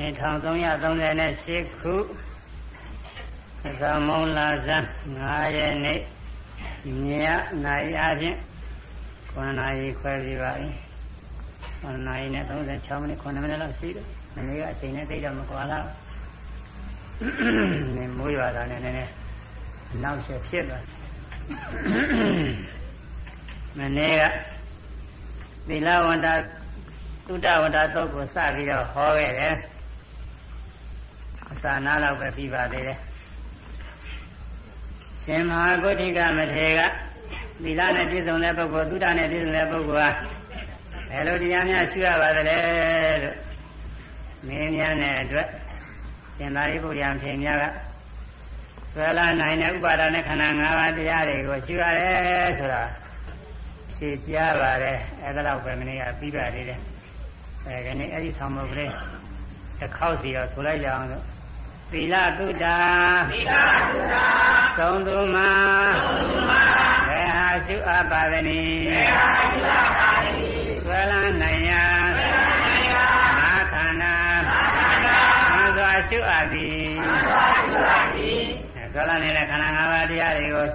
1338ခုသမုံလာဇန်9ရက်နေ့ညနိုင်အချင်း9နာရီခွဲပြီးပါပြီ9နာရီနဲ့36မိနစ်9မိနစ်လောက်ရှိတယ်။ဒီနေ့ကအချိန်နဲ့တိတ်တော့မကွာလား။နေမိုးရွာတာနဲ့နည်းနည်းနောက်ဆက်ဖြစ်သွား။မနေ့ကသီလဝန္တသုတဝန္တသုတ်ကိုစပြီးတော့ဟောခဲ့တယ်။အ စာနာတော့ပဲပြီးပါသေးတယ်။ရှင်မဟာဂုဋ္ဌိကမထေကသီလနဲ့ပြည့်စုံတဲ့ပုဂ္ဂိုလ်သုတနဲ့ပြည့်စုံတဲ့ပုဂ္ဂိုလ်ဟာဘယ်လိုတရားများရှုရပါသလဲလို့မင်းများနဲ့အတွက်ရှင်သာရိပုတ္တရာထေများကဆွဲလာနိုင်တဲ့ဥပါဒနဲ့ခန္ဓာ၅ပါးတရားတွေကိုရှုရတယ်ဆိုတာရှင်းကြပါတယ်အဲ့ဒါတော့ပဲမနေ့ကပြီးပါသေးတယ်အဲဒီနေ့အဲ့ဒီဆောင်မုတ်ကလေးတစ်ခေါက်စီတော့ဆိုလိုက်ကြအောင်လို့ သီလသုဒ္ဓသီလသုဒ္ဓသုံးသူမှာသုံးသူမှာဘယ်ဟာရှုအပ်ပါသနည်းဘယ်ဟာရှုအပ်ပါသနည်းဆွဲလန်းနိုင်ရာဆွဲလန်းနိုင်ရာမာခန္ဓာမာခန္ဓာမှန်စွာရှုအပ်သည်မှန်စွာရှုအပ်သည်ဆွဲလန်းနေတဲ့ခန္ဓာ၅ပါးတရားတွေကို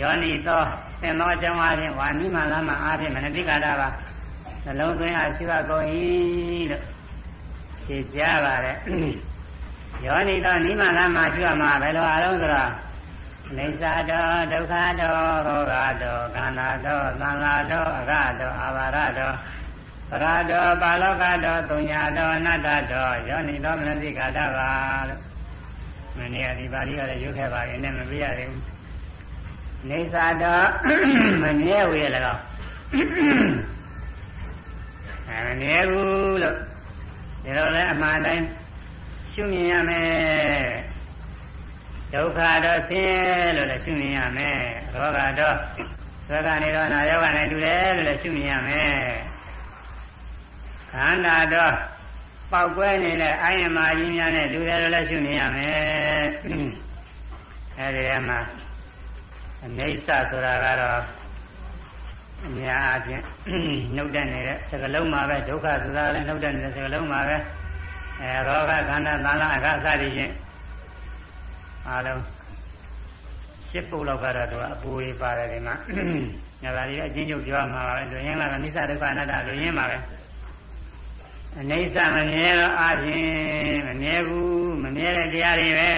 ယောနိသောသင်သောအကြောင်းအချင်းဝါနိမလာမအားဖြင့်မနတိကာရပါနှလုံးသွင်းအားရှိပါကုန်၏လို့ဖြေကြပါတ ယ်ယောနိသောနိမလာမရှိရမှာဘယ်လိုအားလုံးဆိုတော့နေသာတောဒုက္ခတောရောဂတောခန္ဓာတောသံဃာတောအဂတောအာဘာရတောပရတောပါလောကတောတုညာတောအနတ္တတောယောနိသောမနတိကာတပါလို့မနေ့ကဒီပါဠိကလည်းရုပ်ခဲ့ပါရင်လည်းမပြရသေးဘူးနေသာတောမမြဲဝေလည်းကောအဲမမြဲဘူးလို့ဒီလိုလဲအမှန်တိုင်း ရှုမြင်ရမယ်ဒုက္ခတော့ဆင်းရဲလို့လည်းရှုမြင်ရမယ်ရောဂါတော့သောကနေတော့နာယောဂနဲ့တူတယ်လို့လည်းရှုမြင်ရမယ်ခန္ဓာတော့ပေါက်ကွဲနေတဲ့အာယမကြီးများနဲ့တူတယ်လို့လည်းရှုမြင်ရမယ်အဲဒီမှာအနေဆဆိုတာကတော့အများအားဖြင့်နှုတ်တက်နေတဲ့စကလုံးမှာပဲဒုက္ခဆိုတာလည်းနှုတ်တက်နေတဲ့စကလုံးမှာပဲ အဲရောဂခန္ဓာသံဃာအခါစသည်ဖြင့်အားလုံးရှစ်ပုတ်လောက်ကတော့သူကအပူတွေပါတယ်ဒီမှာညာသာလေးအချင်းချုပ်ပြောမှာပါပဲလူရင်းလာတော့နိစ္စဒုက္ခအနတ္တလူရင်းပါပဲအနေဆမမြဲတော့အားဖြင့်မမြဲဘူးမမြဲတဲ့တရားတွေပဲ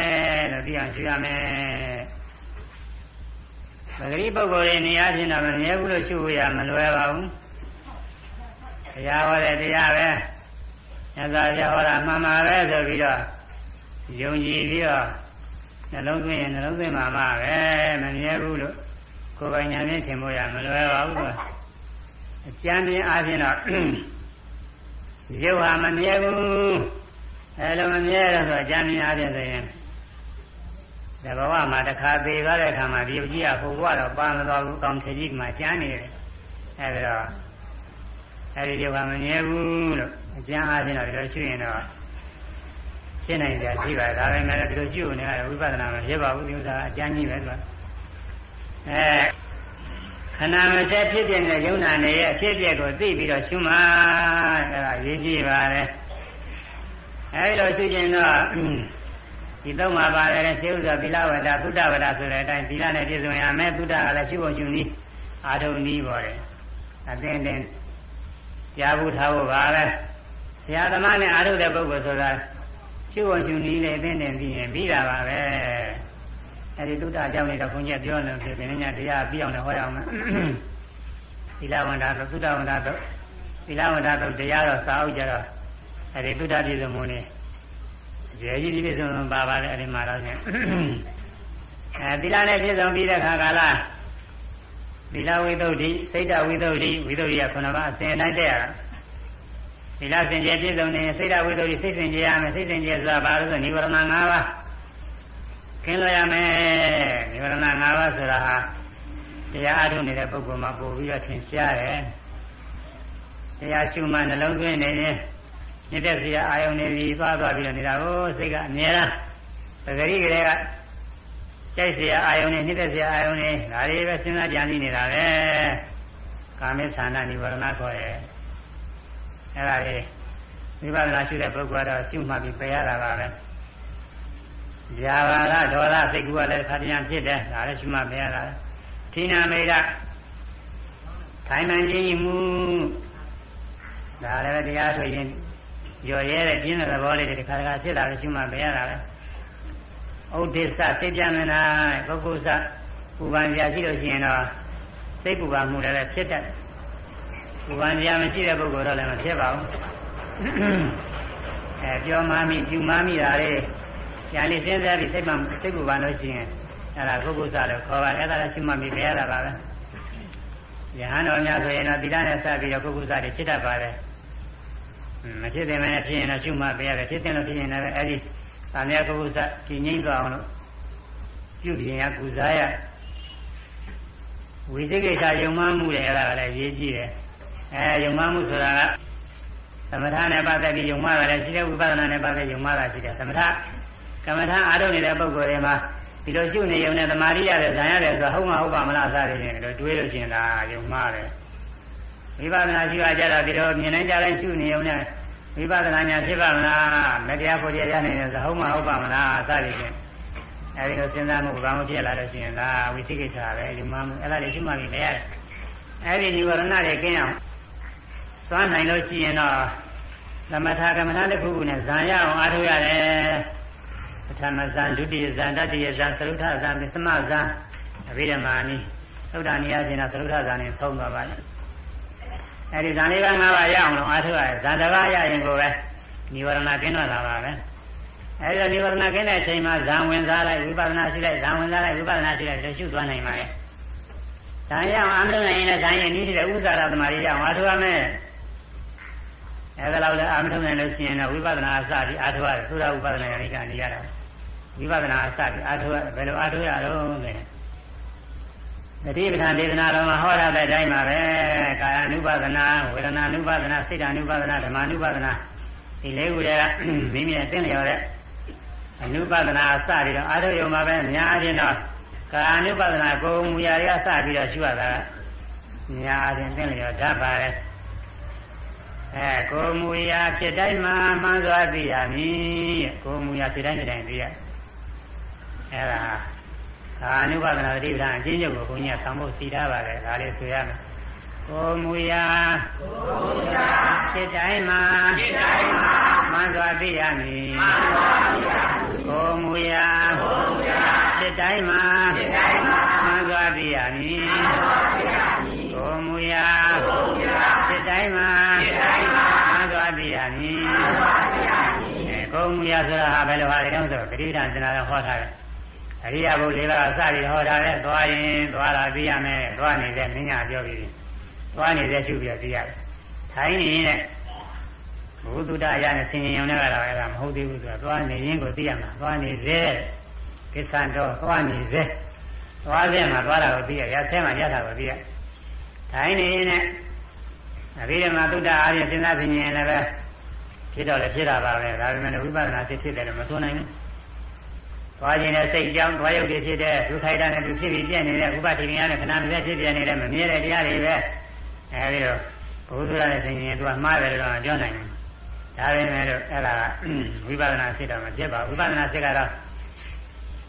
လို့သိအောင်ရှင်းရမယ်ပဂရိပုဂ္ဂိုလ်တွေနေရာချင်းတော့မမြဲဘူးလို့ရှုရမလွယ်ပါဘူးတရားဟောတဲ့တရားပဲ ညဇာပြဟောတာမှန်ပါပဲဆိုပြီးတော့ယုံကြည်ပြီးတော့နှလုံးသွင်းရင်နှလုံးသွင်းမှာမှပဲမမြဲဘူးလို့ကိုယ်ပိုင်ညာနဲ့ထင်ဖို့ရမလွယ်ပါဘူးအကျမ်းပြင်းအားဖြင့်တော့ရုပ်ဟာမမြဲဘူးအဲလိုမမြဲတော့ဆိုအကျမ်းပြင်းအားဖြင့်ဆိုရင်တဘဝမှာတစ်ခါသေးသွားတဲ့အခါမှာဒီကြီးကဟိုဘဝတော့ပါမသွားဘူးကောင်းထေကြီးကမှကျမ်းနေတယ်အဲဒါတော့အဲဒီရုပ်ဟာမမြဲဘူးလို့ အကျမ်းအားဖြင့်တော့ဒီလိုရှိရင်တော့ရှင်းနိုင်ကြရှိပါဒါပေမဲ့ဒီလိုရှို့နေရဝိပဿနာမဖြစ်ပါဘူးဒီဥစ္စာအကျမ်းကြီးပဲသူကအဲခန္ဓာမစက်ဖြစ်ပြတဲ့ယုံနာနေရဲ့အဖြစ်ပြက်ကိုသိပြီးတော့ရှုမှအဲဒါရေးကြည့်ပါလေအဲဒီလိုရှုခြင်းတော့ဒီသုံးပါပါတယ်စေဥစွာသီလဝဒသုဒ္ဓဝဒဆိုတဲ့အတိုင်းသီလနဲ့ပြည့်စုံရမယ်သုဒ္ဓကလည်းရှုဖို့ရှုနည်းအာထုံနည်းပေါ်တယ်အသင်တင်ကြားဘူးထားဖို့ပါပဲ ဆရာသမားနဲ့အာထုတဲ့ပုဂ္ဂိုလ်ဆိုတာရှုဖို့ရှုနည်းလေအသင်တင်ပြီးရင်ပြီးတာပါပဲအဲဒီသုဒ္ဓအကြောင်းလေးတော့ခွန်ကြီးပြောနေတယ်ဒီနေ့ညတရားပြီးအောင်လည်းဟောရအောင်မယ်သီလဝန္တာသုဒ္ဓဝန္တာတော့သီလဝန္တာတော့တရားတော့စာအုပ်ကြတော့အဲဒီသုဒ္ဓပြည့်စုံမှုနဲ့ကျေကြီးဒီပြည့်စုံပါပါလေအဲ့ဒီမှာတော့ဖြင့်အဲသီလနဲ့ပြည့်စုံပြီးတဲ့ခါကာလသီလဝိသုဒ္ဓိစိတ်တဝိသုဒ္ဓိဝိသုဒ္ဓိကခုနကအစဉ်တိုင်းတဲ့ရတာ သီလစင်ကြယ်ပြည့်စုံနေစိတ်တဝိသုဒ္ဓိစိတ်စင်ကြယ်ရမယ်စိတ်စင်ကြယ်ဆိုတာဘာလို့ဆိုနိဗ္ဗာန်၅ပါးခင်းလို့ရမယ်နိဗ္ဗာန်၅ပါးဆိုတာဟာတရားအထုနေတဲ့ပုဂ္ဂိုလ်မှာပို့ပြီးတော့ထင်ရှားတယ်တရားရှုမှနှလုံးသွင်းနေရင်နေတဲ့စီအာယုန်နေပြီးသွားသွားပြီးတော့နေတာကိုစိတ်ကအမြဲတမ်းပဂရိကလေးကကြိုက်စီအာယုန်နေနေတဲ့စီအာယုန်နေဒါတွေပဲစဉ်းစားကြံနေနေတာပဲကာမေသန္တာနိဗ္ဗာန်ခေါ်ရဲ့ အဲ့ဒါလေးဝိပဿနာရှုတဲ့ပုဂ္ဂိုလ်ကတော့ရှုမှတ်ပြီးပယ်ရတာပါပဲ။ဇာဘာရဒေါသစိတ်ကူကလည်းခါတရားဖြစ်တယ်ဒါလည်းရှုမှတ်ပယ်ရတာ။ဌိနာမေရထိုင်မှန်ခြင်းမှုဒါလည်းတရားဆိုရင်ရော်ရဲတဲ့ပြင်းတဲ့သဘောလေးတွေခါတခါဖြစ်လာလို့ရှုမှတ်ပယ်ရတာပဲ။ဥဒိစ္စစိတ်ပြမနာပုဂ္ဂိုလ်စပူပန်ပြရှိလို့ရှိရင်တော့စိတ်ပူပန်မှုလည်းဖြစ်တတ်တယ်။ ပူပန်ပြမရှိတဲ့ပုဂ္ဂိုလ်တော့လည်းမဖြစ်ပါဘူး။အဲပြောမှမိကျူမှမိတာလေညာလေးစဉ်းစားပြီးစိတ်မှစိတ်ပူပန်လို့ရှိရင်အဲ့ဒါပုဂ္ဂိုလ်စလို့ခေါ်ပါအဲ့ဒါလည်းရှုမှတ်ပြီးပြရတာပါပဲ။ယဟန်တော်များဆိုရင်တော့သီလနဲ့စပြီးတော့ပုဂ္ဂိုလ်စတွေဖြစ်တတ်ပါတယ်။မဖြစ်တဲ့မနဲ့ဖြစ်ရင်တော့ရှုမှတ်ပြရတယ်ဖြစ်တဲ့လို့ဖြစ်ရင်လည်းအဲ့ဒီဗာမြတ်ပုဂ္ဂိုလ်စကြည်ငြိမ့်သွားအောင်လို့ပြုပြင်ရကုစားရဝိသိကိစ္စယုံမှမှုတယ်အဲ့ဒါကလည်းရေးကြည့်တယ် အဲယုံမှမှုဆိုတာကသမထနဲ့ပတ်သက်ပြီးယုံမှတာလည်းရှိတယ်ဝိပဿနာနဲ့ပတ်သက်ယုံမှတာရှိတယ်သမထကမ္မထာအားထုတ်နေတဲ့ပုဂ္ဂိုလ်တွေမှာဒီလိုရှုနေယုံနဲ့သမာဓိရတယ်ဇာရတယ်ဆိုတာဟုတ်မှာဟုတ်ပါမလားစသည်ဖြင့်ဒီလိုတွေးလို့ရှိရင်ဒါယုံမှတယ်ဝိပဿနာရှိရကြတော့ဒီလိုမြင်နိုင်ကြတိုင်းရှုနေယုံနဲ့ဝိပဿနာညာဖြစ်ပါမလားမတရားဖို့တရားရနေတယ်ဆိုဟုတ်မှာဟုတ်ပါမလားစသည်ဖြင့်အဲဒီလိုစဉ်းစားမှုဘာမှဖြစ်လာလို့ရှိရင်ဒါဝိသိကိစ္စပဲဒီမှာအဲ့ဒါတွေရှိမှပြီလေရတယ်အဲဒီនិဝရဏတွေကင်းအောင် စွမ်းနိုင်လို့ရှိရင်တော့သမထကမ္မထာတစ်ခုခုနဲ့ဇံရအောင်အားထုတ်ရတယ်ပထမဇံဒုတိယဇံတတိယဇံသရုထဇံပစ္စမဇံအဘိဓမ္မာနိသုဒ္ဓနိယရှင်ကသရုထဇံနဲ့ဆုံးသွားပါလေအဲဒီဇံလေးက၅ပါးရအောင်လို့အားထုတ်ရတယ်ဇံတစ်ပါးရရင်ကိုပဲនិဝရဏကင်းတော့တာပါပဲအဲဒီနိဗ္ဗာန်ကင်းတဲ့အချိန်မှာဇံဝင်စားလိုက်ဝိပဿနာရှိလိုက်ဇံဝင်စားလိုက်ဝိပဿနာရှိလိုက်လို့ရှုသွားနိုင်ပါရဲ့။ဒါကြောင့်အမှန်တိုင်းရင်လည်းဇံရဲ့နည်းတဲ့ဥစ္စာရသမารီကြောင့်အားထုတ်ရမယ်။ အဲဒါလောက်လည်းအာမထုံနိုင်လို့ရှိရင်တော့ဝိပဿနာအစပြီးအားထုတ်ရတယ်သုရဥပဒနာယနိကနေရတာ။ဝိပဿနာအစပြီးအားထုတ်ရဘယ်လိုအားထုတ်ရတော့လဲ။တတိပဌာန်ဒေသနာတော်မှာဟောရတဲ့အတိုင်းပါပဲ။ကာယ ानु ပါဒနာဝေဒနာ ानु ပါဒနာစိတ် ानु ပါဒနာဓမ္မ ानु ပါဒနာဒီလေးခုတည်းကမိမိနဲ့သိလျော်တဲ့အနုပဒနာအစပြီးတော့အာရုံယုံမှာပဲများအချင်းတော့ကာအနုပဒနာကိုမူရာတွေကစပြီးတော့ရှုရတာများအချင်းသိလျော်တတ်ပါတယ် အဲကိုမူရာဖြစ်တိုင်းမှာမှန်စွာသိရမည်ကိုမူရာဖြစ်တိုင်းတိုင်းသိရအဲဒါကာအနုပဒနာတိပ္ပံအချင်းချုပ်ကိုဘုန်းကြီးကသံဖို့စီထားပါတယ်ဒါလေးဆိုရမယ်ကိုမူရာကိုမူရာဖြစ်တိုင်းမှာဖြစ်တိုင်းမှာမှန်စွာသိရမည်မှန်စွာသိရမည်ကိုမူရာကိုမူရာဖြစ်တိုင်းမှာဖြစ်တိုင်းမှာမှန်စွာသိရမည်မှန်စွာသိရမည်ကိုမူရာကိုမူရာဖြစ်တိုင်းမှာဖြစ်တိုင်းမှာမှန်စွာသိရမည်မှန်စွာသိရမ ည်ကိုမူရာဆိုတာဟာဘယ်လိုဟာလဲတုံးဆိုတိဋ္ဌာန်စနာတော်ဟောထားတယ်အရိယဘုလေးပါးအစပြီးဟောထားတယ်သွားရင်သွားလာသိရမယ်သွားနေတဲ့မင်းညာပြောပြီးသွားနေတဲ့ရှုပြသိရတယ်ထိုင်းနေတဲ့ဘုဒ္ဓတရားနဲ့ဆင်ញင်ုံနဲ့ကတော့အဲ့ဒါမဟုတ်သေးဘူးဆိုတာသွားနေရင်ကိုသိရမှာသွားနေစေကိစ္စတော့သွားနေစေသွားစေမှာသွားတာကိုသိရရဆဲမှာရတာကိုသိရထိုင်းနေနဲ့အဘိဓမ္မာသုဒ္ဓအားဖြင့်စဉ်းစားဆင်ញင်လည်းပဲ ဖြစ်တော့လည်းဖြစ်တာပါပဲဒါပေမဲ့ဝိပဿနာဖြစ်ဖြစ်တယ်လို့မဆိုနိုင်ဘူးသွားခြင်းနဲ့စိတ်ကြောင်းသွားရုပ်တွေဖြစ်တဲ့ဒုက္ခိတနဲ့သူဖြစ်ပြီးပြည့်နေတဲ့ဥပတိမြာနဲ့ခဏတစ်ပြည့်ဖြစ်ပြနေတဲ့မမြဲတဲ့တရားတွေပဲအဲဒီတော့ဘုရားနဲ့ဆင်ញင်သူကမှားတယ်လို့ပြောနိုင်တယ်ဒါပေမဲ့လို့အဲ့ဒါဝိပဿနာဖြစ်တော့မဖြစ်ပါဘူးဝိပဿနာဖြစ်ကတော့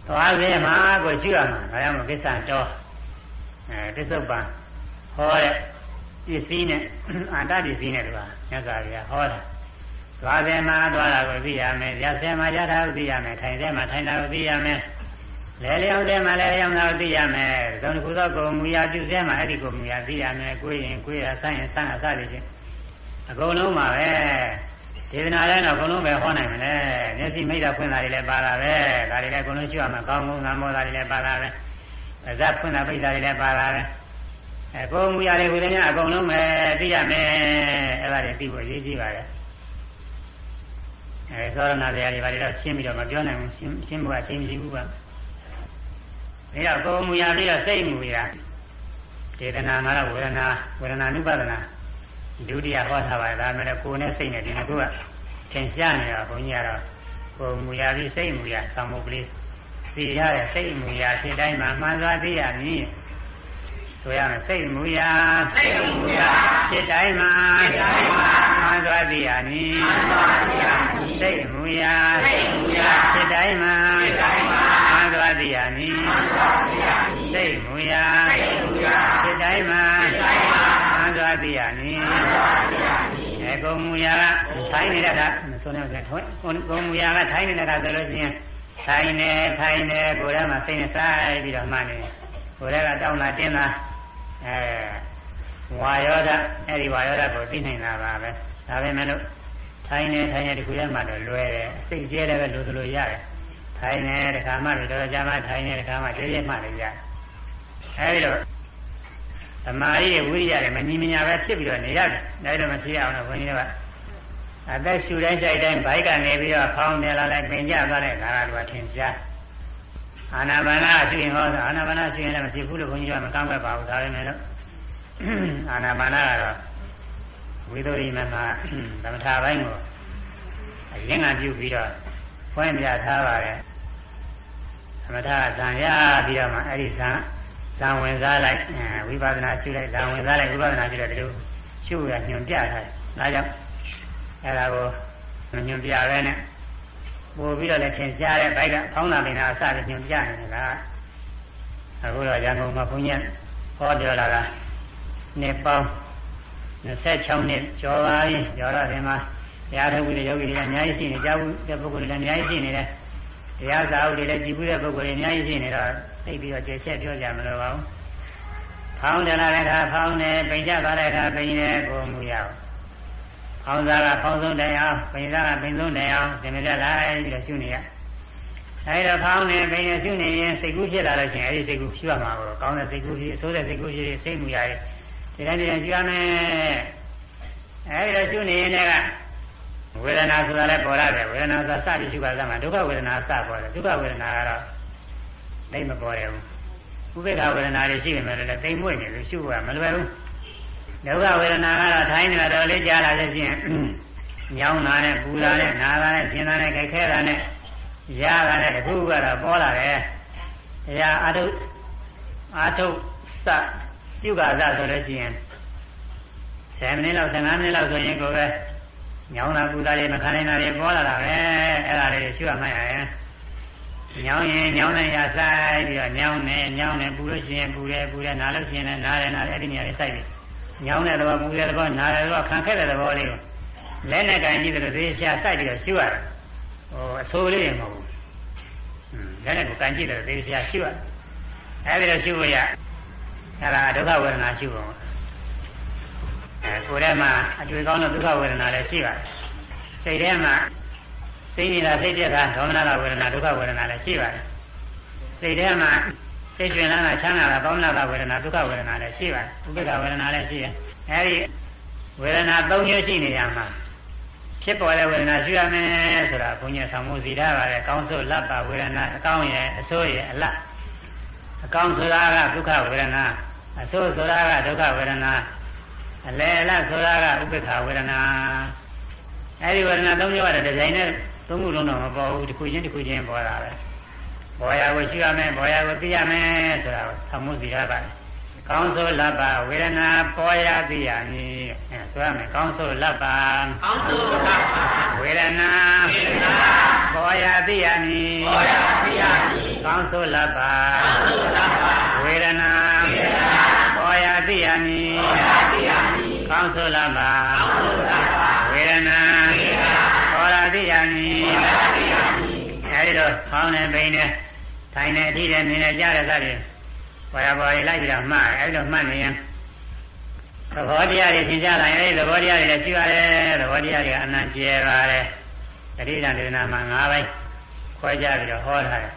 သွားစေမှာကိုရှိရမှာဒါကြောင့်မကိစ္စတော့အဲပစ္စုပန်ဟောတဲ့ပစ္စည်းနဲ့အတ္တပစ္စည်းနဲ့တူပါမြတ်စွာဘုရားဟောတာ သွားစေမှာသွားတာကိုသိရမယ်ရစေမှာရတာကိုသိရမယ်ထိုင်စေမှာထိုင်တာကိုသိရမယ်လဲလျောင်းတဲ့မှာလဲလျောင်းတာကိုသိရမယ်သုံးခုသောကိုမူရပြုစေမှာအဲ့ဒီကိုမူရသိရမယ်ကိုယ်ရင်ကိုယ်ရဆန်းရင်ဆန်းအစသည်ချင်းအကုန်လုံးပါပဲဒေသနာလည်းတော့ဘုံလုံးပဲဟောနိုင်မလဲမျက်စိမိတ်တာဖွင့်တာတွေလည်းပါတာပဲဒါတွေလည်းဘုံလုံးရှိရမှာကောင်းကောင်းငါမောတာတွေလည်းပါတာပဲအဇတ်ဖွင့်တာပိတ်တာတွေလည်းပါတာပဲအဲကိုယ်မူရတဲ့ကိုယ်တည်းကအကုန်လုံးပဲသိရမယ်အဲ့ဒါတွေသိဖို့ရည်ကြီးပါတယ် အဲသောရဏတရားတွေဘာတွေတော့ရှင်းပြီးတော့မပြောနိုင်ဘူးရှင်းရှင်းဖို့အချိန်မရှိဘူးပါဒါတော့ကိုယ်မူရပြီးတော့စိတ်မူရဒေသနာမှာတော့ဝေဒနာဝေဒနာနုပဒနာဒုတိယဟောထားပါတယ်ဒါမှလည်းကိုယ်နဲ့စိတ်နဲ့ဒီနှစ်ခုကသင်ရှားနေတာဘုန်းကြီးကတော့ကိုယ်မူရာပြီးစိတ်မူရာသံမုတ်ကလေးသိရတဲ့စိတ်မူရာဖြစ်တိုင်းမှာမှန်စွာသိရမည်ဆိုရမယ်စိတ်မူရာစိတ်မူရာဖြစ်တိုင်းမှာဖြစ်တိုင်းမှာမှမှန်သွားသိရမည်မှန်သွားသိရမည် စိတ်မူရာစိတ်မူရာစိတ်တိုင်းမှာစိတ်တိုင်းမှာမှန်သွားသိရမည်မှန်သွားသိရမည်စိတ်မူရာစိတ်မူရာစိတ်တိုင်းမှာစိတ်တိုင်းမှာမှန်သွားသိရမည်မှန်သွားသိရမည်အဲကုံမူရာကထိုင်းနေတဲ့ကဆိုနေတယ်ထွန်းကုံမူရာကထိုင်းနေတဲ့ကဆိုလို့ရှိရင်ထိုင်နေထိုင်နေကိုယ်ထဲမှာစိတ်နဲ့စားပြီးတော့မှနေကိုယ်ထဲကတောင်းတာတင်းတာအဲဝါယောဓအဲ့ဒီဝါယောဓကိုသိနိုင်တာပါပဲဒါပဲမဲ့လို့ ထိုင်နေထိုင်နေဒီခုထဲမှာတော့လွယ်တယ်စိတ်ကျဲတယ်ပဲလို့ဆိုလို့ရတယ်ထိုင်နေတခါမှတော့ကြာမှထိုင်နေတခါမှကျဲကျဲမှလည်းရတယ်အဲဒီတော့သမာဓိရဲ့ဝိရိယနဲ့မညီမညာပဲဖြစ်ပြီးတော့နေရတယ်ဒါတော့မဖြစ်အောင်လို့ဘုန်းကြီးတို့ကအသက်ရှူတိုင်းကြိုက်တိုင်းဘိုက်ကနေပြီးတော့ဖောင်းနေလာလိုက်ပင်ကြသွားတဲ့ဒါကတော့ထင်ရှားအာနာပါနာရှိရင်ဟောအာနာပါနာရှိရင်လည်းမဖြစ်ဘူးလို့ဘုန်းကြီးကမကောင်းပဲပါဘူးဒါပဲမဲ့လို့အာနာပါနာကတော့ ဝိသုရိမမှာသမထဘိုင်းကိုအရင်ကပြုပြီးတော့ဖွင့်ပြထားပါတယ်သမထဇံရပြီးတော့မှအဲ့ဒီဇံဇံဝင်စားလိုက်ဝိပဿနာရှုလိုက်ဇံဝင်စားလိုက်ဝိပဿနာရှုလိုက်ဒီလိုရှုရညွန်ပြထားတယ်ဒါကြောင့်အဲ့ဒါကိုညွန်ပြရဲနဲ့ပို့ပြီးတော့လည်းသင်ကြားတဲ့ဘိုက်ကဖောင်းတာပင်အစရညွန်ပြနေတယ်ကအခုတော့ရန်ကုန်မှာဘုန်းကြီးဟောပြောလာတာနှစ်ပေါင်း 26နှစ်ကျော်ပါပြီကျော်တော့ဒီမှာတရားထုတ်ပြီးတဲ့ယောဂီတွေကအများကြီးရှိနေကြဘူးတဲ့ပုဂ္ဂိုလ်တွေလည်းအများကြီးရှိနေတယ်တရားစာအုပ်တွေလည်းကြည်ဘူးတဲ့ပုဂ္ဂိုလ်တွေအများကြီးရှိနေတော့သိပြီးတော့ကျေချက်ပြောကြမလို့ပါဘူးဖောင်းတယ်လာတဲ့အခါဖောင်းတယ်ပိန်ကြသွားတဲ့အခါပိန်တယ်ကိုမူရအောင်ဖောင်းစားကဖောင်းဆုံးတယ်အောင်ပိန်စားကပိန်ဆုံးတယ်အောင်ဒီလိုကြလိုက်ပြီးတော့ရှုနေရအဲဒီတော့ဖောင်းနေပိန်နေရှုနေရင်စိတ်ကူးဖြစ်လာလို့ရှိရင်အဲဒီစိတ်ကူးရှုရမှာကိုကောင်းတဲ့စိတ်ကူးဖြစ်အဆိုးတဲ့စိတ်ကူးဖြစ်စိတ်မူရရဲ့ ဒီတိုင်းဒီတိုင်းရှုရမယ်အဲဒီတော့ရှုနေရင်လည်းဝေဒနာဆိုတာလည်းပေါ်ရတယ်ဝေဒနာဆိုတာစပြီးရှုပါသမှာဒုက္ခဝေဒနာစပေါ်တယ်ဒုက္ခဝေဒနာကတော့သိမပေါ်ရဘူးဥပေက္ခဝေဒနာတွေရှိနေတယ်လည်းသိမ့်မွေ့နေလို့ရှုရမလွယ်ဘူးဒုက္ခဝေဒနာကတော့ထိုင်းနေတာတော့လေးကြားလာလို့ရှိရင်ညောင်းတာနဲ့ပူတာနဲ့နာတာနဲ့ပြင်းတာနဲ့ကြိုက်ခဲတာနဲ့ရတာနဲ့တခုကတော့ပေါ်လာတယ်။တရားအထုအထုစ ပြုကစားဆိုလို့ရှိရင်10မိနစ်လောက်15မိနစ်လောက်ဆိုရင်ကိုယ်ပဲညောင်းတာပူတာတွေမခံနိုင်တာတွေပေါ်လာတာပဲအဲ့ဒါတွေရှုရမှရရင်ညောင်းရင်ညောင်းနေရဆိုင်ပြီးတော့ညောင်းနေညောင်းနေပူလို့ရှိရင်ပူတယ်ပူတယ်နားလို့ရှိရင်လည်းနားတယ်နားတယ်အဲ့ဒီနေရာတွေစိုက်ပြီးညောင်းတဲ့သဘောပူတဲ့သဘောနားတဲ့သဘောခံခဲ့တဲ့သဘောလေးကိုလက်နဲ့ကန်ကြည့်တယ်လို့သေချာစိုက်ပြီးတော့ရှုရတယ်ဟိုအဆိုးလေးတွေမဟုတ်ဘူးလက်နဲ့ကိုကန်ကြည့်တယ်သေချာရှုရတယ်အဲ့ဒီတော့ရှုရ အဲ့ဒါဒုက္ခဝေဒနာရှုပုံအဲကိုယ်ထဲမှာအတွေ့ကောင်းတဲ့ဒုက္ခဝေဒနာလည်းရှိပါတယ်စိတ်ထဲမှာစိတ်နေတာစိတ်ပြက်တာဒေါမနတာဝေဒနာဒုက္ခဝေဒနာလည်းရှိပါတယ်စိတ်ထဲမှာစိတ်ရှင်လာတာချမ်းသာတာဒေါမနတာဝေဒနာဒုက္ခဝေဒနာလည်းရှိပါတယ်ဥပိ္ပခဝေဒနာလည်းရှိတယ်အဲဒီဝေဒနာ၃မျိုးရှိနေရမှာဖြစ်ပေါ်တဲ့ဝေဒနာရှိရမယ်ဆိုတာဘုန်းကြီးဆောင်မှုစီထားပါတယ်ကောင်းဆိုလပ်ပါဝေဒနာအကောင်းရဲ့အဆိုးရဲ့အလတ်အကောင်းဆိုတာကဒုက္ခဝေဒနာ အဆိုးဆိုတာကဒုက္ခဝေဒနာအလယ်အလတ်ဆိုတာကဥပိ္ပခဝေဒနာအဲဒီဝေဒနာ၃မျိုးကတော့ဒီဇိုင်းနဲ့သုံးခုလုံးတော့မပေါ်ဘူးတစ်ခုချင်းတစ်ခုချင်းပေါ်လာတယ်ဘောရကိုရှိရမယ်ဘောရကိုသိရမယ်ဆိုတာကိုသမှုစီရပါတယ်ကောင်းဆိုလပ်ပါဝေဒနာပေါ်ရသိရမည်အဲဆိုရမယ်ကောင်းဆိုလပ်ပါကောင်းဆိုလပ်ပါဝေဒနာဝေဒနာပေါ်ရသိရမည်ပေါ်ရသိရမည်ကောင်းဆိုလပ်ပါကောင်းဆိုလပ်ပါဝေဒနာဝေဒနာပေါ်ရသိရ မည်ပေါ်ရသိရမည်ကောင်းဆိုလပ်ပါကောင်းဆိုလပ်ပါဝေဒနာဝေဒနာပေါ်ရသိရမည်ပေါ်ရသိရမည်အဲဒီတော့ဖောင်းနေပိန်နေထိုင်နေအထိတယ်မြင်နေကြတဲ့စသည်ဘာရဘာရလိုက်ပြီးတော့မှတ်အဲဒီတော့မှတ်နေရင်သဘောတရားတွေသင်ကြားလာရင်အဲဒီသဘောတရားတွေလည်းရှိပါတယ်သဘောတရားတွေကအနံကျဲပါတယ်တတိယဒေသနာမှာ၅ပိုင်းခွဲကြပြီးတော့ဟောထားတယ်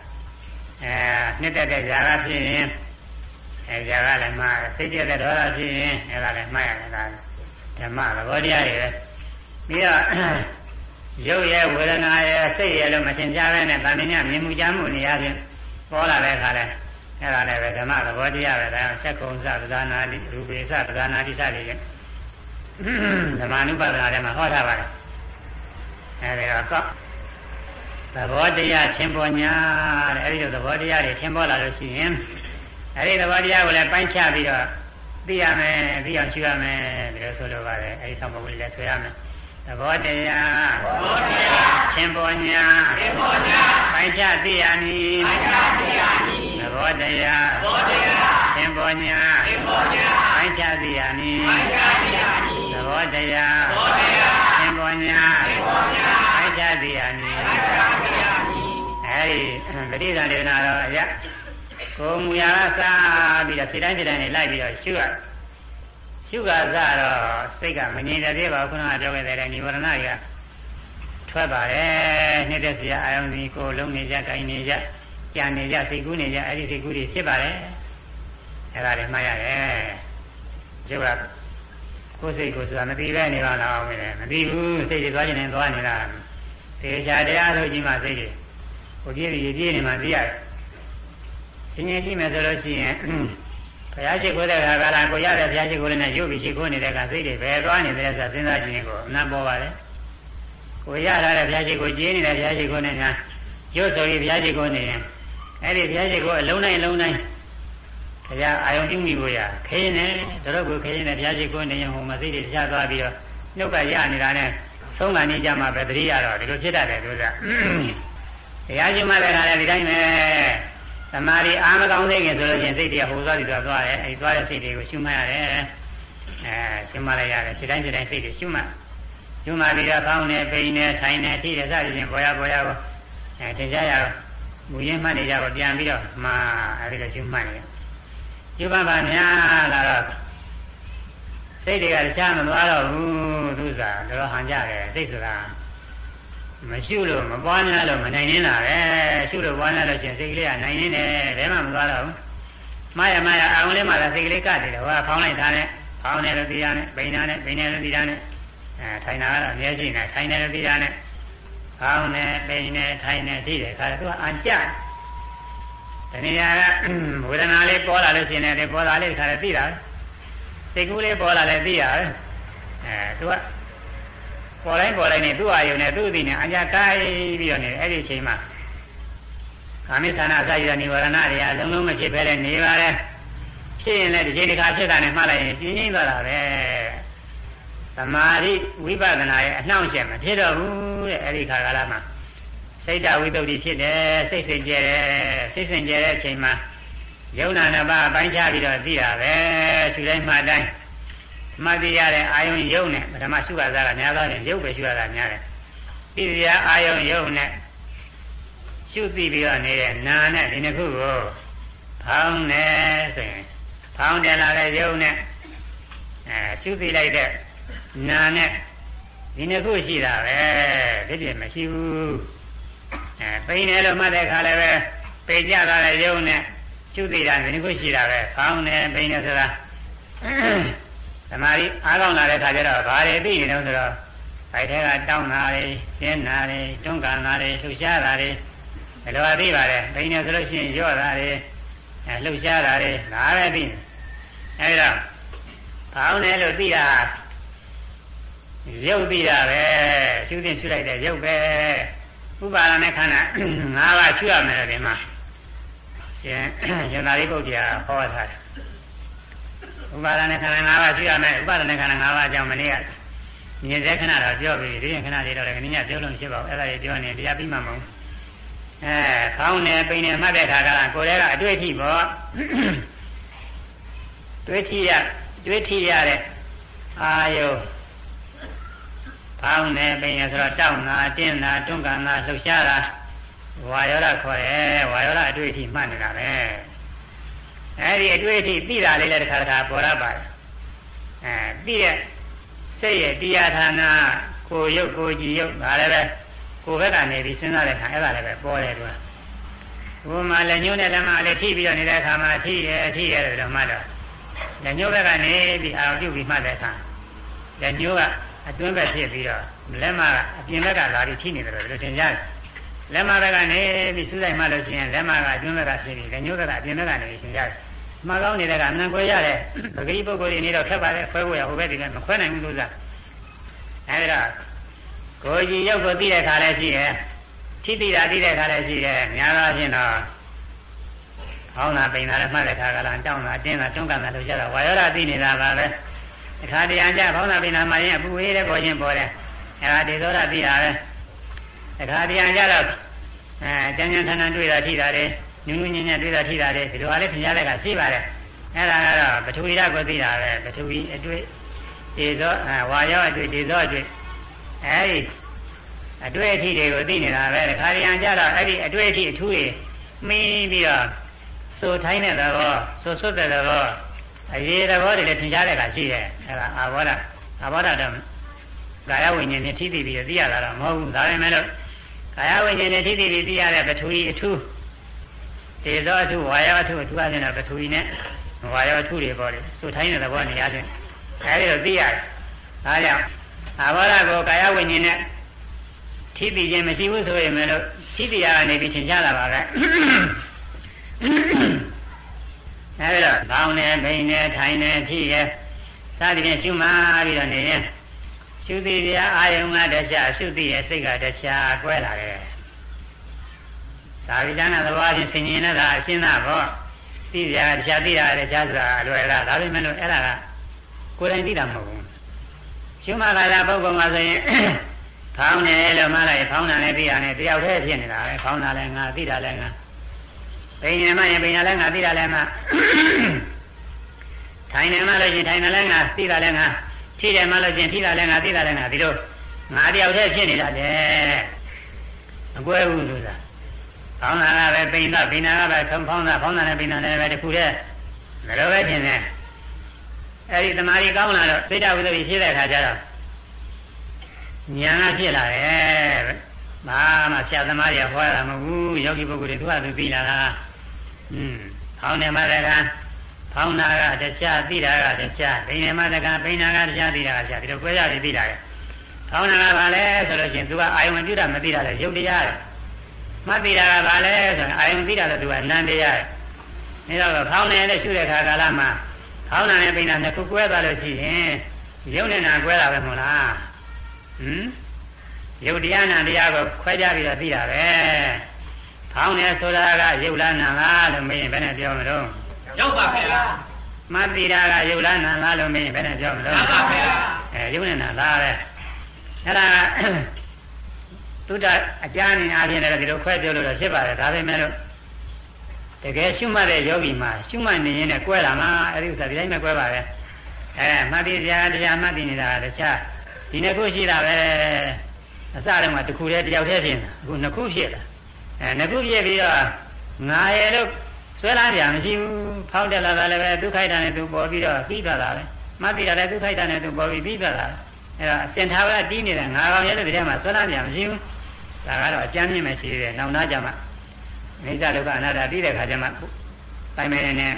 အဲနှစ်သက်တဲ့ຢာကဖြစ်ရင် အဲຢာကလည်းမှားတယ်စိတ်ပြတဲ့ဒေါသဖြစ်ရင်အဲဒါလည်းမှားရတယ်ဒါဓမ္မသဘောတရားတွေပဲပြီးတော့ရုပ်ရဲ့ဝေဒနာရဲ့စိတ်ရဲ့လို့မသင်ကြားပဲနဲ့ဗာမင်းညမြင်မှုကြားမှုနေရာချင်းပေါ်လာတဲ့အခါလဲအဲ့ဒါလည်းပဲဓမ္မသဘောတရားပဲဒါဆက်ကုံစပဇာနာတိရူပေစပဇာနာတိစတွေဓမ္မ ानु ပါဒနာထဲမှာဟောထားပါတယ်အဲဒီတော့သဘောတရားသင်ပေါ်ညာတဲ့အဲဒီလိုသဘောတရားတွေသင်ပေါ်လာလို့ရှိရင် အဲဒီသဘောတရားကိုလည်းပိုင်းခြားပြီးတော့သိရမယ်သိအောင်ရှိရမယ်ဒီလိုဆိုလိုပါတယ်အဲဒီဆောင်ပုဒ်လေးလည်းဆွေရမယ်ဘောတရားဘောတရားသင်္ဘောညာသင်္ဘောညာပိုင်းခြားသိရမည်အကြတရားမည်သဘောတရားဘောတရားသင်္ဘောညာသင်္ဘောညာပိုင်းခြားသိရမည်အကြတရားမည်သဘောတရားဘောတရားသင်္ဘောညာသင်္ဘောညာပိုင်းခြားသိရမည်အကြတရားမည်အဲဒီပဋိသန္ဓေနာတော့အရ ကိုယ်မူရာကစားပြီးတော့စိတ်တိုင်းစိတ်တိုင်းနဲ့လိုက်ပြီးတော့ရှုရရှုကစားတော့စိတ်ကမငြိမ်တဲ့ပြေပါခုနကပြောခဲ့တဲ့និဝရဏတွေကထွက်ပါတယ်နှစ်သက်စရာအာယုံစီကိုယ်လုံးနေကြ၊ကိုင်နေကြ၊ကြံနေကြစိတ်ကူးနေကြအဲ့ဒီစိတ်ကူးတွေဖြစ်ပါတယ်အဲ့ဒါတွေမှတ်ရတယ်ကျုပ်ကကိုယ်စိတ်ကိုဆိုတာမသိပဲနေပါလားမင်းလည်းမသိဘူးစိတ်တွေသွားကျင်နေသွားနေတာတေချာတရားလို့ကြီးမှစိတ်တွေကိုပြည့်ပြည့်ပြည့်နေမှသိရတယ်။ ရှင်ရင်ကြည့်မယ်ဆိုလို့ရှိရင်ဘုရားရှိခိုးတဲ့ခါကလာကိုရတဲ့ဘုရားရှိခိုးလေးနဲ့ရုပ်ပြီးရှိခိုးနေတဲ့ကစိတ်တွေဘယ်သွားနေတယ်ဆိုတာစဉ်းစားကြည့်ရင်ကိုအနံ့ပေါ်ပါလေ။ကိုရထားတဲ့ဘုရားရှိခိုးကျင်းနေတဲ့ဘုရားရှိခိုးနဲ့ညာရုပ်ဆိုပြီးဘုရားရှိခိုးနေရင်အဲ့ဒီဘုရားရှိခိုးအလုံးတိုင်းအလုံးတိုင်းဘုရားအာယုံပြုမိကိုရခင်းနေတို့ကိုခင်းနေဘုရားရှိခိုးနေရင်ဟိုမစိတ်တွေတခြားသွားပြီးတော့နှုတ်ကရနေတာနဲ့ဆုံးကနေကြမှာပဲတတိယတော့ဒီလိုဖြစ်တတ်တယ်သူကတရားရှိမှလည်းခါလည်းဒီတိုင်းပဲ သမာဓိအားမကောင်းသေးခင်ဆိုလို့ချင်းစိတ်တွေဟိုသွားပြီးတော့သွားတယ်အဲဒီသွားတဲ့စိတ်တွေကိုရှုမှတ်ရတယ်အဲရှုမှတ်လိုက်ရတယ်ဒီတိုင်းဒီတိုင်းစိတ်တွေရှုမှတ်ရှုမှတ်ပြီးတော့ကောင်းနေပိန်နေထိုင်နေထိတယ်စသည်ဖြင့်ပေါ်ရပေါ်ရကိုအဲသင်ကြရတော့မူရင်းမှတ်နေကြတော့ပြန်ပြီးတော့မှာအဲဒီလိုရှုမှတ်နေတယ်ရှုမှတ်ပါများလာတော့စိတ်တွေကတခြားမသွားတော့ဘူးသူစားတော့ဟန်ကြတယ်စိတ်ဆိုတာ မရှုလို့မပွားများလို့မနိုင်နေတာပဲရှုလို့ပွားများလို့ရှင်စိတ်ကလေးကနိုင်နေတယ်ဘယ်မှမသွားတော့ဘူးမှားရမှားရအောင်လေးမှသာစိတ်ကလေးကတည်တယ်ဟောဖောင်းလိုက်တာနဲ့ဖောင်းတယ်လို့သိရနဲ့ပိန်တာနဲ့ပိန်တယ်လို့သိရနဲ့အဲထိုင်တာကတော့အများကြီးနေထိုင်တယ်လို့သိရနဲ့ဖောင်းတယ်ပိန်တယ်ထိုင်တယ်သိတယ်ခါတော့သူကအန်ကြတဏှာကဝေဒနာလေးပေါ်လာလို့ရှင်တယ်ပေါ်လာလေးခါတော့သိတာစိတ်ကူးလေးပေါ်လာလဲသိရတယ်အဲသူက ပေါ်တိုင်းပေါ်တိုင်းနဲ့သူ့အာယုံနဲ့သူ့အသိနဲ့အညာကိုင်းပြီးတော့နေအဲ့ဒီအချိန်မှာကာမိသနာစာရဏိဝရဏတွေအလုံးလုံးမဖြစ်ပဲနဲ့နေပါလေဖြစ်ရင်လည်းဒီချိန်တစ်ခါဖြစ်တာနဲ့မှတ်လိုက်ရင်ပြင်းပြင်းသွားတာပဲသမာဓိဝိပဿနာရဲ့အနှောင့်အယှက်မဖြစ်တော့ဘူးတဲ့အဲ့ဒီခါကာလမှာစိတ်တဝိတုဒ္ဓိဖြစ်တယ်စိတ်စင်ကြယ်တယ်စိတ်စင်ကြယ်တဲ့အချိန်မှာယုံနာနှစ်ပါးအပိုင်းခြားပြီးတော့သိတာပဲခြူတိုင်းမှတိုင်း မှတ်သိရတဲ့အာယုံယုံနဲ့ပထမရှုရတာကများသောရင်ယုတ်ပဲရှုရတာများတယ်သိရအာယုံယုံနဲ့ရှုသိပြီးတော့နေတဲ့နာနဲ့ဒီနှစ်ခုကိုဖောင်းနေဆိုရင်ဖောင်းတယ်လာတဲ့ယုံနဲ့အဲရှုသိလိုက်တဲ့နာနဲ့ဒီနှစ်ခုရှိတာပဲဒီပြည့်မရှိဘူးအဲပိန်တယ်လို့မှတ်တဲ့ခါလည်းပဲပိန်ကြတာလည်းယုံနဲ့ရှုသိတာဒီနှစ်ခုရှိတာပဲဖောင်းတယ်ပိန်တယ်ဆိုတာ သမာဓိအားကောင်းလာတဲ့ခါကျတော့ဘာတွေသိနေတော့ဆိုတော့အဲ့ထဲကတောင်းတာတွေရှင်းတာတွေတွန်းကန်တာတွေလှူရှားတာတွေဘယ်လိုအသိပါလဲပိန်တယ်ဆိုလို့ရှိရင်ရော့တာတွေအဲလှူရှားတာတွေဒါပဲသိတယ်အဲ့ဒါဖောင်းတယ်လို့သိတာရုပ်သိတာပဲရှုသိရှုလိုက်တဲ့ရုပ်ပဲဥပါဒနဲ့ခန္ဓာ၅ပါးရှုရမယ်ဒီမှာရှင်ရှင်သာရိပုတ္တရာဟောထားတယ် ဥပါဒနဲ့ခန္ဓာ၅ပါးရှုရမယ်ဥပါဒနဲ့ခန္ဓာ၅ပါးအကြောင်းမနေ့ကမြင်စေခဏတော့ပြောပြီးဒီရင်ခဏလေးတော့လည်းခဏညပြောလို့ဖြစ်ပါဘူးအဲ့ဒါကြီးပြောနေတရားပြီးမှမဟုတ်အဲခေါင်းနဲ့ပိန်နဲ့မှတ်တဲ့ခါကကိုယ်တည်းကအတွေ့အထိပေါ့တွေ့ထိရတွေ့ထိရတဲ့အာယုဖောင်းနေပင်ရဆိုတော့တောင်းတာတင်းတာတွန်းကန်တာလှုပ်ရှားတာဝါယောဓခေါ်တယ်ဝါယောဓအတွေ့အထိမှတ်နေတာပဲ အဲဒီအတွေ့အထိသိတာလေးလည်းတစ်ခါတစ်ခါပေါ်ရပါတယ်အဲသိတဲ့စိတ်ရဲ့တရားဌာနကိုရုပ်ကိုကြည်ရုပ်ဒါလည်းပဲကိုဘက်ကနေပြီးစဉ်းစားတဲ့အခါအဲ့ဒါလည်းပဲပေါ်တယ်သူကဘုမလည်းညှိုးနဲ့လက်မလည်းထိပြီးတော့နေတဲ့အခါမှာထိတယ်ထိရတယ်တော့မှတော့လက်ညှိုးဘက်ကနေပြီးအာရုံပြုပြီးမှတ်တဲ့အခါလက်ညှိုးကအတွင်းဘက်ဖြစ်ပြီးတော့လက်မကအပြင်ဘက်ကလာပြီးထိနေတယ်လို့ထင်ကြတယ်လက်မဘက်ကနေပြီးစူးလိုက်မှလို့ရှိရင်လက်မကအတွင်းဘက်ကဖြစ်ပြီးလက်ညှိုးဘက်ကအပြင်ဘက်ကနေရှင်းကြတယ် မှားကောင်းနေတဲ့ကအမှန်ခွဲရတယ်ပဂရိပုဂ္ဂိုလ်တွေနေတော့ခက်ပါလေခွဲဖို့ရဟိုဘက်ဒီကမခွဲနိုင်ဘူးလို့သာအဲဒီတော့ကိုကြီးရုပ်ကိုသိတဲ့ခါလည်းရှိတယ်ထိတိတာသိတဲ့ခါလည်းရှိတယ်များသောအားဖြင့်တော့ဟောင်းတာပိန်တာလည်းမှတ်တဲ့ခါကလည်းတောင်းတာတင်းတာတွန်းကန်တာလို့ရတာဝါယောဓာသိနေတာပါပဲအခါတရံကြဘောင်းနာပိန်နာမှရင်အပူဝေးတဲ့ပေါ်ချင်းပေါ်တယ်အဲဒါဒေသောတာသိတာပဲတခါတရံကြတော့အဲကျန်ကျန်ထန်ထန်တွေ့တာထိတာတယ် ညူးညူးညံ့ညံ့တွေ့တာထိတာတယ်ဒီလိုအားလေးထင်ရှားတဲ့ကရှိပါတယ်အဲ့ဒါကတော့ပထဝီဓာတ်ကိုသိတာပဲပထဝီအတွေ့ဒေသောဝါရောအတွေ့ဒေသောအတွေ့အဲဒီအတွေ့အထိတွေကိုသိနေတာပဲတခါတရံကြတော့အဲ့ဒီအတွေ့အထိအထူးကြီးမင်းပြီးတော့ဆိုထိုင်းတဲ့သဘောဆိုဆွတ်တဲ့သဘောအရေးသဘောတွေလည်းထင်ရှားတဲ့ကရှိတယ်အဲ့ဒါအာဘောဓအာဘောဓတော့ကာယဝိညာဉ်နဲ့ထိသိပြီးသိရတာတော့မဟုတ်ဘူးဒါပေမဲ့လို့ကာယဝိညာဉ်နဲ့ထိသိပြီးသိရတဲ့ပထဝီအထူး ဒေသောအထူးဝါယောအထူးအထူးအချင်းတော့ပထဝီနဲ့ဝါယောအထူးတွေပေါ့လေဆိုထိုင်းတဲ့သဘောနေရာချင်းအဲဒီတော့သိရတယ်ဒါကြောင့်အာဘောဓကိုကာယဝိညာဉ်နဲ့ထိသိခြင်းမရှိဘူးဆိုရင်လည်းထိသိရကနေပြီးထင်ရှားလာပါပဲအဲဒီတော့ဘောင်းနဲ့ဘိန်းနဲ့ထိုင်နဲ့ထိရဲ့စသည်ဖြင့်ရှုမှပြီးတော့နေရင်ရှုသိပြအာယုံကတခြားရှုသိရဲ့စိတ်ကတခြားကွဲလာတယ် သာဝိဒနာသဘောချင်းဆင်ញင်နေတာအရှင်းတာပေါ့သိပြတခြားသိတာတခြားဆိုတာလွယ်လားဒါပေမဲ့လို့အဲ့ဒါကကိုယ်တိုင်သိတာမဟုတ်ဘူးရှုမှလာတာပုဂ္ဂိုလ်မှာဆိုရင်ဖောင်းတယ်လို့မှလိုက်ဖောင်းတာနဲ့သိရတယ်တယောက်တည်းဖြစ်နေတာပဲဖောင်းတာလည်းငါသိတာလည်းငါဘိညာမရင်ဘိညာလည်းငါသိတာလည်းငါထိုင်နေမှလို့ရှိရင်ထိုင်နေလည်းငါသိတာလည်းငါထိတယ်မှလို့ရှိရင်ထိတာလည်းငါသိတာလည်းငါဒီလိုငါတယောက်တည်းဖြစ်နေတာလေအကွဲဘူးဆိုတာ ဖောင်းတာကပဲပိန်တာပိန်တာကပဲထုံဖောင်းတာဖောင်းတာနဲ့ပိန်တာနဲ့ပဲတခုတည်းဒါလိုပဲထင်တယ်အဲ့ဒီတမာရီကောင်းလာတော့သိတဝိသုဒ္ဓိဖြစ်တဲ့အခါကျတော့ဉာဏ်ကဖြစ်လာတယ်ဘာမှဆရာသမားတွေဟောတာမဟုတ်ဘူးယောဂီပုဂ္ဂိုလ်တွေသူကသူသိလာတာอืมဖောင်းနေမှတကဖောင်းတာကတခြားသိတာကတခြားပိန်နေမှတကပိန်တာကတခြားသိတာကတခြားဒီလိုကြွဲရတယ်သိတာကဖောင်းတာကဘာလဲဆိုလို့ရှိရင်သူကအာယုံပြုတာမသိတာလေရုပ်တရားတယ် မှတ်သိတာကဘာလဲဆိုရင်အာယုံသိတာလည်းသူကနန္တရားတယ်ဒါတော့ဖောင်းနေတဲ့ရှုတဲ့ခါကာလမှာဖောင်းတာနဲ့ပိန်တာနှစ်ခုကွဲသွားလို့ရှိရင်ရုပ်နဲ့နာကွဲတာပဲမဟုတ်လားဟမ်ရုပ်တရားနာတရားကိုခွဲခြားပြီးတော့သိတာပဲဖောင်းနေဆိုတာကရုပ်လားနာလားလို့မင်းဘယ်နဲ့ပြောမလို့ရောက်ပါဗျာမသိတာကရုပ်လားနာလားလို့မင်းဘယ်နဲ့ပြောမလို့မှန်ပါဗျာအဲရုပ်နဲ့နာလားပဲအဲ့ဒါ သုဒ္ဓအကြမ်းနေအားဖြင့်လည်းဒီလိုခွဲပြောလို့တော့ဖြစ်ပါတယ်ဒါပေမဲ့လို့တကယ်ရှုမှတ်တဲ့ယောဂီမှာရှုမှတ်နေရင်လည်းကွဲလာမှာအဲ့ဒီဥစ္စာဒီတိုင်းပဲကွဲပါပဲအဲမှတ်ပြီးတရားတရားမှတ်ပြီးနေတာတခြားဒီနှစ်ခုရှိတာပဲအစတုန်းကတစ်ခုတည်းတယောက်တည်းဖြစ်နေတာအခုနှစ်ခုဖြစ်လာအဲနှစ်ခုဖြစ်ပြီးတော့ငါရဲ့လို့ဆွဲလာကြမရှိဘူးဖောက်တယ်လာတာလည်းပဲဒုက္ခိုက်တာနဲ့သူပေါ်ပြီးတော့ပြီးသွားတာပဲမှတ်ပြီးတာလည်းဒုက္ခိုက်တာနဲ့သူပေါ်ပြီးပြီးသွားတာအဲတော့စင်ထားကတီးနေတဲ့ငါကောင်ရဲ့လို့ဒီထဲမှာဆွဲလာကြမရှိဘူး ဒါကတော့အကျမ်းမြင့်မရှိသေးတယ်နောက်နာကြမှာမိစ္ဆာဒုက္ခအနတ္တပြီးတဲ့ခါကျမှပိုင်မယ်နဲ့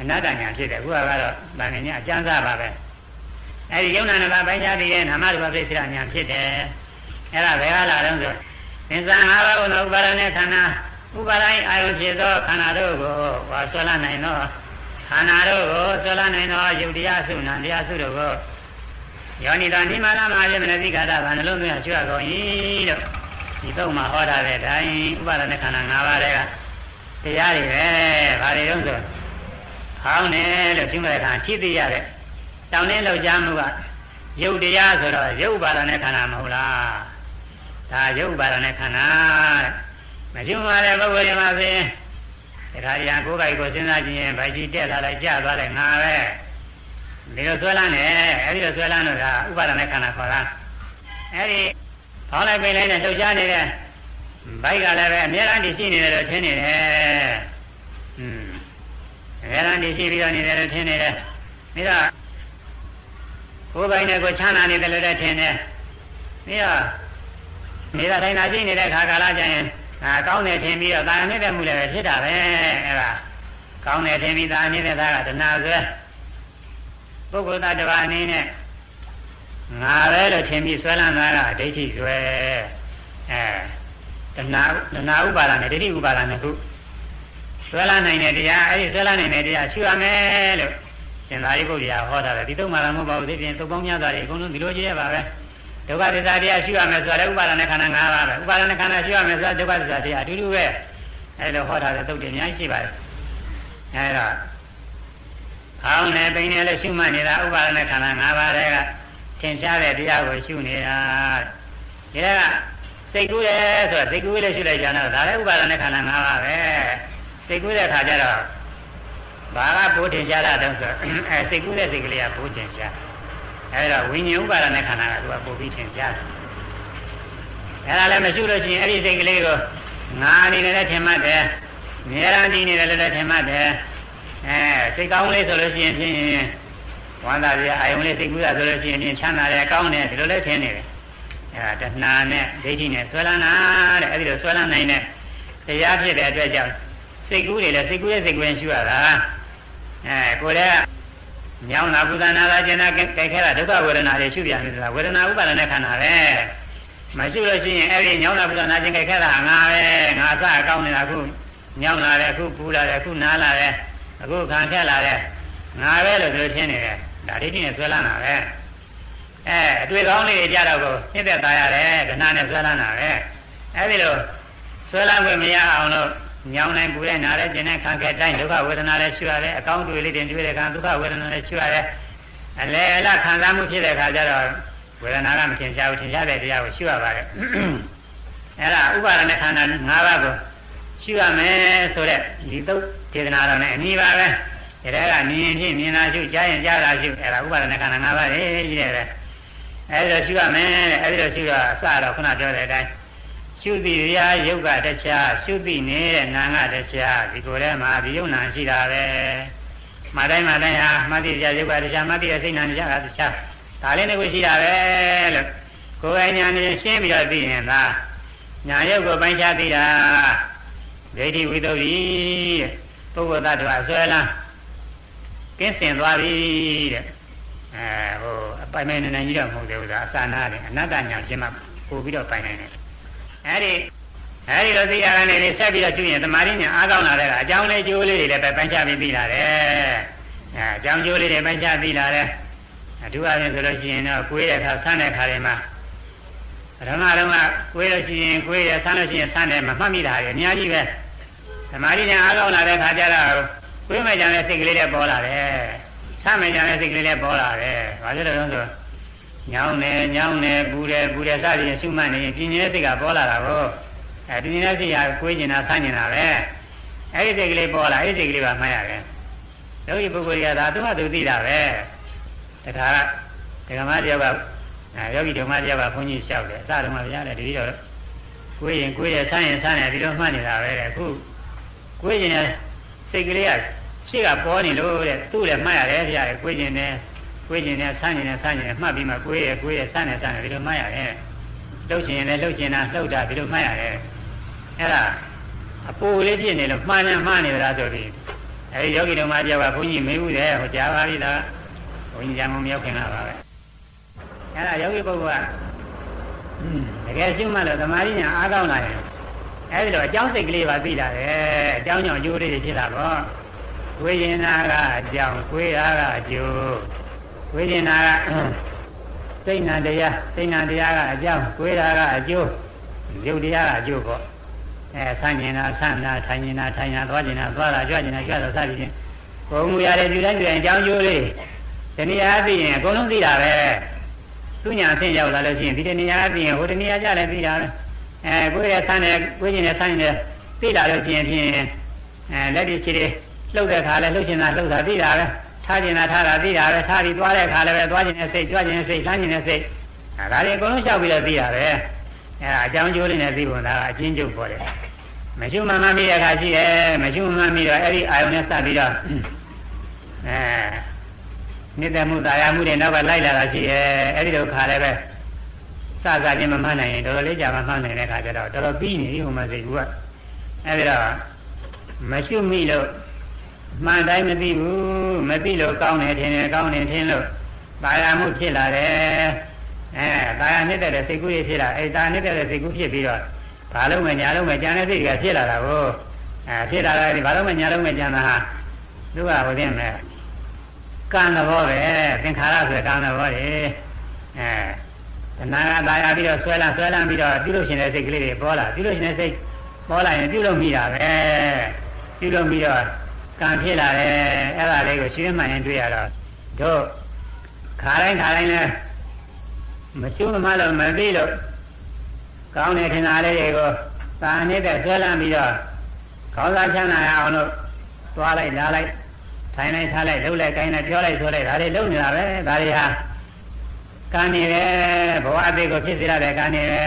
အနတ္တညာဖြစ်တယ်ခုကတော့ဗာငင်ညာအကျမ်းစားပါပဲအဲဒီယုံနာနှစ်ပါးပိုင်းခြားပြီးတဲ့နာမရူပပြိစ္ဆရာညာဖြစ်တယ်အဲ့ဒါဘယ်ကလာတော့ဆိုသင်္ဇာ၅ပါးကိုဥပါဒနဲ့ခန္ဓာဥပါဒိုင်းအာယုဖြစ်သောခန္ဓာတို့ကိုဟောဆွဲလာနိုင်သောခန္ဓာတို့ကိုဆွဲလာနိုင်သောယုတ်တရားစုနာတရားစုတို့ကိုယောနိတနိမလာမယမနတိကာတဘာနှလုံးသွင်းရွှေရကုန်၏လို့ ဒီတော့မှဟောထားတဲ့တိုင်းဥပါဒနဲ့ခန္ဓာ၅ပါးတွေကတရားတွေပဲဘာတွေတော့ဆိုဟောင်းတယ်လို့ရှင်းတဲ့အခါကြည့်သိရတဲ့တောင်းတဲ့လောက်ကြားမှုကရုပ်တရားဆိုတော့ရုပ်ပါဒနဲ့ခန္ဓာမဟုတ်လားဒါရုပ်ပါဒနဲ့ခန္ဓာမရှင်းပါတဲ့ပုဂ္ဂိုလ်တွေမှာဆိုရင်တခါတည်းကိုယ်ပိုက်ကိုစဉ်းစားကြည့်ရင်ဗိုက်ကြီးတက်လာလိုက်ကြသွားတယ်ငါပဲဒီလိုဆွဲလန်းတယ်အဲဒီလိုဆွဲလန်းလို့ဒါဥပါဒနဲ့ခန္ဓာခေါ်တာအဲဒီ ဖောင်းလိုက်ပိန်လိုက်နဲ့လှုပ်ရှားနေတဲ့ဘိုက်ကလည်းပဲအများအားဖြင့်ရှိနေတယ်လို့ထင်နေတယ်။อืมအများအားဖြင့်ရှိပြီးတော့နေတယ်လို့ထင်နေတယ်။ပြီးတော့ကိုယ်ပိုင်နဲ့ကိုချမ်းသာနေတယ်လို့လည်းထင်တယ်။ပြီးတော့နေတာတိုင်းသာရှိနေတဲ့ခါကာလကျရင်အာကောင်းတယ်ထင်ပြီးတော့တာနေတဲ့မှုလည်းဖြစ်တာပဲအဲ့ဒါကောင်းတယ်ထင်ပြီးတာနေတဲ့သားကတဏှာဆွဲပုဂ္ဂိုလ်သားတစ်ပါးအနေနဲ့ ငါပဲလို့ထင်ပြီးဆွဲလန်းတာကဒိဋ္ဌိဆွဲအဲတဏှာတဏှာဥပါဒနဲ့ဒိဋ္ဌိဥပါဒနဲ့ခုဆွဲလန်းနိုင်တဲ့တရားအဲ့ဒီဆွဲလန်းနိုင်တဲ့တရားရှုရမယ်လို့ရှင်သာရိပုတ္တရာဟောတာပဲဒီတော့မှလည်းမဟုတ်ပါဘူးဒီပြင်သုတ်ပေါင်းများတာတွေအကုန်လုံးဒီလိုကြည့်ရပါပဲဒုက္ခသစ္စာတရားရှုရမယ်ဆိုတော့ဥပါဒနဲ့ခန္ဓာ၅ပါးပဲဥပါဒနဲ့ခန္ဓာရှုရမယ်ဆိုတော့ဒုက္ခသစ္စာတရားအတူတူပဲအဲ့လိုဟောထားတဲ့သုတ်တွေအများကြီးရှိပါတယ်အဲ့တော့အောင်းနဲ့ပိန်နဲ့လည်းရှုမှတ်နေတာဥပါဒနဲ့ခန္ဓာ၅ပါးတွေက ထင်ရှားတဲ့တရားကိုရှုနေတာဒီကစိတ်ကူးတယ်ဆိုတော့စိတ်ကူးလေးရှုလိုက်ကြတော့ဒါလည်းဥပါဒณะခန္ဓာ၅ပါးပဲစိတ်ကူးတဲ့ခါကျတော့ဘာကဘိုးထင်ရှားတာတုံးဆိုအဲစိတ်ကူးတဲ့စိတ်ကလေးကဘိုးထင်ရှားအဲဒါဝိညာဉ်ဥပါဒณะခန္ဓာကသူကပို့ပြီးထင်ရှားတယ်အဲဒါလည်းမရှိလို့ရှိရင်အဲ့ဒီစိတ်ကလေးကိုငါအနေနဲ့လည်းထင်မှတ်တယ်နေရာတည်နေတယ်လည်းထင်မှတ်တယ်အဲစိတ်ကောင်းလေးဆိုလို့ရှိရင်ဖြင့် ဝမ်းသာရအာယုံလေးစိတ်ကူးတာဆိုလို့ရှိရင်ဖြင့်ချမ်းသာတယ်ကောင်းတယ်ဒီလိုလည်းထင်နေတယ်အဲဒါတဏှာနဲ့ဒိဋ္ဌိနဲ့ဆွဲလန်းတာတဲ့အဲ့ဒီလိုဆွဲလန်းနိုင်တဲ့တရားဖြစ်တဲ့အတွက်ကြောင့်စိတ်ကူးတွေလည်းစိတ်ကူးရဲ့စိတ်ကူးရင်ရှုရတာအဲကိုယ်လည်းညောင်းတာပူဇာနာတာကျင်တာကြိုက်ခဲတာဒုက္ခဝေဒနာတွေရှုပြန်ပြီဆိုတာဝေဒနာဥပါဒณะခန္ဓာပဲမရှိလို့ရှိရင်အဲ့ဒီညောင်းတာပူဇာနာကျင်ကြိုက်ခဲတာငါပဲငါအစအကောင်းနေတာအခုညောင်းလာတယ်အခုပူလာတယ်အခုနားလာတယ်အခုခံခက်လာတယ်ငါပဲလို့ပြောချင်းနေတယ် ဒါဒိဋ္ဌိနဲ့ဆွဲလန်းတာပဲအဲအတွေ့ကောင်းလေးကြတော့ကိုနှိမ့်သက်သားရတယ်ဒနာနဲ့ဆွဲလန်းတာပဲအဲဒီလိုဆွဲလန်းခွင့်မရအောင်လို့ညောင်းနိုင်ပူတဲ့နားတဲ့ကျင်တဲ့ခံခဲ့တိုင်းဒုက္ခဝေဒနာလည်းရှိရတယ်အကောင်းတွေ့လေးတင်တွေ့တဲ့ခံဒုက္ခဝေဒနာလည်းရှိရတယ်အလဲအလခံစားမှုဖြစ်တဲ့အခါကျတော့ဝေဒနာကမထင်ရှားဘူးထင်ရှားတဲ့တရားကိုရှိရပါတယ်အဲ့ဒါဥပါဒณะခန္ဓာ၅ပါးကိုရှိရမယ်ဆိုတဲ့ဒီသုတ်ဒေသနာတော်နဲ့အနည်းပါပဲ ဒါကမြင်ရင်မြင်တာရှိကြားရင်ကြားတာရှိအဲ့ဒါဥပါဒณะခန္ဓာ၅ပါးလေကြီးတယ်ပဲအဲ့ဒါရှိရမယ်တဲ့အဲ့ဒါရှိရအစတော့ခုနပြောတဲ့အတိုင်းရှုတိရာယုတ်ကတခြားရှုတိနေတဲ့နာငါတခြားဒီကိုယ်ထဲမှာဒီယုံနာရှိတာပဲမတိုင်းမတိုင်းဟာမတိရာယုတ်ကတခြားမတိရစိတ်နာတခြားကတခြားဒါလေးနဲ့ကိုရှိတာပဲလို့ကိုယ်အညာနဲ့ရှင်းပြီးတော့သိရင်သာညာယုတ်ကိုပိုင်းခြားသိတာဒိဋ္ဌိဝိသုဒ္ဓိပုဂ္ဂိုလ်သတ္တဝါဆွဲလန်း ကင်းစင်သွားပြီတဲ့အဲဟိုအပိုင်မဲ့နေနေကြီးတော့မဟုတ်သေးဘူးဒါအစာနာတယ်အနတ္တညာရှင်းမှပို့ပြီးတော့ပိုင်နိုင်တယ်အဲ့ဒီအဲ့ဒီလိုသိရတဲ့နေလေးဆက်ပြီးတော့ကျွရင်တမာရင်းညာအားကောင်းလာတဲ့ကအကြောင်းလေးကျိုးလေးတွေလည်းပဲပိုင်းခြားပြီးသိလာတယ်အဲအကြောင်းကျိုးလေးတွေပိုင်းခြားသိလာတယ်အထူးအဖြင့်ဆိုလို့ရှိရင်တော့ကိုယ်ရဲ့အခါဆန်းတဲ့ခါတွေမှာပထမတော့ကကိုယ်လို့ရှိရင်ကိုယ်ရဲ့ဆန်းလို့ရှိရင်ဆန်းတယ်မမှတ်မိတာတွေအများကြီးပဲသမာဓိညာအားကောင်းလာတဲ့ခါကျတော့ ကိုယ်မဲ့ကြတဲ့စိတ်ကလေးတွေပေါ်လာတယ်ဆန်းမဲ့ကြတဲ့စိတ်ကလေးတွေပေါ်လာတယ်ဘာဖြစ်လို့လဲဆိုညောင်းတယ်ညောင်းတယ်ပူတယ်ပူတယ်စသည်ဖြင့်ရှုမှတ်နေရင်ပြင်းနေတဲ့စိတ်ကပေါ်လာတာကိုအဲပြင်းနေတဲ့စိတ်ကကိုယ်ကျင်တာဆန်းကျင်တာပဲအဲဒီစိတ်ကလေးပေါ်လာအဲဒီစိတ်ကလေးကမှတ်ရတယ်ယောဂီပုဂ္ဂိုလ်ကဒါသူကသူသိတာပဲတခါဒကမတယောက်ကအဲယောဂီဓမ္မတယောက်ကဘုန်းကြီးလျှောက်တယ်အစတုန်းကဗျာလေတတိတော့ကိုယ်ရင်ကိုယ်ရဲ့ဆန်းရင်ဆန်းတယ်ဒီလိုမှတ်နေတာပဲတဲ့အခုကိုယ်ရင် စိတ်ကလေးကရှေ့ကပေါ်နေလို့တဲ့သူ့လည်းမှတ်ရတယ်ဗျာကိုယ်ရင်နဲ့ကိုယ်ရင်နဲ့ဆန်းရင်နဲ့ဆန်းရင်မှတ်ပြီးမှကိုယ်ရဲ့ကိုယ်ရဲ့ဆန်းတယ်ဆန်းတယ်ဒီလိုမှတ်ရတယ်လှုပ်ရှင်လည်းလှုပ်ရှင်တာလှုပ်တာဒီလိုမှတ်ရတယ်အဲ့ဒါအပူလေးဖြစ်နေလို့မှန်နေမှန်နေကြတာဆိုပြီးအဲဒီယောဂီတော်မတယောက်ကဘုန်းကြီးမေးဘူးတယ်ဟိုကြားပါပြီလားဘုန်းကြီးကြံမမရောက်ခင်လာပါပဲအဲ့ဒါယောဂီပုဂ္ဂိုလ်ကတကယ်ရှုမှလို့သမာဓိညာအားကောင်းလာတယ် အဲဒီတော့အကြောင်းစိတ်ကလေးပါသိလာတယ်အကြောင်းကြောင့်အကျိုးလေးတွေဖြစ်လာတော့ဝိညာဏကအကြောင်းကိုယ်ရာကအကျိုးဝိညာဏကစိတ်နာတရားစိတ်နာတရားကအကြောင်းကိုယ်ရာကအကျိုးရုပ်တရားကအကျိုးပေါ့အဲဆန့်ကျင်တာဆန့်တာထိုင်ကျင်တာထိုင်တာသွားကျင်တာသွားတာကြွကျင်တာကြွတာစသည်ဖြင့်ကိုယ်မူရတဲ့ဒီတိုင်းဒီတိုင်းအကြောင်းကျိုးလေးဒီနေရာသိရင်အကုန်လုံးသိတာပဲသူညာအဆင့်ရောက်လာလို့ရှိရင်ဒီနေရာသိရင်ဟိုဒီနေရာကြလည်းသိတာပဲ အဲကိုယ်ရဲ့ဆန်းတယ်ကိုယ်ကျင်တဲ့ဆန်းတယ်သိလာလို့ရှိရင်ဖြင့်အဲလက်ဒီချီတွေလှုပ်တဲ့ခါလဲလှုပ်ချင်တာလှုပ်တာသိတာပဲထားကျင်တာထားတာသိတာပဲထားပြီးသွားတဲ့ခါလည်းပဲသွားကျင်တဲ့စိတ်ကြွကျင်တဲ့စိတ်ဆန်းကျင်တဲ့စိတ်အဲဒါတွေအကုန်လုံးလျှောက်ပြီးတော့သိရပဲအဲဒါအကြောင်းကျိုးလေးနဲ့သိဖို့ဒါကအချင်းကျုပ်ပေါ်တယ်မရှိမှမမိတဲ့အခါရှိတယ်မရှိမှမမိတော့အဲ့ဒီအာယုန်နဲ့စပ်ပြီးတော့အဲနိတ္တမှုတာယာမှုတွေနောက်ကလိုက်လာတာရှိရဲ့အဲ့ဒီတော့ခါလည်းပဲ စစချင်းမမှန်းနိုင်ရင်တော်တော်လေးကြာမှမှန်းနိုင်တဲ့ခါကျတော့တော်တော်ပြီးနေပြီဟိုမှာစိတ်ကူကအဲ့ဒီတော့မရှိမိလို့မှန်တိုင်းမသိဘူးမသိလို့ကောင်းတယ်ထင်တယ်ကောင်းတယ်ထင်လို့တာယာမှုဖြစ်လာတယ်အဲတာယာနှစ်တဲ့စိတ်ကူးတွေဖြစ်လာအဲတာနှစ်တဲ့စိတ်ကူးဖြစ်ပြီးတော့ဘာလို့မညာလို့မကြံတဲ့စိတ်ကဖြစ်လာတာကိုအဲဖြစ်လာတယ်ဘာလို့မညာလို့မကြံတာဟာသူကဘုရင်မဲ့ကံသဘောပဲသင်္ခါရဆိုကံသဘောတွေအဲ တဏှာကตายရပြီးတော့ဆွဲလာဆွဲလန်းပြီးတော့ပြုလို့ရှင်တဲ့စိတ်ကလေးတွေပေါ်လာပြုလို့ရှင်တဲ့စိတ်ပေါ်လာရင်ပြုလို့မိတာပဲပြုလို့ပြီးတော့ကံဖြစ်လာတယ်အဲ့ဒါလေးကိုရှင်းမှန်ရင်တွေ့ရတော့တို့ခါတိုင်းခါတိုင်းလဲ မရှုမှလို့မသိလို့ကောင်းတဲ့ထင်တာလေးတွေကိုသာနေတဲ့ဆွဲလန်းပြီးတော့ခေါင်းစားချမ်းသာရအောင်လို့သွားလိုက်လာလိုက်ထိုင်လိုက်ထားလိုက်လှုပ်လိုက်ကိုင်းလိုက်ပြောလိုက်ဆိုလိုက်ဒါတွေလုပ်နေတာပဲဒါတွေဟာ ကံနေပဲဘဝအသေးကိုဖြစ်စေရတဲ့ကံနေပဲ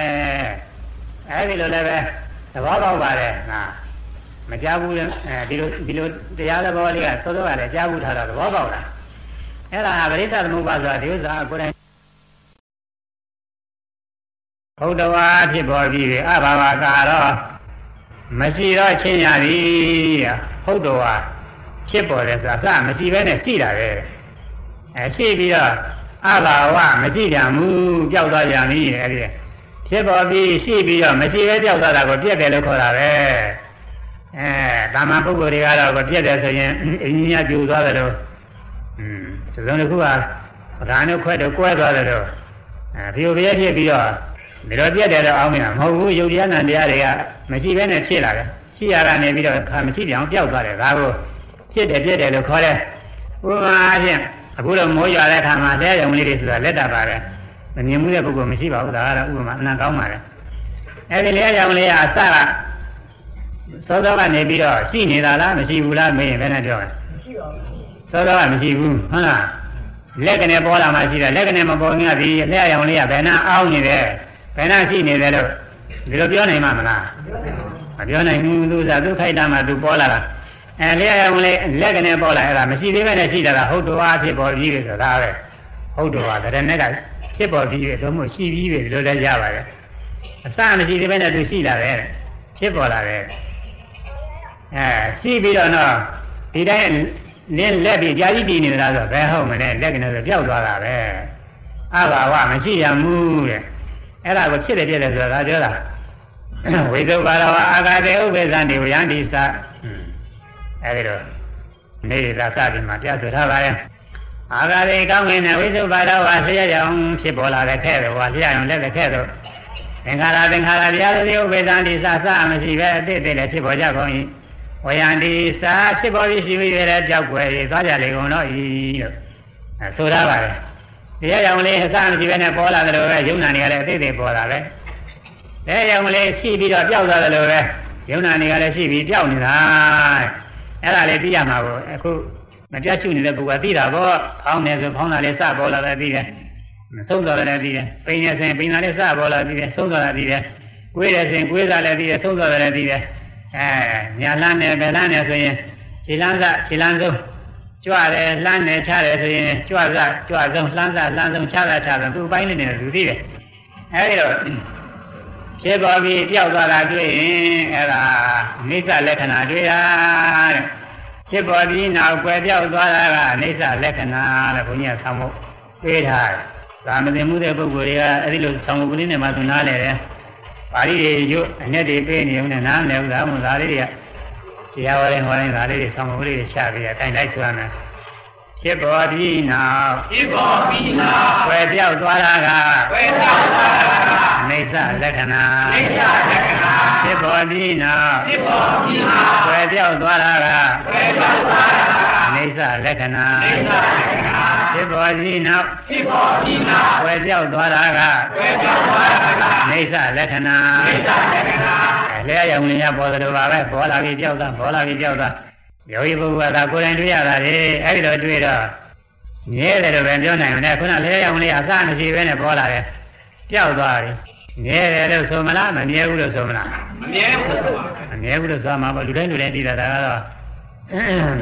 အဲဒီလိုလည်းပဲသဘောပေါက်ပါတယ်ဟာမကြဘူးအဲဒီလိုဒီလိုတရားသဘောလေးကသောသောကလည်းကြားဘူးထားတော့သဘောပေါက်တာအဲ့ဒါဟာပရိသသမုပ္ပါဆိုတာဒီဥစ္စာကိုယ်တိုင်ဘုဒ္ဓဝါဖြစ်ပေါ်ပြီးအဘာဝကာတော့မရှိတော့ချင်းရသည်ဟုတ်တော်ဟာဖြစ်ပေါ်တယ်ဆိုတာအစမရှိဘဲနဲ့ရှိတာပဲအဲရှိပြီးတော့ အဘာဝမရှိပြန်ဘူးပျောက်သွားပြန်ပြီအဲဒီဖြစ်ပေါ်ပြီးရှိပြီးတော့မရှိပဲပျောက်သွားတာကိုပြက်တယ်လို့ခေါ်တာပဲအဲတာမန်ပုဂ္ဂိုလ်တွေကတော့ပြက်တယ်ဆိုရင်အင်းကြီးကပြူသွားတယ်လို့อืมဒီလိုတစ်ခုကဒါနဲ့ခွဲတော့ကွဲသွားတယ်လို့အဲဖြူပြဲဖြစ်ပြီးတော့ဒီလိုပြက်တယ်တော့အောင်းနေတာမဟုတ်ဘူးယုတ်တရားနဲ့တရားတွေကမရှိဘဲနဲ့ဖြစ်လာတယ်ရှိရတာနေပြီးတော့ခါမရှိပြောင်းပျောက်သွားတယ်ဒါကိုဖြစ်တယ်ပြက်တယ်လို့ခေါ်တယ်ဥပမာအချင်း အခုတော့မိုးရွာတဲ့အခါမှာတဲရုံလေးတွေဆိုတာလက်တာပါပဲမမြင်မှုတဲ့ပုဂ္ဂိုလ်မရှိပါဘူးဒါကတော့ဥပမာအနံကောင်းပါလေအဲဒီလေရုံလေးကအစကသောသောကနေပြီးတော့ရှိနေတာလားမရှိဘူးလားမေးရင်ဘယ်နဲ့ပြောလဲမရှိပါဘူးသောသောကမရှိဘူးဟုတ်လားလက်ကနေပေါ်လာမှရှိတယ်လက်ကနေမပေါ်ငါဒီလက်ရုံလေးကဘယ်နှအောင်းနေတယ်ဘယ်နှရှိနေတယ်လို့ဒီလိုပြောနိုင်မှာမလားမပြောနိုင်ဘူးသူကသူခိုက်တာမှသူပေါ်လာတာ အဲလျှက်ရုံလေးလက်ကနေပေါ်လာအဲ့ဒါမရှိသေးပဲနဲ့ရှိတာကဟုတ်တော်ဖြစ်ပေါ်ပြီးပြီဆိုတာပဲဟုတ်တော်ကတည်းကဖြစ်ပေါ်ပြီးပြီတော့မို့ရှိပြီးပြီလို့လည်းရပါတယ်အစမရှိသေးပဲနဲ့သူရှိလာတယ်ဖြစ်ပေါ်လာတယ်အဲရှိပြီးတော့တော့ဒီတိုင်းလင်းလက်ပြီးကြာကြီးတည်နေတာဆိုဘယ်ဟုတ်မလဲလက်ကနေဆိုပျောက်သွားတာပဲအဘာဝမရှိရမှုတဲ့အဲ့ဒါကိုဖြစ်တယ်ပြည့်တယ်ဆိုတာပြောတာဝိသုဘာရဝအာဂတေဥပ္ပဇံဒီဝယန္တိသ အဲဒီတော့နေသာစပြီးမှပြဆိုထားပါရဲ့အာဂရေကောင်းငင်တဲ့ဝိသုဘာရဝဆရာရောင်ဖြစ်ပေါ်လာတဲ့ခဲ့တယ်ဟောဆရာရောင်လက်တဲ့ခဲ့တော့သင်္ခါရသင်္ခါရတရားတွေဥပ္ပဇံဒီသစမရှိပဲအတိတ်တည်းလည်းဖြစ်ပေါ်ကြကုန်၏ဝယန္တိစာဖြစ်ပေါ်ပြီးရှိပြီးရတဲ့ကြောက်ွယ်ကြီးသွားကြလေကုန်တော့ဤလို့ဆိုထားပါရဲ့တရားရောင်လေးအစမရှိပဲနဲ့ပေါ်လာတယ်လို့ပဲယုံနာနေရတဲ့အတိတ်တည်းပေါ်လာပဲတရားရောင်လေးရှိပြီးတော့ပျောက်သွားတယ်လို့ပဲယုံနာနေရတဲ့ရှိပြီးပျောက်နေတာ အဲ့ဒါလေးသိရမှာကိုအခုမပြတ်ရှုနေတဲ့ပုဂ္ဂိုလ်ကသိတာပေါ့ဖောင်းနေဆိုဖောင်းတာလေးစပေါ်လာတယ်သိတယ်ဆုံးသွားတယ်သိတယ်ပိန်နေစဉ်ပိန်တာလေးစပေါ်လာသိတယ်ဆုံးသွားတာသိတယ်ကိုယ်ရစဉ်ကိုယ်စားလည်းသိတယ်ဆုံးသွားတယ်သိတယ်အဲညာလန်းနေဗလန်းနေဆိုရင်ခြေလန်းစခြေလန်းဆုံးကြွတယ်လှမ်းတယ်ချတယ်ဆိုရင်ကြွစကြွဆုံးလှမ်းစလှမ်းဆုံးချတာချတာသူ့ပိုင်းလေးနေလူသိတယ်အဲဒီတော့ ဖြစ်ပေါ်ပြီးပျောက်သွားတာတွေ့ရင်အဲ့ဒါအိဋ္ဌလက္ခဏာတွေ့တာတဲ့ဖြစ်ပေါ်ပြီးနောက်ကွယ်ပြောက်သွားတာကအိဋ္ဌလက္ခဏာတဲ့ဘုန်းကြီးကဆောင်းဖို့ပေးထားတယ်။ဒါမသိမှုတဲ့ပုဂ္ဂိုလ်တွေကအဲ့ဒီလိုဆောင်းဖို့ကလေးနဲ့မှသူနားလဲတယ်။ပါဠိတွေရွတ်အနဲ့တွေပေးနေုံနဲ့နားမလဲဘူးဒါမှမဟုတ်ဒါလေးတွေကတရားဝရင်ဟောရင်ဒါလေးတွေဆောင်းဖို့လေးတွေချပြီးအတိုင်းလိုက်ဆိုရမယ်။ ဖြစ်ပေါ်ပြီးနောက်ဖြစ်ပေါ်ပြီးနောက်ွယ်ပြောက်သွားတာကွယ်ပြောက်သွားတာကအိဋ္ဌလက္ခဏာအိဋ္ဌလက္ခဏာဖြစ်ပေါ်ပြီးနောက်ဖြစ်ပေါ်ပြီးနောက်ွယ်ပြောက်သွားတာကွယ်ပြောက်သွားတာကအိဋ္ဌလက္ခဏာအိဋ္ဌလက္ခဏာဖြစ်ပေါ်ပြီးနောက်ဖြစ်ပေါ်ပြီးနောက်ွယ်ပြောက်သွားတာကွယ်ပြောက်သွားတာကအိဋ္ဌလက္ခဏာအိဋ္ဌလက္ခဏာလျှက်ရောင်လင်းရပေါ်တယ်ပါပဲပေါ်လာပြီးပြောက်သွားပေါ်လာပြီးပြောက်သွား ယောဂီပုဂ္ဂိုလ်ကကိုယ်တိုင်တွေ့ရတာလေအဲ့ဒီတော့တွေ့တော့မြဲတယ်လို့ပဲပြောနိုင်တယ်ခုနလဲရောင်လေးအစမရှိပဲနဲ့ပေါ်လာတယ်ပျောက်သွားတယ်မြဲတယ်လို့ဆိုမလားမမြဲဘူးလို့ဆိုမလားမမြဲဘူးမမြဲဘူးလို့ဆိုမှာပေါ့လူတိုင်းလူတိုင်းသိတာဒါကတော့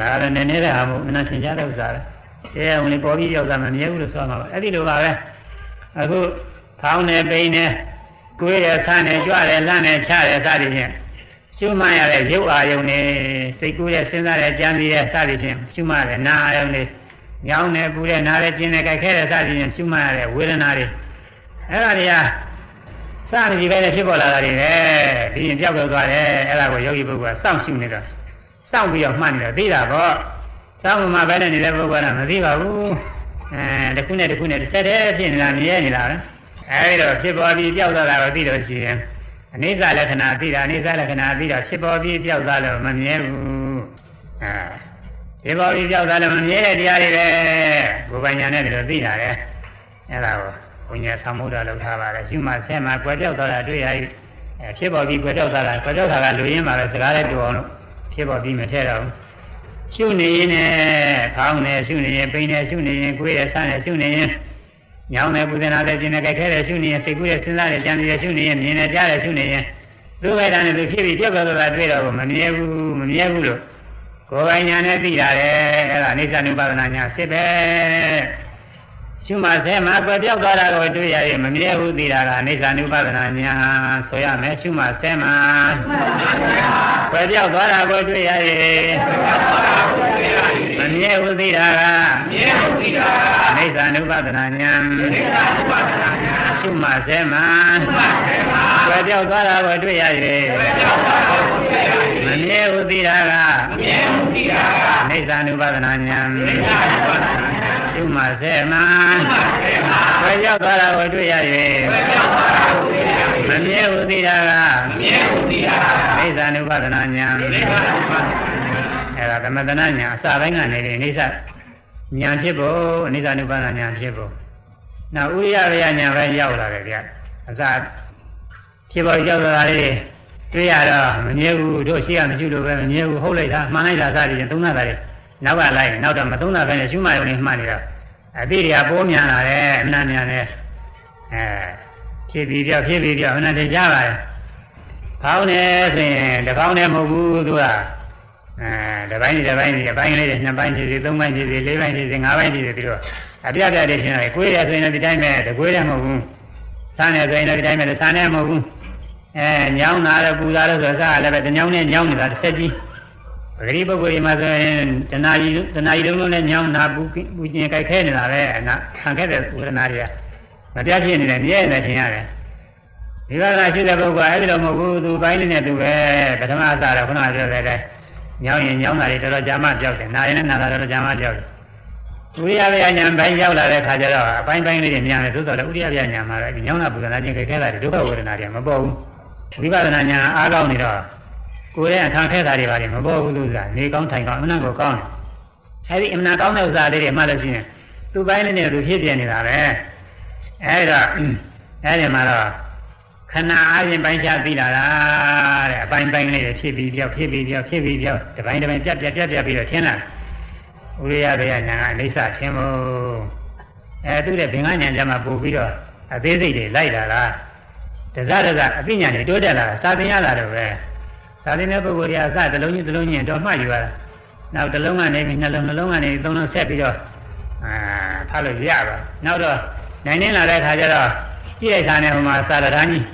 ဒါလည်းနည်းနည်းတဲ့ဟာမို့မနှသင်ကြတဲ့ဥစ္စာပဲအဲရောင်လေးပေါ်ပြီးရောက်တာမမြဲဘူးလို့ဆိုမှာပေါ့အဲ့ဒီလိုပါပဲအခုဖောင်းနေပိန်နေကိုယ်ရဆန်းနေကြွတယ်လန့်နေချတယ်စသည်ဖြင့် ရှုမှတ်ရတဲ့ရုပ်အာယုန်နဲ့စိတ်ကူးရဲ့စဉ်းစားတဲ့ကြံပြီးတဲ့စသည်ဖြင့်ရှုမှတ်တဲ့နာအာယုန်တွေညောင်းနေပူတဲ့နားတဲ့ကျင်းတဲ့ကြိုက်ခဲတဲ့စသည်ဖြင့်ရှုမှတ်ရတဲ့ဝေဒနာတွေအဲ့ဒါတွေကစသည်ပဲနဲ့ဖြစ်ပေါ်လာတာတွေပဲဒီရင်ပြောက်ပြောက်သွားတယ်အဲ့ဒါကိုယောဂီပုဂ္ဂိုလ်ကစောင့်ရှုနေတော့စောင့်ပြီးတော့မှတ်နေတော့သိတာပေါ့စောင့်မှပဲနဲ့နေတဲ့ပုဂ္ဂိုလ်ကမသိပါဘူးအဲတစ်ခုနဲ့တစ်ခုနဲ့တစ်ဆက်တည်းဖြစ်နေတာမြဲနေတာပဲအဲဒီတော့ဖြစ်ပေါ်ပြီးပြောက်သွားတာကိုသိတော့ရှိရင် အနိစ္စလက္ခဏာသိတာအနိစ္စလက္ခဏာသိတော့ဖြစ်ပေါ်ပြီးပြောက်သွားလို့မမြဲဘူးအဲဒီဘောပြီးကြောက်တာလည်းမမြဲတဲ့တရားတွေပဲကိုယ်ပိုင်ညာနဲ့ဒီလိုသိတာလေအဲ့ဒါကိုဘုညာသံမုဒ္ဒလောက်ထားပါတယ်ရှုမှဆဲမှာကွယ်ပြောက်သွားတာတွေ့ရပြီအဲဖြစ်ပေါ်ပြီးကွယ်ပြောက်သွားတာကွယ်ပြောက်တာကလူရင်းမှာပဲစကားလေးတူအောင်လို့ဖြစ်ပေါ်ပြီးမထဲတော့ဘူးရှုနေရင်နဲ့ခေါင်းနဲ့ရှုနေရင်ပိန်နဲ့ရှုနေရင်ကိုယ်ရဲ့ဆန်းနဲ့ရှုနေရင် ညောင်းနဲ့ပူဇနာနဲ့ကျင်နဲ့ကြိုက်ခဲတဲ့ရှုနေရင်စိတ်ကူးရဲ့စဉ်းစားတဲ့ကြံရရှုနေရင်မြင်နဲ့ကြားတဲ့ရှုနေရင်သူ့ဝိဒါနဲ့သူဖြစ်ပြီးပြောက်သွားတာတွေ့တော့မမြဲဘူးမမြဲဘူးလို့ကိုယ်ပိုင်ညာနဲ့သိရတယ်အဲ့ဒါအိဋ္ဌနုပါဒနာညာစစ်ပဲ ရှုမှဆဲမှာကွယ်ပြောက်သွားတာကိုတွေ့ရရင်မမြဲဘူးသိတာကအိဋ္ဌနုပါဒနာညာဆိုရမယ်ရှုမှဆဲမှာကွယ်ပြောက်သွားတာကိုတွေ့ရရင်မမြဲဘူးသိတာကအိဋ္ဌနုပါဒနာညာရှုမှဆဲမှာကွယ်ပြောက်သွားတာကိုတွေ့ရရင်မမြဲဘူးသိတာကအိဋ္ဌနုပါဒနာညာရှု မှဆဲမှာဘယ်ရောက်သွားတာကိုတွေ့ရ၍မမြဲဘူးသိတာကအိသနုပဒနာညာအဲ့ဒါသမတနာညာအစပိုင်းကနေဒီအိသညာဖြစ်ဖို့အိသနုပဒနာညာဖြစ်ဖို့နောက်ဥရိယရယညာပဲရောက်လာတယ်ဗျအစဖြစ်ဖို့ရောက်လာတာလေးတွေ့ရတော့မမြဲဘူးတို့ရှိရမရှိလို့ပဲမမြဲဘူးဟုတ်လိုက်တာမှန်လိုက်တာစသည်ဖြင့်သုံးတာတယ်နောက်ကလိုက်နောက်တော့မသုံးတာပဲနဲ့ရှုမှရုံနဲ့မှတ်နေတော့ အတိတွေကပိုးများလာတယ်အမှန်များတယ်အဲဖြစ်ပြီးပြောဖြစ်ပြီးပြောအမှန်တရားပါလေဖောင်းနေဆိုရင်တစ်ပေါင်းနဲ့မဟုတ်ဘူးသူကအဲတစ်ပိုင်းတစ်ပိုင်းတစ်ပိုင်းလေးနှစ်ပိုင်းဖြစ်စီသုံးပိုင်းဖြစ်စီလေးပိုင်းဖြစ်စီငါးပိုင်းဖြစ်စီပြီးတော့အပြတ်ပြတ်လေးရှင်းရတယ်ကိုယ်ရဆိုရင်လည်းဒီတိုင်းပဲတကွေးလည်းမဟုတ်ဘူးဆန်းနေဆိုရင်လည်းဒီတိုင်းပဲဆန်းနေမဟုတ်ဘူးအဲညောင်းတာလည်းပူတာလည်းဆိုစားလည်းပဲတညောင်းနဲ့ညောင်းနေတာတစ်ဆက်ကြီး ပဂရိပုဂ္ဂိုလ်ဒီမှာဆိုရင်တဏှာကြီးတဏှာကြီးလုံးလုံးနဲ့ညောင်းနာပူပူကျင်ကြိုက်ခဲနေတာပဲနာခံခဲ့တဲ့ဝေဒနာတွေကမပြတ်ဖြစ်နေတယ်မြဲနေတယ်ထင်ရတယ်ဒီကလာရှိတဲ့ပုဂ္ဂိုလ်အဲ့ဒီလိုမဟုတ်ဘူးသူပိုင်းနဲ့သူပဲပထမအစတော့ခုနကပြောတဲ့တဲ့ညောင်းရင်ညောင်းတာတွေတော်တော်ကြာမှပြောက်တယ်နာရင်လည်းနာတာတော်တော်ကြာမှပြောက်တယ်ဥရိယဗျာညာပိုင်းရောက်လာတဲ့ခါကျတော့အပိုင်းပိုင်းလေးတွေမြန်တယ်သို့တော်လည်းဥရိယဗျာညာမှာလည်းညောင်းတာပူဇနာချင်းကြိုက်ခဲတာတွေဒုက္ခဝေဒနာတွေမပေါ်ဘူးဝိပဿနာညာအားကောင်းနေတော့ ကိုယ်ရဲ့အခါခဲတာတွေပါလေမပေါ်ဘူးလို့ဆိုတာနေကောင်းထိုင်ကောင်းအမှန်ကိုကောင်းတယ်အဲဒီအမှန်ကောင်းတဲ့ဥစ္စာလေးတွေမှတ်လို့ရှိရင်သူ့ပိုင်းလေးနဲ့သူဖြစ်ပြနေတာပဲအဲဒီတော့အဲဒီမှာတော့ခဏအားဖြင့်ပိုင်းခြားသိလာတာတဲ့အပိုင်းပိုင်းလေးတွေဖြစ်ပြီးပြောက်ဖြစ်ပြီးပြောက်ဖြစ်ပြီးပြောက်တစ်ပိုင်းတစ်ပိုင်းပြတ်ပြတ်ပြတ်ပြတ်ပြီးတော့ထင်းလာဥရိယဘေယညာကအနိစ္စထင်းမို့အဲသူတဲ့ဘင်္ဂညာကြမှာပို့ပြီးတော့အသေးစိတ်တွေလိုက်လာတာတစတစအပညာတွေတိုးတက်လာတာစာသင်ရလာတော့ပဲ စာသင်တဲ့ပုဂ္ဂိုလ်တွေအစတစ်လုံးချင်းတစ်လုံးချင်းတော့မှတ်ယူရတာနောက်တစ်လုံးကနေပြီးနှလုံးနှလုံးကနေသုံးလုံးဆက်ပြီးတော့အာထားလို့ရပါနောက်တော့နိုင်နေလာတဲ့ခါကျတော့ကြည့်လိုက်တာနဲ့ဟိုမှာစာရဒန်းကြီး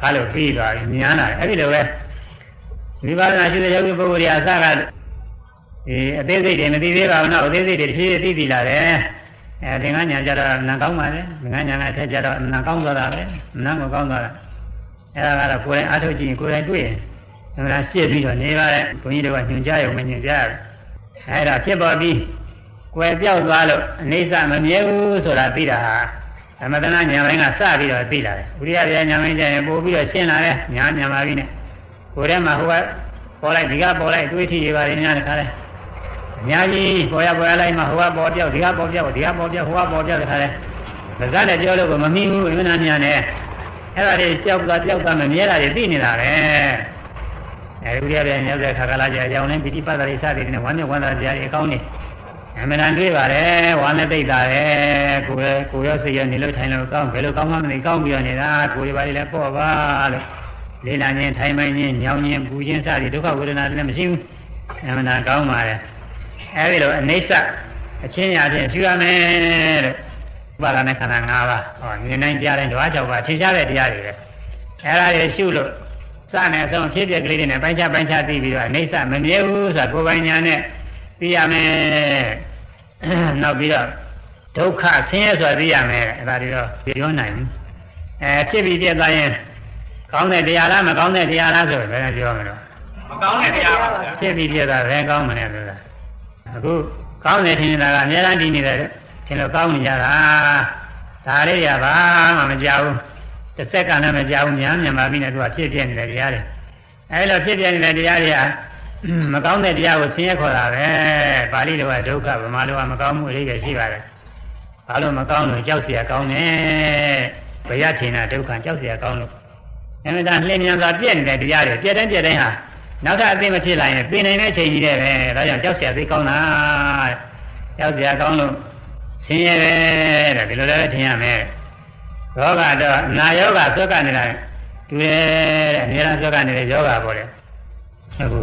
ထားလို့ပြီးသွားပြီဉာဏ်လာတယ်အဲ့ဒီလိုပဲဝိပဿနာရှိတဲ့ယောဂီပုဂ္ဂိုလ်တွေအစကအေးအသေးစိတ်တွေမသိသေးပါဘူးနော်အသေးစိတ်တွေတစ်ဖြည်းဖြည်းသိသိလာတယ်အဲသင်္ကညာကြတော့နာကောင်းပါလေသင်္ကညာကအထက်ကြတော့နာကောင်းသွားတာပဲနာကိုကောင်းသွားတာအဲဒါကတော့ကိုယ်တိုင်အားထုတ်ကြည့်ကိုယ်တိုင်တွေ့ရင် ဒါကရှင်းပြီးတော့နေပါတဲ့ဘုန်းကြီးတွေကညွှန်ကြားရုံမညွှန်ကြားဘူးအဲဒါဖြစ်ပေါ်ပြီးကွယ်ပြောက်သွားလို့အနေဆမမြဲဘူးဆိုတာသိတာဟာသမထနာညာပိုင်းကစပြီးတော့သိလာတယ်ဥရိယပြညာပိုင်းကျရင်ပို့ပြီးတော့ရှင်းလာတယ်ညာညာပါပြီနဲ့ကိုယ်ထဲမှာဟိုကပေါ်လိုက်ဒီကပေါ်လိုက်တွေးထီရပါတယ်ညာတခါလဲအများကြီးပေါ်ရပေါ်ရလိုက်မှဟိုကပေါ်ပြောက်ဒီကပေါ်ပြောက်ဒီကပေါ်ပြောက်ဟိုကပေါ်ပြောက်တခါလဲမစတဲ့ပြောလို့ကမမီဘူးအမှန်တရားညာနဲ့အဲ့ဒါတွေကြောက်တာကြောက်တာမမြဲတာတွေသိနေတာပဲ အဲဒီဥရိယပြညာတဲ့ခါကလာကြအကြောင်းနဲ့ပိဋိပတ်တာတွေစသည်နဲ့ဝမ်းမြောက်ဝမ်းသာတရားတွေအကောင်းနေအမှန်တန်တွေ့ပါတယ်ဝါနဲ့သိတာတယ်ကိုယ်ရဲ့ကိုယ်ရောစိတ်ရောနေလို့ထိုင်လို့ကောင်းဘယ်လိုကောင်းမှမသိကောင်းပြီးတော့နေတာကိုယ်ရပါလေလည်းပေါ့ပါလို့လေးလာခြင်းထိုင်မိုင်းခြင်းညောင်းခြင်းပူခြင်းစသည်ဒုက္ခဝေဒနာတွေလည်းမရှိဘူးအမှန်တန်ကောင်းပါတယ်အဲဒီလိုအနိစ္စအချင်းရာဖြင့်ရှုရမယ်လို့ဥပါဒနဲ့ခန္ဓာ၅ပါးဟောမြင်နိုင်ကြတဲ့ဓဝါ၆ပါးထင်ရှားတဲ့တရားတွေပဲအဲဒါတွေရှုလို့ စနဲ့အဆုံးဖြစ်ပြကလေးတွေနဲ့ပိုင်းခြားပိုင်းခြားသိပြီးတော့အိဋ္ဌမမြဲဘူးဆိုတာကိုယ်ပိုင်ညာနဲ့သိရမယ်နောက်ပြီးတော့ဒုက္ခဆင်းရဲဆိုတာသိရမယ်အဲဒါတွေတော့ပြောနိုင်ဘူးအဲဖြစ်ပြီးပြတ်သွားရင်ကောင်းတဲ့တရားလားမကောင်းတဲ့တရားလားဆိုဘယ်နဲ့ပြောမလို့မကောင်းတဲ့တရားပါဗျာဖြစ်ပြီးပြတ်သွားဘယ်ကောင်းမလဲဆိုတာအခုကောင်းတယ်ထင်နေတာကအများအားဒီနေတယ်ထင်လို့ကောင်းနေကြတာဒါလေးရပါမှမကြောက်ဘူး တစ်စက္ကန့်လည်းမကြောက်ဘူးများမြန်မာပြည်နဲ့သူကဖြစ်ပြနေတဲ့တရားတွေအဲလိုဖြစ်ပြနေတဲ့တရားတွေကမကောင်းတဲ့တရားကိုဆင်းရဲခေါ်တာပဲပါဠိလိုကဒုက္ခဗမာလိုကမကောင်းမှုအလေးတွေရှိပါတယ်ဘ ဘာလို့မကောင်းလို့ကြောက်เสียကောင်းတယ်ဘယထင်တာဒုက္ခကြောက်เสียကောင်းလို့အမှန်တန်လင်းမြန်စွာပြည့်နေတဲ့တရားတွေပြည့်တိုင်းပြည့်တိုင်းဟာနောက်ထပ်အသိမဖြစ်လာရင်ပြင်နိုင်တဲ့အချိန်ကြီးတဲ့ပဲဒါကြောင့်ကြောက်เสียသိကောင်းတာကြောက်เสียကောင်းလို့ဆင်းရဲတဲ့ဒီလိုလည်းထင်ရမယ် ယောဂတော့နာယောဂဆွဲကနေတာတွေ့တယ်အများအားဆွဲကနေတဲ့ယောဂပေါ်တယ်အခု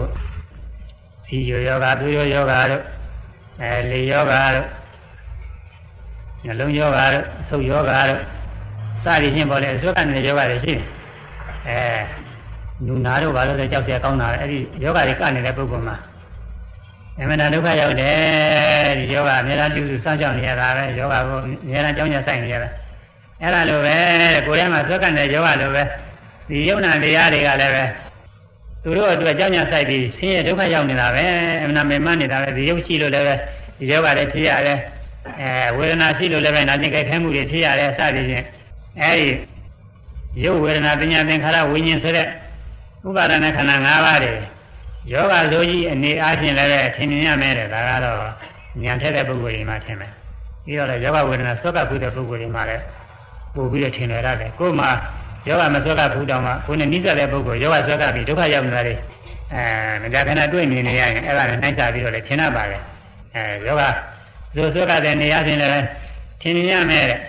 စီယောယောဂသူယောယောဂတို့အဲလေယောဂတို့နှလုံးယောဂတို့အဆုပ်ယောဂတို့စသည်ဖြင့်ပေါ်လေဆွဲကနေတဲ့ယောဂတွေရှိတယ်အဲညူနာတို့ဘာလို့လဲကြောက်ရကောင်းတာလဲအဲ့ဒီယောဂတွေကနေတဲ့ပုဂ္ဂိုလ်မှာအမှန်တရားဒုက္ခရောက်တယ်ဒီယောဂအများအားပြုစုစောင့်ရှောက်နေရတာပဲယောဂကိုအများအားကြောင်းရဆိုင်နေရတာ အဲ့ဒါလိုပဲကိုယ်ထဲမှာဆွတ်ကနေယောဂလိုပဲဒီယုံနာတရားတွေကလည်းပဲသူတို့အတွက်ကြောင်းကြဆိုင်ပြီးဆင်းရဲဒုက္ခရောက်နေတာပဲအမှန်မေမနေတာပဲဒီယုတ်ရှိလို့လည်းပဲဒီယောဂတွေဖြစ်ရတယ်အဲဝေဒနာရှိလို့လည်းပဲနာကျင်ကြိုက်ခဲမှုတွေဖြစ်ရတယ်စသည်ဖြင့်အဲဒီရုပ်ဝေဒနာပညာသင်္ခါရဝိညာဉ်ဆိုတဲ့ဥပါဒနာခန္ဓာ၅ပါးတွေယောဂဇိုးကြီးအနေအားဖြင့်လည်းပဲထင်မြင်ရမယ်တဲ့ဒါကတော့ဉာဏ်ထက်တဲ့ပုဂ္ဂိုလ်တွေမှထင်မယ်ပြီးတော့လည်းယောဂဝေဒနာသောကကုတဲ့ပုဂ္ဂိုလ်တွေမှလည်း ပို့ပြီးတော့ထင်ရရတယ်ကိုယ်မှယောဂမသောကဖူးတောင်မှကိုယ်နဲ့နိစ္စတဲ့ပုဂ္ဂိုလ်ယောဂသောကပြီးဒုက္ခရောက်နေတာတွေအဲမကြခဏတွေ့နေနေရရင်အဲ့ဒါနဲ့နှိုက်ချပြီးတော့လည်းထင်ရပါလေအဲယောဂဇိုသောကတဲ့နေရာချင်းလည်းထင်မြင်ရမယ်တဲ့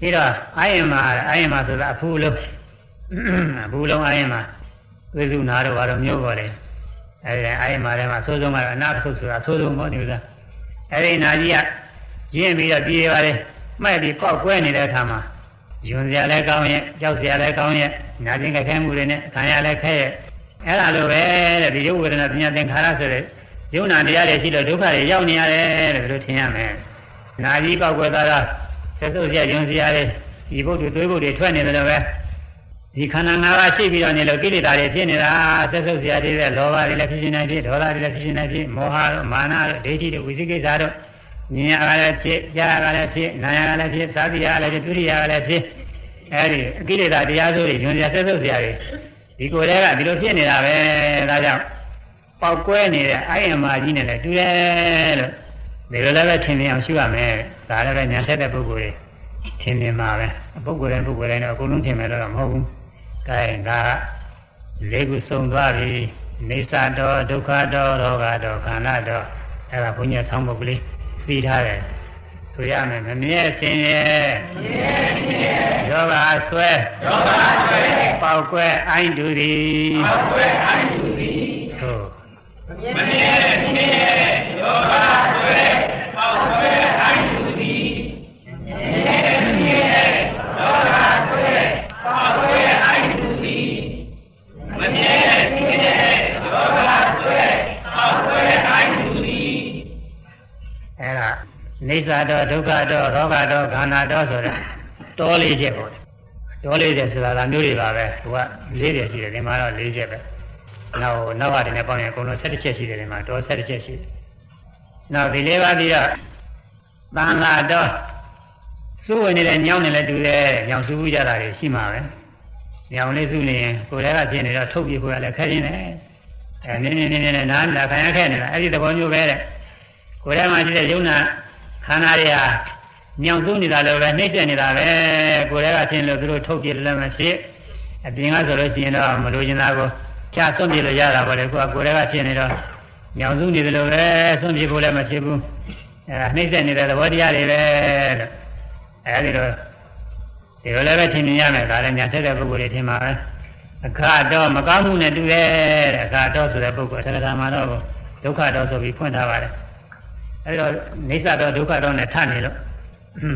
ပြီးတော့အာယမအာယမဆိုတာအဖူးလုံးအဖူးလုံးအာယမဝိသုနာတော့ဘာလို့မျိုးပေါ်လဲအဲဒီအာယမထဲမှာဆိုးဆုံးကတော့အနာဆုတ်ဆိုတာဆိုးဆုံးပေါ့ဒီဥစ္စာအဲဒီနာကြီးကရင်းပြီးတော့ပြေးပါတယ် မှဲ့ပြီးပောက်ကွဲနေတဲ့အခါမှာယွန်စရာလည်းကောင်းရဲ့ကြောက်စရာလည်းကောင်းရဲ့နာကျင်ကြခဲမှုတွေနဲ့ခံရလည်းခဲရဲ့အဲ့ဒါလိုပဲတဲ့ဒီရုပ်ဝေဒနာပညာသင်္ခါရဆိုတဲ့ယုံနာတရားတွေရှိလို့ဒုက္ခတွေရောက်နေရတယ်တဲ့ဘယ်လိုထင်ရမလဲနာကြီးပောက်ကွဲသွားတာဆက်စုပ်စရာယွန်စရာတွေဒီဘုဒ္ဓတွေးဘုဒ္ဓတွေထွက်နေတယ်လို့ပဲဒီခန္ဓာ၅ပါးရှိပြီးတော့နေလို့ကိလေသာတွေဖြစ်နေတာဆက်စုပ်စရာတွေပဲလောဘတွေလည်းဖြစ်နေနိုင်ဖြစ်ဒေါသတွေလည်းဖြစ်နေနိုင်ဖြစ်မောဟတို့မာနတို့ဒိဋ္ဌိတို့ဝိသိကိစ္စတို့ မြင်ရကလည်းဖြစ်ကြားရကလည်းဖြစ်နားရကလည်းဖြစ်သာတိရကလည်းဖြစ်ဒုတိယကလည်းဖြစ်အဲဒီအကိလေသာတရားစိုးတွေညွန်ပြဆက်စုပ်စရာတွေဒီကိုယ်တည်းကဒီလိုဖြစ်နေတာပဲဒါကြောင့်ပောက်ကွဲနေတဲ့အိုင်အမာကြီးနဲ့လည်းတူတယ်လို့ဒီလိုလည်းပဲထင်မြင်အောင်ရှုရမယ်ဒါလည်းပဲညာဆက်တဲ့ပုဂ္ဂိုလ်တွေထင်မြင်မှာပဲပုဂ္ဂိုလ်တိုင်းပုဂ္ဂိုလ်တိုင်းတော့အကုန်လုံးထင်မယ်တော့မဟုတ်ဘူးကဲဒါလေးခုစုံသွားပြီနေသတော်ဒုက္ခတော်ရောဂတော်ခန္ဓာတော်အဲ့ဒါဘုညာဆောင်းပုဒ်ကလေး သိထားတယ်ဆိုရမယ်မမြဲခြင်းရဲ့ယောဂဆွဲယောဂဆွဲပေါက်ကွဲအိုင်းတူသည်ပေါက်ကွဲအိုင်းတူသည်ဆိုမမြဲခြင်းရဲ့ယောဂဆွဲပေါက်ကွဲ နေသတော့ဒုက္ခတော့ရောဂတော့ခန္ဓာတော့ဆိုတာတောလေးချက်ပေါ့တောလေးချက်ဆိုတာကမျိုးတွေပါပဲသူကလေးချက်ရှိတယ်ဒီမှာတော့လေးချက်ပဲနောက်နောက်ကတည်းကပေါင်းရင်အကုန်လုံး17ချက်ရှိတယ်ဒီမှာတော17ချက်ရှိတယ်နောက်ဒီလေးပါးပြီးတော့တန်လာတော့စုဝင်နေတဲ့ညောင်းနေလဲတူတယ်ညောင်စုဘူးကြတာတွေရှိမှာပဲညောင်လေးစုနေရင်ကိုယ်တည်းကဖြစ်နေတော့ထုတ်ပြဖို့ရလဲခက်နေတယ်အဲနင်းနေနေနေနားလာခံရခဲ့နေတာအဲ့ဒီသဘောမျိုးပဲတဲ့ကိုယ်ထဲမှာရှိတဲ့ယုံနာ ခန္ဓာတွေဟာညောင်စုနေတာလည်းပဲနှိမ့်ဆက်နေတာပဲကိုယ်တည်းကချင်းလို့သူတို့ထုတ်ပြလည်းမဖြစ်အပြင်ကဆိုလို့ရှိရင်တော့မလိုချင်တာကိုချဆွန့်ပြလို့ရတာပါလေကိုယ်ကကိုယ်တည်းကချင်းနေတော့ညောင်စုနေတယ်လို့ပဲဆွန့်ပြဖို့လည်းမဖြစ်ဘူးအဲဒါနှိမ့်ဆက်နေတဲ့သဘောတရားတွေပဲလို့အဲဒီတော့ဒီလိုလည်းပဲထင်မြင်ရမယ်ဒါလည်းညာထက်တဲ့ပုဂ္ဂိုလ်တွေထင်ပါပဲအခါတော့မကောင်းမှုနဲ့တူတယ်တဲ့အခါတော့ဆိုတဲ့ပုဂ္ဂိုလ်သက္ကတာမှာတော့ဒုက္ခတော့ဆိုပြီးဖွင့်ထားပါတယ် အဲဒီတော့နေသတော့ဒုက္ခတော့နဲ့ထနေလို့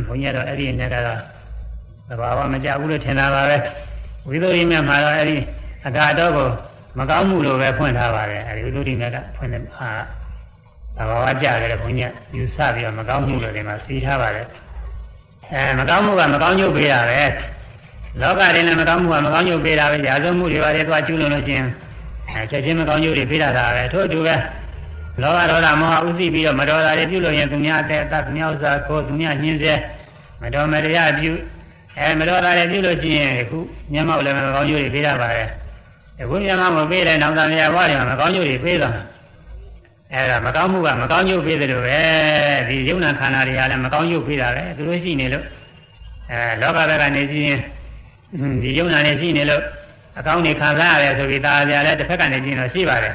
ဘုန်းကြီးကတော့အဲ့ဒီနဲ့ကတော့သဘာဝမကြဘူးလို့ထင်တာပါပဲဝိသုရိမြတ်မှာတော့အဲ့ဒီအကာတော့ကိုမကောင်းမှုလို့ပဲဖွင့်ထားပါတယ်အဲ့ဒီဝိသုရိမြတ်ကဖွင့်တယ်ဟာသဘာဝကြတယ်ဘုန်းကြီးယူဆပြီးတော့မကောင်းမှုလို့ဒီမှာစီးထားပါတယ်အဲမကောင်းမှုကမကောင်းကျိုးပေးတာပဲလောကရင်းနဲ့မကောင်းမှုကမကောင်းကျိုးပေးတာပဲရာဇဝမှုတွေပါတယ်သွားကျူးလွန်လို့ရှိရင်အဲချက်ချင်းမကောင်းကျိုးတွေပေးတာပဲထို့အတူပဲ လောဘဒေါသမောဟဥသိပြီးတော့မတော်တာတွေပြုလို့ရင်သူများအသက်အသက်သူများဥစ္စာကိုသူများညှင်းစေမတော်မတရားပြုအဲမတော်တာတွေပြုလို့ရှိရင်ခုမျက်မှောက်လည်းမကောင်းကျိုးတွေပေးတာပါပဲအခုမျက်မှောက်မပေးတဲ့နောက်သားများဘဝတွေမှာမကောင်းကျိုးတွေပေးတာအဲ့ဒါမကောင်းမှုကမကောင်းညုတ်ပေးတယ်လို့ပဲဒီယုံနာခန္ဓာတွေကလည်းမကောင်းညုတ်ပေးတာပဲသူတို့ရှိနေလို့အဲလောကဘက်ကနေကြည့်ရင်ဒီယုံနာနဲ့ရှိနေလို့အကောင်းနေခံစားရတယ်ဆိုပြီးตาပြလည်းတစ်ဖက်ကနေကြည့်တော့ရှိပါတယ်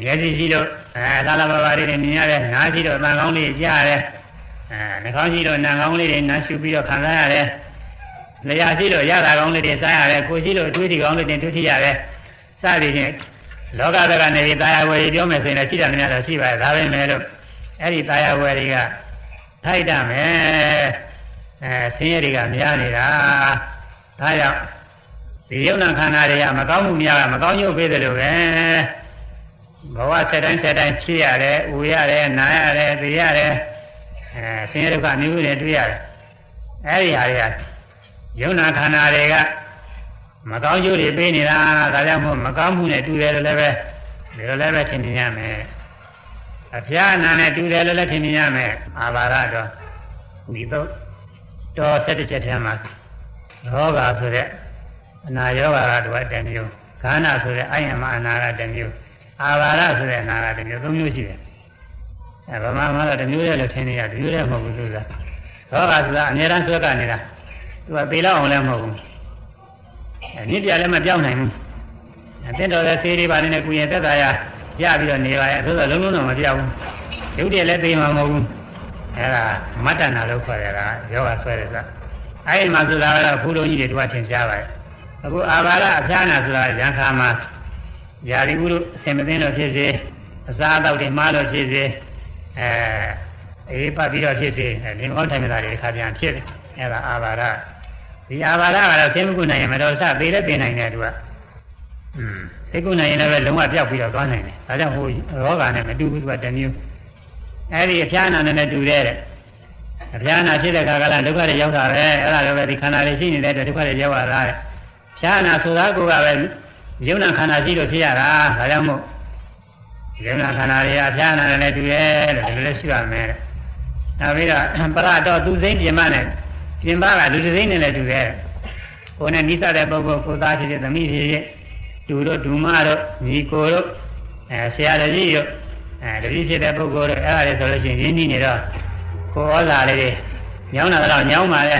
မျက်စိရှိလို့အဲသာလဘဘာတွေမြင်ရတယ်နားရှိတော့အတန်ကောင်းလေးကြားရတယ်အဲနှာခေါင်းရှိတော့နားကောင်းလေးတွေနားရှုပြီးတော့ခံစားရတယ်လျှာရှိလို့ရတာကောင်းလေးတွေစားရတယ်ကိုရှိလို့အတွေးထီကောင်းလေးတွေတွေးထီရတယ်စသည်ဖြင့်လောကဘက်ကနေပြီးတာယာဝယ်ပြောမယ်ဆိုရင်လည်းရှိတယ်များတော့ရှိပါတယ်ဒါပဲမဲ့လို့အဲ့ဒီတာယာဝယ်တွေကထိုက်တမယ်အဲဆင်းရဲတွေကများနေတာဒါကြောင့်ဒီယုံနာခန္ဓာတွေကမကောင်းမှုများကမကောင်းရုပ်ပေးတယ်လို့ပဲ ဘဝဆက်တိုင်းဆက်တိုင်းဖြစ်ရတယ်၊ဥရတယ်၊နာရတယ်၊သိရတယ်အဲဆင်းရဲဒုက္ခမျိုးတွေတွေ့ရတယ်အဲ့ဒီဟာတွေကယုံနာခန္ဓာတွေကမကောင်းကျိုးတွေပေးနေတာဒါကြောင့်မို့မကောင်းမှုနဲ့တူတယ်လို့လည်းပဲဒီလိုလည်းပဲထင်မြင်ရမယ်အဖျားနာနဲ့တူတယ်လို့လည်းထင်မြင်ရမယ်အာဘာရတော့ဒီတော့တော်၁၁ချက်ထဲမှာရောဂါဆိုတဲ့အနာရောဂါကတော့တမျိုးခန္ဓာဆိုတဲ့အယံမအနာကတမျိုး အာဘာရဆိုတဲ့အနာကတမျိုးသုံးမျိုးရှိတယ်အဲဗမာမှာတော့တမျိုးတည်းလို့ထင်နေရတမျိုးတည်းမဟုတ်ဘူးသူကရောဂါဆိုတာအများအားဆွဲကနေတာသူကပေလောက်အောင်လည်းမဟုတ်ဘူးအဲမြစ်ပြလည်းမပြောင်းနိုင်ဘူးအသင်တော်တဲ့ဆေးတွေပါနေတဲ့ကုရင်သက်သာရရပြီးတော့နေပါရဲ့သို့သောလုံးလုံးတော့မပြောင်းဘူးရုပ်တည်းလည်းသိမှာမဟုတ်ဘူးအဲဒါမတ္တနာလို့ခေါ်ရတာယောဂဆွဲတယ်ဆိုတာအဲဒီမှာဆိုတာကတော့ဘုလိုကြီးတွေတွားထင်ရှားပါတယ်အခုအာဘာရအဖျားနာဆိုတာရံခါမှာ ຢာရီဥလို့အစင်မသိလို့ဖြစ်စေအစားအသောက်တွေမှားလို့ဖြစ်စေအဲအေးပတ်ပြီးတော့ဖြစ်စေဒီမောထိုင်မတာတွေခါပြန်ဖြစ်တယ်အဲဒါအာဘာရဒီအာဘာရကတော့သိမကုနိုင်ရင်မတော်စသေးလည်းပြင်နိုင်တယ်သူကอืมသိကုနိုင်ရင်လည်းလုံးဝပြောက်ပြီးတော့သွားနိုင်တယ်ဒါကြောင့်ဟိုရောဂါနဲ့မတူဘူးသူကတမျိုးအဲဒီအဖျားနာနဲ့တူတဲ့အဖျားနာဖြစ်တဲ့ခါကလည်းဒုက္ခတွေရောက်တာပဲအဲ့ဒါလည်းပဲဒီခန္ဓာတွေရှိနေတဲ့ဒုက္ခတွေရောက်လာတာတဲ့ဖျားနာဆိုတာကိုကပဲ ယုံနာခန္ဓာရှိလို့ဖြစ်ရတာဒါကြောင့်မို့ယုံနာခန္ဓာတွေအဖျားနာနဲ့တူရဲ့လို့ဒီလိုလည်းရှိပါမယ်နောက်ပြီးတော့ပရတော့သူစိမ့်ပြင်မနဲ့ပြင်ပကလူစိမ့်နဲ့လည်းတူရဲ့ကိုယ်နဲ့နိစ္စတဲ့ပုဂ္ဂိုလ်ကိုသားဖြစ်တဲ့သမီးဖြစ်ဖြစ်တူတို့ဒူမတို့ညီကိုတို့အဲဆရာတော်ကြီးတို့အဲတတိဖြစ်တဲ့ပုဂ္ဂိုလ်တို့အဲ့ဒါလေဆိုလို့ရှိရင်ရင်းနှီးနေတော့ကိုဩဇာလေးတွေညောင်းတာတော့ညောင်းပါလေ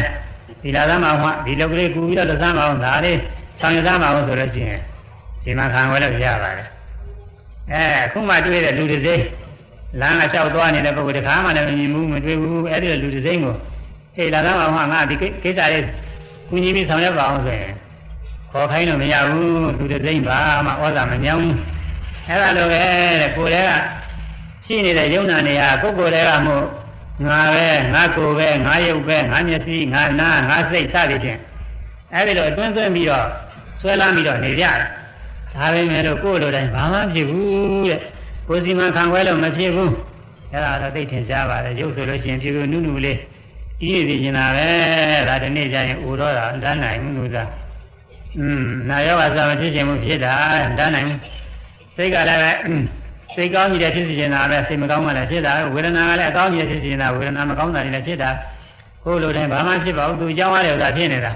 ဒီလာသမဟောဒီလောက်ကလေးကူပြီးတော့လသမ်းမအောင်ဒါလေးဆောင်ရသားမအောင်ဆိုလို့ရှိရင် ဒီမှာခံဝဲလို့ရပါတယ်အဲအခုမှတွေ့တဲ့လူတွေစိလမ်းကလျှောက်သွားနေတဲ့ပုဂ္ဂိုလ်တခါမှလည်းမမြင်ဘူးမတွေ့ဘူးအဲ့ဒီလူတွေစိကိုဟေးလာသမဟောငါဒီကိစ္စလေးကူညီပြီးဆောင်ရွက်ပါအောင်ဆိုရင်ခေါ်ခိုင်းလို့မရဘူးလူတွေစိဘာမှဩဇာမညောင်းဘူးအဲ့ဒါလိုပဲတဲ့ကိုယ်တည်းကရှိနေတဲ့ယုံနာနေရာကိုယ်ကိုယ်တည်းကမို့ငါပဲငါကိုယ်ပဲငါရုပ်ပဲငါမျက်စိငါနားငါစိတ်စသည်ဖြင့်အဲဒီလိုအတွင်းသွင်းပြီးတော့ဆွဲလမ်းပြီးတော့နေကြတယ် ဒါပေမဲ့လို့ကိုယ်လိုတိုင်းဘာမှဖြစ်ဘူးတဲ့ကိုယ်စီမံခံခွဲလို့မဖြစ်ဘူးအဲ့ဒါတော့သိထင်ရှားပါတယ်ရုပ်ဆိုလို့ရှိရင်ဖြစ်လို့နုနုလေးကြီးနေနေတာပဲဒါဒီနေ့ကျရင်ဥတော့တာတန်းနိုင်ဘူးလို့သာอืมနာယောဂသာမဖြစ်ခြင်းမဖြစ်တာတန်းနိုင်ဘူးစိတ်ကလည်းစိတ်ကောင်းကြီးတဲ့ဖြစ်စီနေတာပဲစိတ်မကောင်းမှလည်းဖြစ်တာဝေဒနာကလည်းအကောင်းကြီးတဲ့ဖြစ်စီနေတာဝေဒနာမကောင်းတာတွေလည်းဖြစ်တာကိုယ်လိုတိုင်းဘာမှဖြစ်ပါဘူးသူအကြောင်းအားရတာဖြစ်နေတာ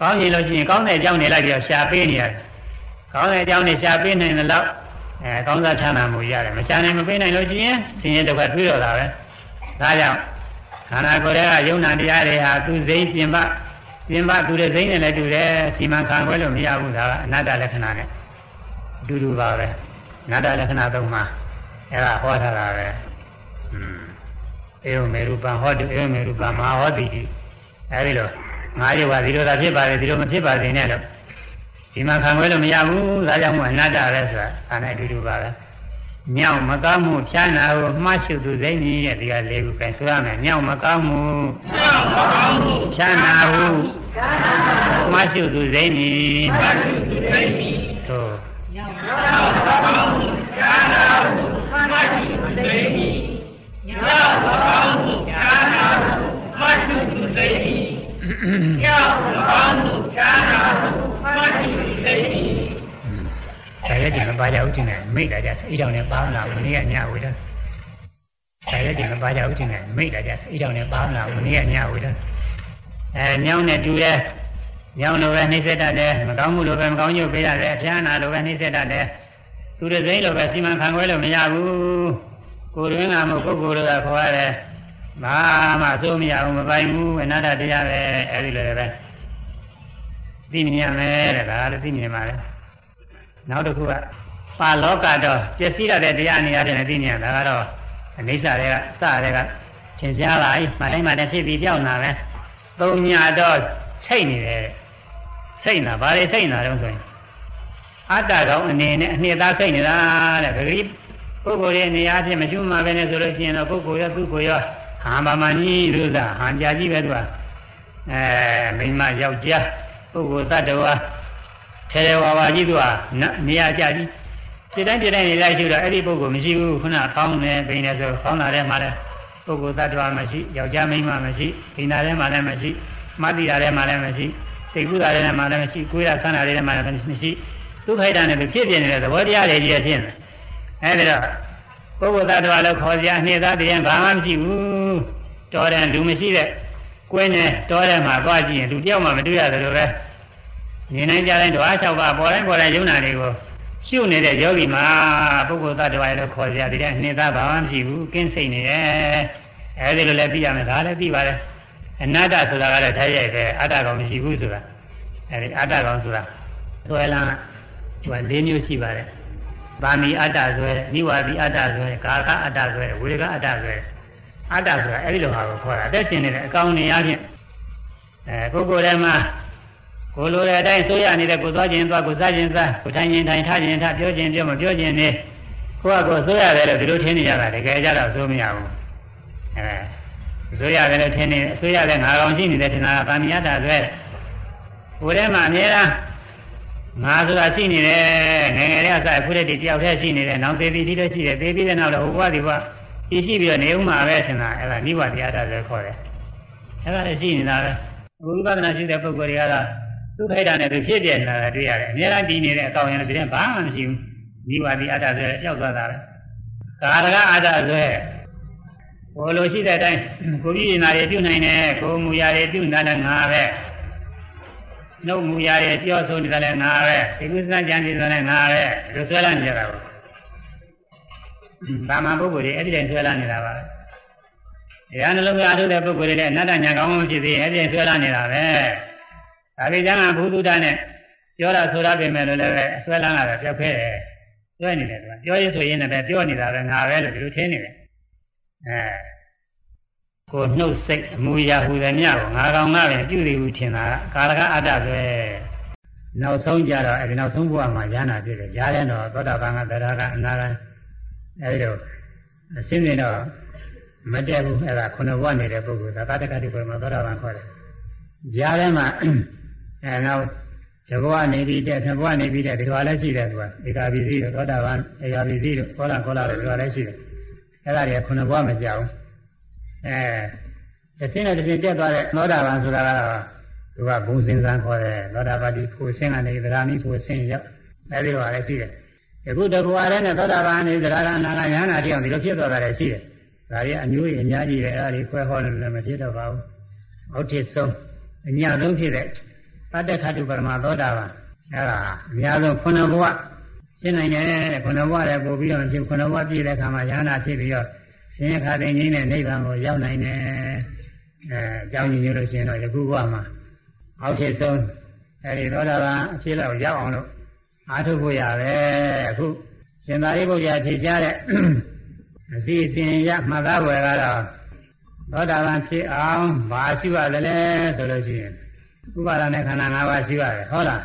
ကောင်းရင်လို့ရှိရင်ကောင်းတဲ့အကြောင်းတွေလိုက်ပြီးတော့ရှာပေးနေရတယ် ကောင်းတဲ့အကြောင်းတွေရှာပေးနိုင်တယ်လို့အဲကောင်းစားချမ်းသာမှုရတယ်မရှာနိုင်မပေးနိုင်လို့ရှိရင်ဆင်းရဲဒုက္ခတွေးတော့တာပဲဒါကြောင့်ခန္ဓာကိုယ်ရဲ့ယုံနာတရားတွေဟာသူစိမ့်ပြင်ပပြင်ပသူတဲ့စိမ့်နဲ့လည်းတူတယ်စီမံခံခွဲလို့မရဘူးဒါကအနတ္တလက္ခဏာနဲ့အတူတူပါပဲနတ္တလက္ခဏာသုံးပါအဲ့ဒါဟောထားတာပဲอืมဧဝမေရူပံဟောတုဧဝမေရူပံမဟာဟောတိအဲဒီလိုငါးရုပ်ကဒီလိုသာဖြစ်ပါတယ်ဒီလိုမဖြစ်ပါစေနဲ့လို့ ဒီမှာခံခွဲလို့မရဘူးဒါကြောင့်မို့အနတ္တပဲဆိုတာဒါနဲ့အတူတူပါပဲညောင်မကောင်းမှုဖြာနာကိုမှားရှုသူစိမ့်ကြီးတဲ့ဒီကလေးခုပဲဆိုရမယ်ညောင်မကောင်းမှုညောင်မကောင်းမှုဖြာနာဟုမှားရှုသူစိမ့်ကြီးမှားရှုသူစိမ့်ကြီးဆိုညောင်မကောင်းမှုဖြာနာဟုမှားရှုသူစိမ့်ကြီးညောင်မကောင်းမှုဖြာနာဟုမှားရှုသူစိမ့် ကြီးညောင်မကောင်းမှုဖြာနာဟုမှားရှုသူစိမ့်ကြီးဆရာကြီးမပါကြဘူးတင်တယ်မိတ်လာကြအိတောင်နဲ့ပါမလားမနေ့ကညဝေးတယ်ဆရာကြီးမပါကြဘူးတင်တယ်မိတ်လာကြအိတောင်နဲ့ပါမလားမနေ့ကညဝေးတယ်အဲညောင်းနဲ့တူတယ်ညောင်းလိုပဲနှိမ့်ဆက်တတ်တယ်မကောင်းမှုလိုပဲမကောင်းညုတ်ပေးရတယ်အပြားနာလိုပဲနှိမ့်ဆက်တတ်တယ်သူတစိမ့်လိုပဲစီမံခံခွဲလို့မရဘူးကိုယ်တွင်ကမဟုတ်ကိုယ်ကိုယ်ကခေါ်ရတယ် ဘာမှသိုးမရဘူးမပိုင်ဘူးအနတ္တတရားပဲအဲဒီလိုပဲသိမြင်ရမယ်တဲ့ဒါလည်းသိမြင်ပါလေနောက်တစ်ခုကပါလောကတော့ပျက်စီးရတဲ့တရားနေရာတဲ့သိမြင်တာကတော့အနိစ္စတွေကစတွေကသင်ရှားလာပြီမတိုင်းမတိုင်းဖြစ်ပြီးကြောက်လာပဲသုံးညာတော့စိတ်နေတယ်စိတ်နာဘာတွေစိတ်နာတော့ဆိုရင်အတ္တကောင်အနေနဲ့အနှစ်သားစိတ်နေတာတဲ့ပဂရိပုဂ္ဂိုလ်ရဲ့နေရာဖြစ်မရှိမှပဲနဲ့ဆိုလို့ရှိရင်တော့ပုဂ္ဂိုလ်ရောသူ့ကိုယ်ရော ဟာမမကြီးလို့သာဟန်ကြကြီးပဲသူကအဲမိမယောက်ျားပုဂ္ဂိုလ်တ attva ထဲထဲဝါဝါကြီးသူကနေရာကြကြီးစိတ်တိုင်းစိတ်တိုင်းနေလိုက်ရှိတော့အဲ့ဒီပုဂ္ဂိုလ်မရှိဘူးခုနကောင်းတယ်ပိန်တယ်ဆိုကောင်းတာထဲမှာလည်းပုဂ္ဂိုလ်တ attva မရှိယောက်ျားမိန်းမမရှိပိန်တာထဲမှာလည်းမရှိမတ်တိတာထဲမှာလည်းမရှိစိတ်ကူးတာထဲမှာလည်းမရှိကိုယ်ရဆန်းတာထဲမှာလည်းမရှိဒုက္ခိတနဲ့ဖြစ်ပြနေတဲ့သဘောတရားတွေကြီးဖြစ်နေအဲဒီတော့ပုဂ္ဂိုလ်သတ္တဝါလို့ခေါ်ကြအနှစ်သားတရားဘာမှမရှိဘူး တော်တယ်လူမရှိတဲ့ကွင်းနဲ့တော်တယ်မှာသွားကြည့်ရင်လူတယောက်မှမတွေ့ရတယ်လို့ပဲနေနိုင်ကြတိုင်းဓဝါ၆ပါးပေါ်တိုင်းပေါ်တိုင်းယုံနာတွေကိုရှုနေတဲ့ယောဂီမှာပုဂ္ဂိုလ်သတ္တဝါလို့ခေါ်ကြတဲ့နှစ်သားဘာမှမရှိဘူးကင်းစိတ်နေတယ်အဲဒီလိုလည်းသိရမယ်ဒါလည်းသိပါတယ်အနတ္တဆိုတာကတော့ထိုက်ရိုက်ပဲအတ္တကောင်မရှိဘူးဆိုတာအဲဒီအတ္တကောင်ဆိုတာဆွဲလန်းသူက၄မျိုးရှိပါတယ်။ဗာမီအတ္တဆွဲတယ်၊နိဝါဒိအတ္တဆွဲတယ်၊ကာကအတ္တဆွဲတယ်၊ဝေဒကအတ္တဆွဲတယ်။ အတ္တဆိုတာအဲဒီလိုဟာကိုခေါ်တာ။အသက်ရှင်နေတဲ့အကောင်နေအချင်းအဲကိုယ်ကိုယ်ထဲမှာကိုလိုတဲ့အတိုင်းဆိုရနေတဲ့ကိုသွားခြင်းသွားကိုစားခြင်းစားကိုထိုင်ခြင်းထိုင်ထားခြင်းထားပြောခြင်းပြောမပြောခြင်းနေကိုကကိုဆိုရတယ်လို့ဒီလိုထင်နေရတာတကယ်ကြတော့ဆိုမရဘူး။အဲဆိုရတယ်လို့ထင်နေဆိုရတဲ့ငါကောင်ရှိနေတဲ့ထင်တာကဗာမီအတ္တဆွဲတယ်။ကိုယ်ထဲမှာအများအားငါဆိုတာရှိနေတယ်ငယ်ငယ်လေးအစအခုတည်းတယောက်တည်းရှိနေတယ်နောက်သေးသေးလေးရှိတယ်သေးပြီးတဲ့နောက်တော့ဟိုဘဝဒီဘဝ ရှိရှိပြီးတော့နေဦးမှာပဲဆင်တာအဲ့ဒါနိဗ္ဗာန်တရားတော်ဆိုခေါ်တယ်အဲ့ဒါလည်းရှိနေတာပဲဝိပဿနာရှိတဲ့ပုဂ္ဂိုလ်တွေကတော့သူ့ထိုက်တာနဲ့သူဖြစ်ပြနေတာလည်းတွေ့ရတယ်အများအားတည်နေတဲ့အကောင်ရတဲ့ဘာမှမရှိဘူးနိဗ္ဗာန်အတ္တဆိုကြောက်သွားတာပဲကာရကအတ္တဆိုဟိုလိုရှိတဲ့အတိုင်းကိုပြည့်နာရပြုနိုင်တယ်ကိုမူရာရပြုနိုင်တယ်ငါပဲနှုတ်မူရရဲ့ပြောဆိုနေတာလည်းငါပဲဒီကုသကြံနေတာလည်းငါပဲဒီဆွဲလာနေကြတာပါ ဘာမှပုဂ္ဂိုလ်တွေအဲ့ဒီတိုင်းဆွဲလာနေတာပါတရားနှလုံးသားထုတ်တဲ့ပုဂ္ဂိုလ်တွေလည်းအနတ္တညာကောင်းမှဖြစ်သေးအဲ့ဒီတိုင်းဆွဲလာနေတာပဲဒါပေကျမ်းကဘုသူတ္တနဲ့ပြောတာဆိုတာပြင်မဲ့လို့လည်းဆွဲလာတာပဲပြောက်ခဲတယ်ဆွဲနေတယ်သူကပြောရဆိုရင်လည်းပြောနေတာပဲငါပဲလို့ဒီလိုထင်နေတယ်အဲကိုနှုတ်စိတ်အမူအရာဟူသည်မြကိုငါကောင်ငါပဲပြုတယ်ဟုထင်တာကာလကအတ္တဆိုနောက်ဆုံးကြတော့အဲဒီနောက်ဆုံးဘဝမှာရဟနာဖြစ်တယ်ကြားတဲ့တော့သောတာပန်ကတရားကအနာက အဲဒီတော့အစင်းနေတော့မတက်ဘူးအဲဒါခုနဘဝနေတဲ့ပုဂ္ဂိုလ်ဒါကတက္ကတိပုဂ္ဂိုလ်မှာသောတာပန်ခေါ်တယ်ကြားထဲမှာအဲနောက်တဘဝနေပြီးတဲ့တဘဝနေပြီးတဲ့ဒီလိုလည်းရှိတယ်သူကဧကာပိစီသောတာပန်ဧကာပိစီတို့ခေါ်လာခေါ်လာတယ်ဒီလိုလည်းရှိတယ်အဲဒါတွေခုနဘဝမကြောက်ဘူးအဲတစ်ဆင်းနဲ့တစ်ဆင်းတက်သွားတဲ့သောတာပန်ဆိုတာကတော့သူကဘုံစင်စံခေါ်တယ်သောတာပတိဖို့ဆင်းကနေသရဏိဖို့ဆင်းရောက်အဲဒီလိုပါလေရှိတယ် အခုတကူအားနဲ့သောတာပန်နေသရဏနာကညာနာတိအောင်ဒီလိုဖြစ်သွားတာလည်းရှိတယ်ဒါရီအမျိုးကြီးအများကြီးတယ်အဲဒီခွဲဟောလို့လည်းမဖြစ်တော့ပါဘူးအောက်ထစ်ဆုံးအညာဆုံးဖြစ်တဲ့ပတ္တခတုပရမသောတာပန်အဲဒါအများဆုံးခုနဘဝရှင်းနိုင်တယ်ခုနဘဝလည်းပို့ပြီးတော့ဖြစ်ခုနဘဝပြည့်တဲ့အခါမှာညာနာဖြစ်ပြီးတော့ရှင်ရခါသိငိမ့်တဲ့နိဗ္ဗာန်ကိုရောက်နိုင်တယ်အဲအကြောင်းကြီးလို့ရှိရင်တော့ယခုဘဝမှာအောက်ထစ်ဆုံးအဲဒီသောတာပန်အဖြစ်လောက်ရောက်အောင်လို့ အားထုတ်ဖို့ရပဲအခုရှင်သာရိပုတ္တရာဖြေကြားတဲ့အစီအစဉ်ရမှတ်သားဝယ်ကတော့သောတာပန်ဖြစ်အောင်ဘာရှိပါလဲဆိုလို့ရှိရင်ဥပါဒနဲ့ခန္ဓာ၅ပါးရှိပါတယ်ဟုတ်လား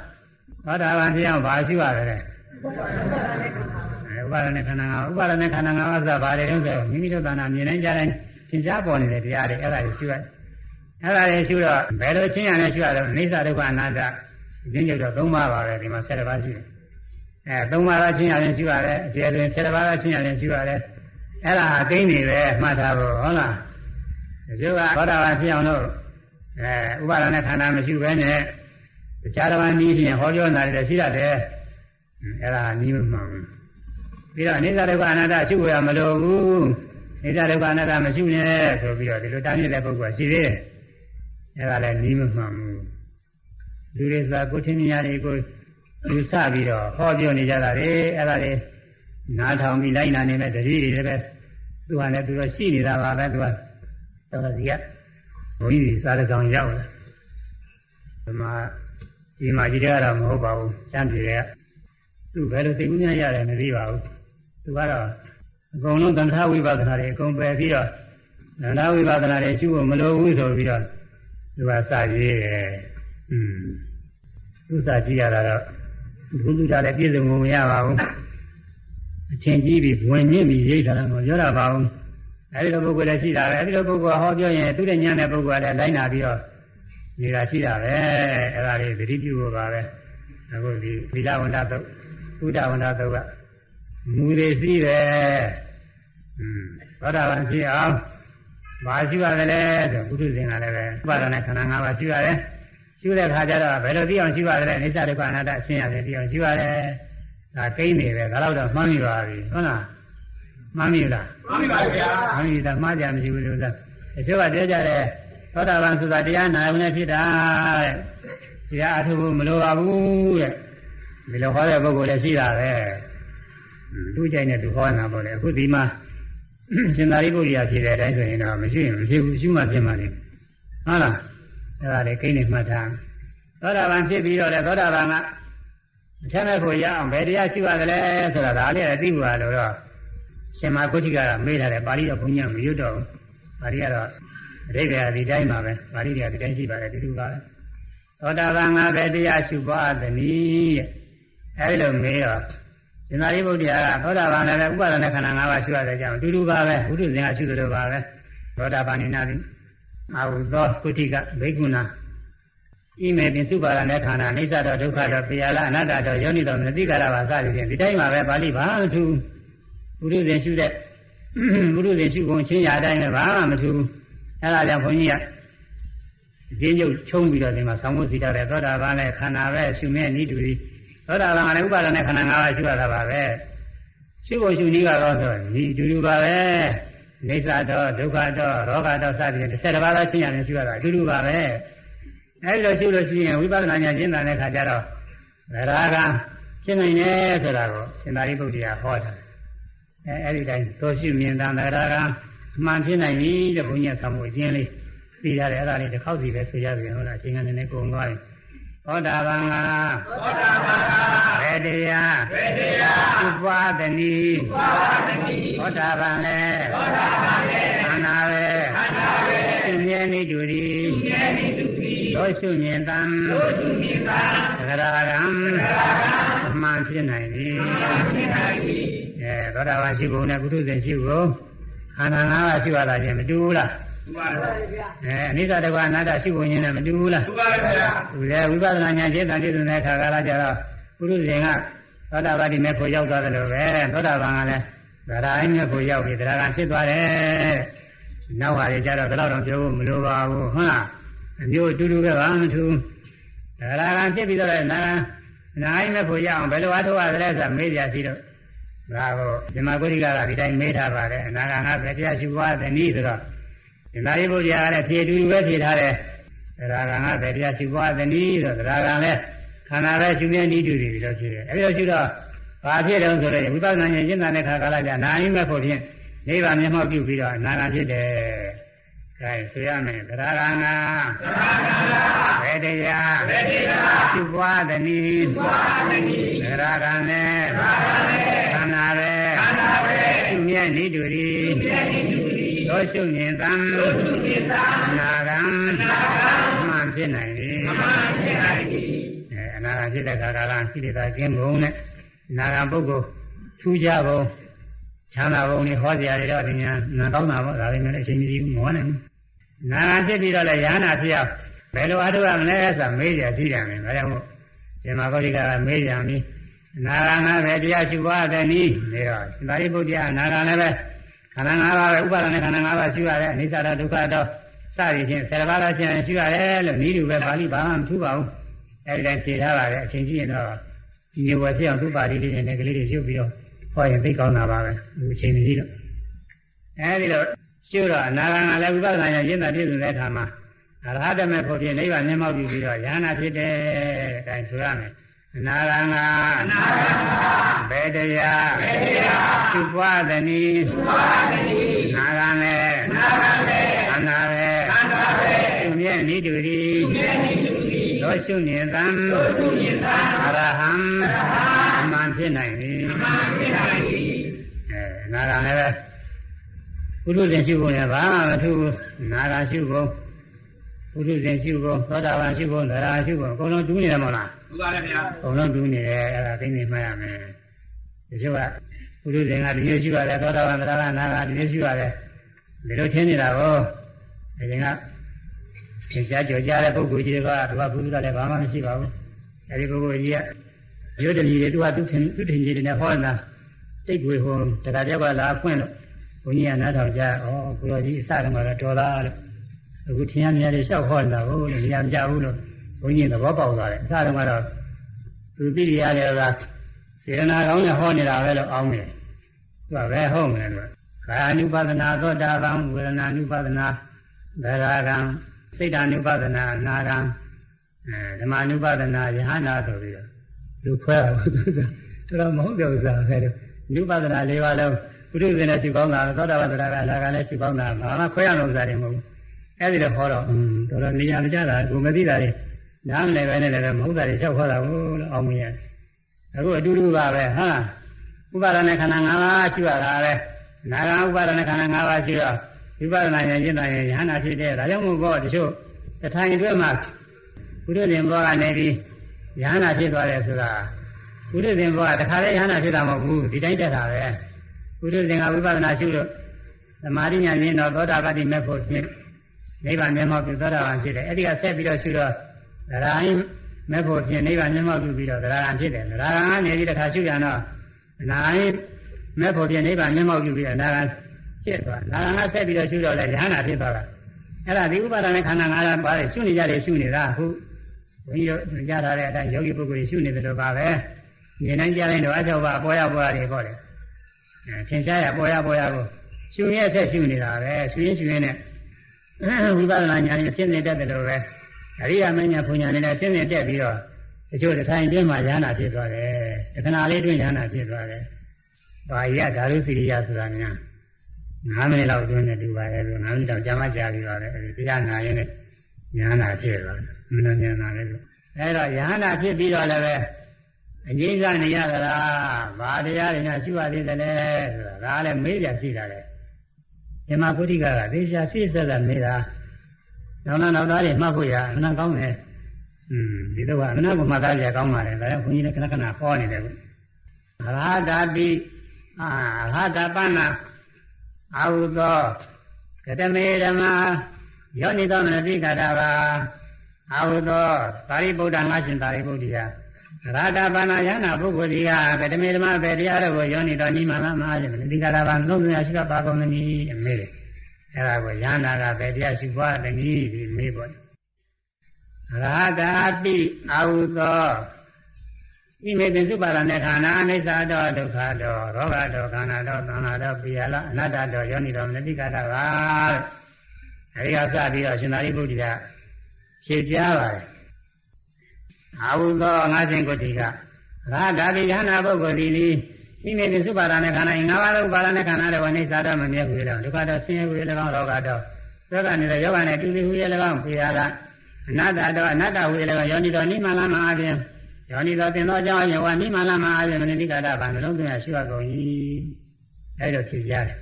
သောတာပန်ဖြစ်အောင်ဘာရှိပါလဲဥပါဒနဲ့ခန္ဓာ၅ပါးဥပါဒနဲ့ခန္ဓာ၅ပါးဆိုတာဘာတွေလဲဆိုမိမိတို့သာနာမြင်နိုင်ကြတိုင်းသင်ကြားပေါ်နေတဲ့တရားတွေအဲ့ဒါတွေရှိရတယ်အဲ့ဒါတွေရှိတော့ဘယ်လိုချင်းရလဲရှိရတော့အိသဒုက္ခအနာတ္တရင်းကျုပ်တော့၃ပါးပါပဲဒီမှာ၁၀ပါးရှိတယ် အဲ၃ပါးကချင်းရတယ်ရှိရတယ်အကျေတွင်၁၀ပါးကချင်းရတယ်ရှိရတယ်အဲ့ဒါအသိနေပဲမှတ်ထားဖို့ဟုတ်လားဒီကသောတာပန်ဖြစ်အောင်လို့အဲဥပါဒနဲ့ခန္ဓာမရှိဘဲနဲ့တရားတော်နည်းဖြင့်ဟောပြောနေတာတွေရှိရတယ်အဲ့ဒါနီးမမှန်ဘူးပြီးတော့အိသဒုက္ခအနာတ္တရှိဖို့ရမလိုဘူးအိသဒုက္ခအနာတ္တမရှိနဲ့ဆိုပြီးတော့ဒီလိုတားနေတဲ့ပုဂ္ဂိုလ်ရှိသေးတယ်အဲ့ဒါလည်းနီးမမှန်ဘူးလူတွေဆိုတာကိုချင်းမြညာတွေကို လူစပြီးတော့ဟောပြောနေကြတာလေအဲ့ဒါတွေနားထောင်ပြီးလိုက်နာနေမဲ့တတိတွေလည်းပဲသူကလည်းသူတော့ရှိနေတာပါပဲသူကတော့ဒီကဘုန်းကြီးစားတဲ့ကောင်ရောက်လာဒီမှာဒီမှာကြီးတဲ့ကတော့မဟုတ်ပါဘူးရှမ်းပြည်ကသူဘယ်လိုစိတ်ကူးများရတယ်မသိပါဘူးသူကတော့အကုန်လုံးသံဃာဝိပဿနာတွေအကုန်ပယ်ပြီးတော့သံဃာဝိပဿနာတွေရှုဖို့မလိုဘူးဆိုပြီးတော့သူကစရေးတယ်อืมသူစကြည့်ရတာတော့ ဘုရားလည်းပြည့်စုံမှုမရပါဘူးအထင်ကြီးပြီးဝင်ညစ်ပြီးရိတ်တာတော့ပြောတာပါဘူးအဲဒီလိုပုဂ္ဂိုလ်လည်းရှိတာပဲအဲဒီလိုပုဂ္ဂိုလ်ဟောပြောရင်သူတဲ့ညံတဲ့ပုဂ္ဂိုလ်ကလည်းလိုက်နာပြီးတော့နေတာရှိတာပဲအဲ့ဒါလေးသတိပြုဖို့ပါပဲအခုဒီသီလဝန္တသုတ်ဥဒဝန္တသုတ်ကမူရစီတယ်อืมသောတာပန်ဖြစ်အောင်ဘာရှိပါသလဲဆိုဘုသူရှင်ကလည်းပဲဥပါဒနာခန္ဓာ၅ပါးရှိပါတယ် ရှိတဲ့ခါကျတော့ဘယ်လိုသိအောင်ရှိပါသလဲအိစ္ဆဒုက္ခအနတ္တအရှင်းရတယ်သိအောင်ရှိပါတယ်ဒါကိန်းနေပဲဒါတော့တော့မှန်းမိပါပြီဟုတ်လားမှန်းမိလားမှန်ပြီပါဗျာမှန်းမိတာမှားကြမရှိဘူးလို့လားတချို့ကပြောကြတယ်သောတာပန်ဆိုတာတရားနာုံနဲ့ဖြစ်တာတဲ့တရားအထုဖို့မလိုပါဘူးတဲ့ဒီလိုဟောတဲ့ပုဂ္ဂိုလ်လည်းရှိတာပဲသူကြိုက်တဲ့သူဟောနေတာပေါ့လေအခုဒီမှာရှင်သာရိပုတ္တရာဖြေတဲ့အတိုင်းဆိုရင်တော့မရှိရင်မဖြစ်ဘူးရှုမှဖြစ်မှလေဟုတ်လား အဲ့ဒါလေကိန်းနေမှတ်ထားသောတာပန်ဖြစ်ပြီးတော့လေသောတာပန်ကအထက်မဲ့ကိုရအောင်ဘယ်တရားရှိရသလဲဆိုတာဒါလေးအသိဘူးလို့တော့ရှင်မဂုဋ္ဌိကကမေးထားတယ်ပါဠိတော့ဘုန်းကြီးမရွတ်တော့ဘူးပါဠိကတော့အဓိပ္ပာယ်ဒီတိုင်းပါပဲပါဠိတွေကဒီတိုင်းရှိပါတယ်ဒီလိုပါပဲသောတာပန်ကဘယ်တရားရှိပါသနည်းတဲ့အဲဒီလိုမေးတော့ရှင်သာရိပုတ္တရာကသောတာပန်လည်းဥပါဒနာခန္ဓာ၅ပါးရှိရတဲ့ကြောင့်အတူတူပါပဲဘုဒ္ဓဇင်ကရှိသလိုပါပဲသောတာပန်နေနာသည် အာဟုသောကုဋ္ဌိကဘိက္ခုနာဣမေပင်စုပါရနဲ့ခန္ဓာအိစ္ဆတော့ဒုက္ခတော့ပိယလအနတ္တတော့ယောနိတော့မသိကြတာပါစသည်ဖြင့်ဒီတိုင်းပါပဲပါဠိဘာမှမထူးဘုရုဇင်ရှုတဲ့ဘုရုဇင်ရှုကုန်ချင်းရတိုင်းပဲဘာမှမထူးအဲဒါကြောင့်ဘုန်းကြီးကအကျဉ်းချုပ်ချုံးပြီးတော့ဒီမှာဆောင်းဖို့စီထားတဲ့သောတာပန်နဲ့ခန္ဓာပဲရှုမဲ့ဤတူသည်သောတာပန်ကလည်းဥပါဒနဲ့ခန္ဓာ၅ပါးရှုရတာပါပဲရှုဖို့ရှုနည်းကတော့ဆိုဒီအတူတူပါပဲ နေသတော့ဒုက္ခတော့ရောဂါတော့စသည်ဖြင့်တစ်ဆက်တစ်ပါးသောရှင်းရတယ်ရှုရတာအတူတူပါပဲအဲလိုရှုလို့ရှိရင်ဝိပဿနာဉာဏ်ကျင့်တဲ့အခါကျတော့ဗရာဂရှင်းနိုင်တယ်ဆိုတာကိုရှင်သာရိပုတ္တရာဟောတာအဲအဲ့ဒီတိုင်းသောရှုမြင်တာဗရာဂအမှန်ဖြစ်နိုင်ပြီတဲ့ဘုန်းကြီးဆောင်းဖို့အကျဉ်းလေးသိရတယ်အဲ့ဒါလေးတစ်ခေါက်စီပဲဆိုရပြီဟုတ်လားအချိန်ကနည်းနည်းကုန်သွားပြီ သောတာပန်ကသောတာပန်ကဘယ်တရားဘယ်တရားဥပါဒနီဥပါဒနီသောတာပန်လေသောတာပန်လေခန္ဓာပဲခန္ဓာပဲသူမြဲနေတူသည်သူမြဲနေတူသည်သောရှုမြင်တံသောရှုမြင်တံသဂရာကံသဂရာကံအမှန်ဖြစ်နိုင်သည်အမှန်ဖြစ်နိုင်သည်အဲသောတာပန်ရှိဖို့နဲ့ပုထုဇဉ်ရှိဖို့ခန္ဓာ၅ပါးရှိရတာချင်းမတူဘူးလား မှန်ပါဗျာအဲအနိစ္စတကွာအနတ္တရှိဖို့ညင်းနဲ့မတူဘူးလားမှန်ပါဗျာသူလည်းဝိပဿနာဉာဏ်ရှင်းတာပြည့်စုံတဲ့အခါကလာကြတော့ပုရုဇဉ်ကသောတာပတိမေဖို့ရောက်သွားတယ်လို့ပဲသောတာပန်ကလည်းဗရာအိမေဖို့ရောက်ပြီတရားကဖြစ်သွားတယ်နောက်ဟာတွေကြတော့ဘယ်တော့တော့ပြောဖို့မလိုပါဘူးဟုတ်လားအမျိုးအတူတူပဲဘာမှမထူးဗရာကဖြစ်ပြီးတော့လည်းနာနာအိမေဖို့ရအောင်ဘယ်လိုအားထုတ်ရသလဲဆိုတာမေးပြရှိတော့ဒါကိုဇမဂုရိကကဒီတိုင်းမေးထားပါတယ်အနာဂါငါပဲတရားရှိသွားတဲ့နည်းဆိုတော့ ဒီနာရီဘုရားကလည်းဖြေတူပဲဖြေထားတယ်ဒါကငါပဲတရားရှိသွားတဲ့နည်းဆိုတော့ဒါကလည်းခန္ဓာပဲရှင်မြဲနည်းတူတယ်ပြီးတော့ဖြေတယ်အဲဒီလိုရှိတော့ဘာဖြစ်တယ်ဆိုတော့ဝိပဿနာဉာဏ်ကျင့်တာတဲ့ခါကာလကျနာရင်မဲ့ဖို့ဖြင့်နိဗ္ဗာန်မျက်မှောက်ပြုပြီးတော့အနာဂတ်ဖြစ်တယ်ကဲဆိုရမယ်သရဂာနာဘယ်တရားဘယ်တရားသူပွားသည်နိပွားသည်နိသရဂာနဲ့ခန္ဓာပဲခန္ဓာပဲသူမြဲနိတူရီမြဲနိတူရီ သောရှုမြင်သံသောရှုမြင်သံနာဂံနာဂံမှန်ဖြစ်နိုင်သည်မှန်ဖြစ်နိုင်သည်အဲအနာဂတ်ဖြစ်တဲ့ခါကာလရှိတဲ့ကင်းဘုံနဲ့နာဂံပုဂ္ဂိုလ်ထူးခြားဘုံချမ်းသာဘုံတွေဟောကြရတယ်တော့ဒီညာနာကောင်းတာပေါ့ဒါပေမဲ့အချိန်ကြီးမဟောနိုင်ဘူးနာဂံဖြစ်ပြီးတော့လည်းယာနာဖြစ်အောင်ဘယ်လိုအားထုတ်ရမလဲဆိုတာမေးကြရှိတယ်မယ်ဒါကြောင့်မို့ရှင်မဂေါတိကမေးကြပြီနာဂံကပဲတရားရှိပါတဲ့နည်းနေတော့ရှင်သာရိပုတ္တရာနာဂံလည်းပဲခ န္ဓာ၅ပါးပဲဥပါဒနဲ့ခန္ဓာ၅ပါးရှိရတယ်အနိစ္စတော့ဒုက္ခတော့စသည်ဖြင့်ဆယ်ပါးတော့ချင်းရှိရတယ်လို့ဤလူပဲပါဠိဘာမှမထူးပါဘူးအဲဒီတိုင်းဖြေထားပါတယ်အချိန်ကြီးရင်တော့ဒီနေဝယ်ဖြစ်အောင်သူ့ပါဠိလေးနဲ့ကလေးတွေရုပ်ပြီးတော့ဟောရင်သိကောင်းတာပါပဲဒီအချိန်ကြီးတော့အဲဒီတော့ရှုတော့အနာဂံကလည်းဝိပဿနာဉာဏ်ရှင်းတာပြည့်စုံတဲ့အခါမှာအရဟတမေဖို့ဖြင့်နိဗ္ဗာန်မျက်မှောက်ပြုပြီးတော့ဉာဏ်ဖြစ်တယ်အဲဒါဆိုရမယ်အ နာဂံကအနာဂံဘယ်ယ်တရားဘယ်တရားသူပွားသနည်းသူပွားသနည်းနာဂံလေနာဂံလေခန္ဓာပဲခန္ဓာပဲသူမြဲနိတူရီသူမြဲနိတူရီသောရှုမြင်တံသောရှုမြင်တံအရဟံအရဟံအမှန်ဖြစ်နိုင်ပြီအမှန်ဖြစ်နိုင်ပြီအဲနာဂံလည်းပဲပုရုဇဉ်ရှိဖို့လည်းဘာမှမထူးဘူးနာဂံရှိဖို့ပုရုဇဉ်ရှိဖို့သောတာပန်ရှိဖို့သရရှိဖို့အကုန်လုံးတူးနေတယ်မဟုတ်လား သူပါလေဗျာအကုန်လုံးတူးနေတယ်အဲ့ဒါသိနေမှတ်ရမယ်တချို့ကပုရုဇဉ်ကဒီလိုရှိရတယ်သောတာပန်သရဂနာကဒီလိုရှိရတယ်ဒီလိုထင်နေတာကိုဒီကသင်္ချာကြော်ကြတဲ့ပုဂ္ဂိုလ်ကြီးတွေကသူကဘုရားလည်းဘာမှမရှိပါဘူးအဲဒီပုဂ္ဂိုလ်ကြီးကရုပ်တဏီတွေသူကသူထင်သူထင်ကြီးတွေနဲ့ဟောနေတာတိတ်ွေဟောတခါတည်းကလာဖွင့်လို့ဘုန်းကြီးကနားထောင်ကြဩဘုရားကြီးအစတုန်းကတော့တော်သားလို့အခုထင်ရမြင်ရလျှောက်ဟောနေတာကိုလည်းဉာဏ်မကြဘူးလို့ ဘုန်းကြီးသဘောပေါက်သွားတယ်အစတုန်းကတော့သူသိရတယ်ကစေရနာကောင်းနဲ့ဟောနေတာပဲလို့အောင်းတယ်သူကပဲဟုတ်မယ်လို့ကာယ ानु ပါဒနာသောတာပန်ဝေဒနာ ानु ပါဒနာဒရာကံစိတ်ဓာ ानु ပါဒနာနာကံအဲဓမ္မ ानु ပါဒနာယဟနာဆိုပြီးတော့လူခွဲတာဘုရားဆိုတော်တော်မဟုတ်တဲ့ဥစ္စာပဲလို့ ानु ပါဒနာ၄ပါးလုံးဘုရုဇဉ်နဲ့ရှိကောင်းတာသောတာပန်သရကလာကလည်းရှိကောင်းတာဘာမှခွဲရမယ့်ဥစ္စာတွေမဟုတ်ဘူးအဲဒီတော့ဟောတော့တော်တော်နေရာမကျတာကိုမသိတာတွေ နားမလည်ပဲနဲ့လည်းမဟုတ်တာတွေလျှောက်ခေါ်တာဘူးလို့အောင်မြင်ရတယ်အခုအတူတူပါပဲဟာဥပါဒနာခန္ဓာ၅ပါးရှိရတာပဲနာဂံဥပါဒနာခန္ဓာ၅ပါးရှိတော့ဝိပဿနာဉာဏ်ရှင်းတာဉာဏ်ဉာဏ်ဖြစ်တဲ့ဒါကြောင့်မို့ဘောတချို့တထိုင်တွေ့မှာဘုရင့်ဘောကနေပြီးဉာဏ်ဉာဏ်ဖြစ်သွားတယ်ဆိုတာဘုရင့်ဘောကတခါလေဉာဏ်ဉာဏ်ဖြစ်တာမဟုတ်ဘူးဒီတိုင်းတက်တာပဲဘုရင့်ကဝိပဿနာရှုလို့သမာဓိဉာဏ်ရင်းတော့သောတာပတ္တိမေဖို့ဖြစ်နိဗ္ဗာန်မျက်မှောက်ပြုသောတာပန်ဖြစ်တယ်အဲ့ဒီကဆက်ပြီးတော့ရှုတော့ ဒရာဟိမဲ့ဖို့ဖြစ်နိဗ္ဗာန်မျက်မှောက်ပြုပြီးတော့ဒရာဟံဖြစ်တယ်ဒရာဟံကနေပြီးတခါရှုရတော့နာဟိမဲ့ဖို့ဖြစ်နိဗ္ဗာန်မျက်မှောက်ပြုပြီးတော့နာဟံဖြစ်သွားနာဟံကဆက်ပြီးတော့ရှုတော့လေယဟနာဖြစ်သွားတာအဲ့ဒါဒီဥပါဒနဲ့ခန္ဓာ၅ပါးပါတယ်ရှုနေကြတယ်ရှုနေတာအခုဘုန်းကြီးတို့ကြားထားတဲ့အတိုင်းယောဂီပုဂ္ဂိုလ်ရှုနေတယ်လို့ပါပဲနေနိုင်ကြရင်တော့အချောပါအပေါ်ရပေါ်ရတယ်ပေါ့လေအဲသင်ရှားရပေါ်ရပေါ်ရကိုရှုရဲဆက်ရှုနေတာပဲရှုရင်ရှုရင်နဲ့ဝိပဿနာဉာဏ်နဲ့ရှင်းနေတတ်တယ်လို့ပဲ အရိယာမညာဘုညာနဲ့ရှင်းနေတက်ပြီးတော့တချို့တစ်ထိုင်တွင်းမှာဉာဏ်ဖြစ်သွားတယ်တခဏလေးတွင်းဉာဏ်ဖြစ်သွားတယ်ဘာရဓာရုစီရိယဆိုတာများ9မိနစ်လောက်တွင်းနေတူပါရဲ့လို့9မိနစ်တော့ကြာမှကြာပြီးတော့လေအဲဒီတရားနာရင်လည်းဉာဏ်ဖြစ်သွားတယ်မင်းဉာဏ်နာလည်းလို့အဲတော့ဉာဏ်ဖြစ်ပြီးတော့လည်းပဲအငြိမ့်စားနေရသလားဘာတရားတွေနဲ့ရှိပါသေးတယ်လဲဆိုတာဒါလည်းမေးပြရှိတာလေဇမပုရိကကသေချာစိစက်စက်နေတာ နောက်နောက်နောက်သားတွေမှတ်ဖို့ရအမှန်ကောင်းတယ်อืมဒီတော့ကအမှန်ကိုမှတ်သားကြကောင်းပါလေဒါကြောင့်ဘုန်းကြီးလည်းခဏခဏဟောနေတယ်ကွအရဟတာပိအာရဟတာပနာအာဟုသောကတမေဓမ္မာယောနိသောမနတိကတာပါအာဟုသောသာရိပုတ္တငါရှင်သာရိပုတ္တရာရာတာပါဏာယနာပုဂ္ဂိုလ်ဒီကကတမေဓမ္မပဲတရားတော်ကိုယောနိတော်နိမလာမဟာရှင်ဒီကရာဘာလုံးမြရှိကပါကုန်နေအမေတယ် အဲ့ဒါကိုယန္နာကပဲတရားရှိပွားတယ်ဒီမေးပေါ့ရာတာပိအာဟုသောဤမေပင်စုပါဒနဲ့ခန္ဓာအနိစ္စတောဒုက္ခတောရောဂတောခန္ဓာတောသံဃာတောပိယလအနတ္တတောယောနိတော်မနတိကတာပါအဲဒီကစပြီးတော့ရှင်သာရိပုတ္တရာဖြေကြားပါတယ်အာဟုသောငါးရှင်ကိုတိကရာဓာတိယနာပုဂ္ဂိုလ်ဒီလီဤ မေပင်စုပါဒနဲ့ခန္ဓာငါးပါးသောပါဒနဲ့ခန္ဓာတော်အနိစ္စတောမမြဲဘူးလေဒုက္ခတောဆင်းရဲဘူးလေ၎င်းရောဂတောသောကနေတဲ့ယောဂနဲ့တူတူဟူလေ၎င်းပိယလအနတ္တတောအနတ္တဟူလေ၎င်းယောနိတော်နိမလာမအပြင်ယောနိတော်သင်သောကြောင့်ယဝနိမလာမအပြင်မနိတိကတာဗံလုံးသွင်းရရှိရကုန်၏အဲဒါဖြေကြတယ်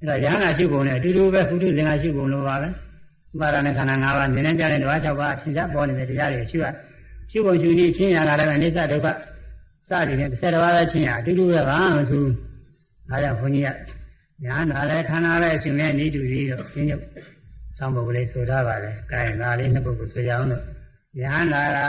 အဲတော့ယဟနာရှိကုန်နဲ့အတူတူပဲဘုထုသင်္ဃရှိကုန်လို့ပါပဲဥပါဒနဲ့ခန္ဓာ၅ပါးနည်းနည်းကြတဲ့ဓဝါ၆ပါးအရှင်ကြပေါ်နေတဲ့တရားတွေရှိရရှိကုန်ရှိနေချင်းရတာလည်းအနိစ္စဒုက္ခ စသည်ဖြင့်၁၀ပါးပဲချင်းရအတူတူပဲဘာမှမထူးဒါကြောင့်ဘုန်းကြီးကညာနာလည်းခန္ဓာလည်းရှင်မဲ့နေတူပြီးတော့ချင်းညုပ်ဆောင်းပုဂ္ဂိုလ်လေးဆိုထားပါလေ။ကဲဒါလေးနှစ်ပုဂ္ဂိုလ်ဆိုကြအောင်လို့ယဟန္တာရာ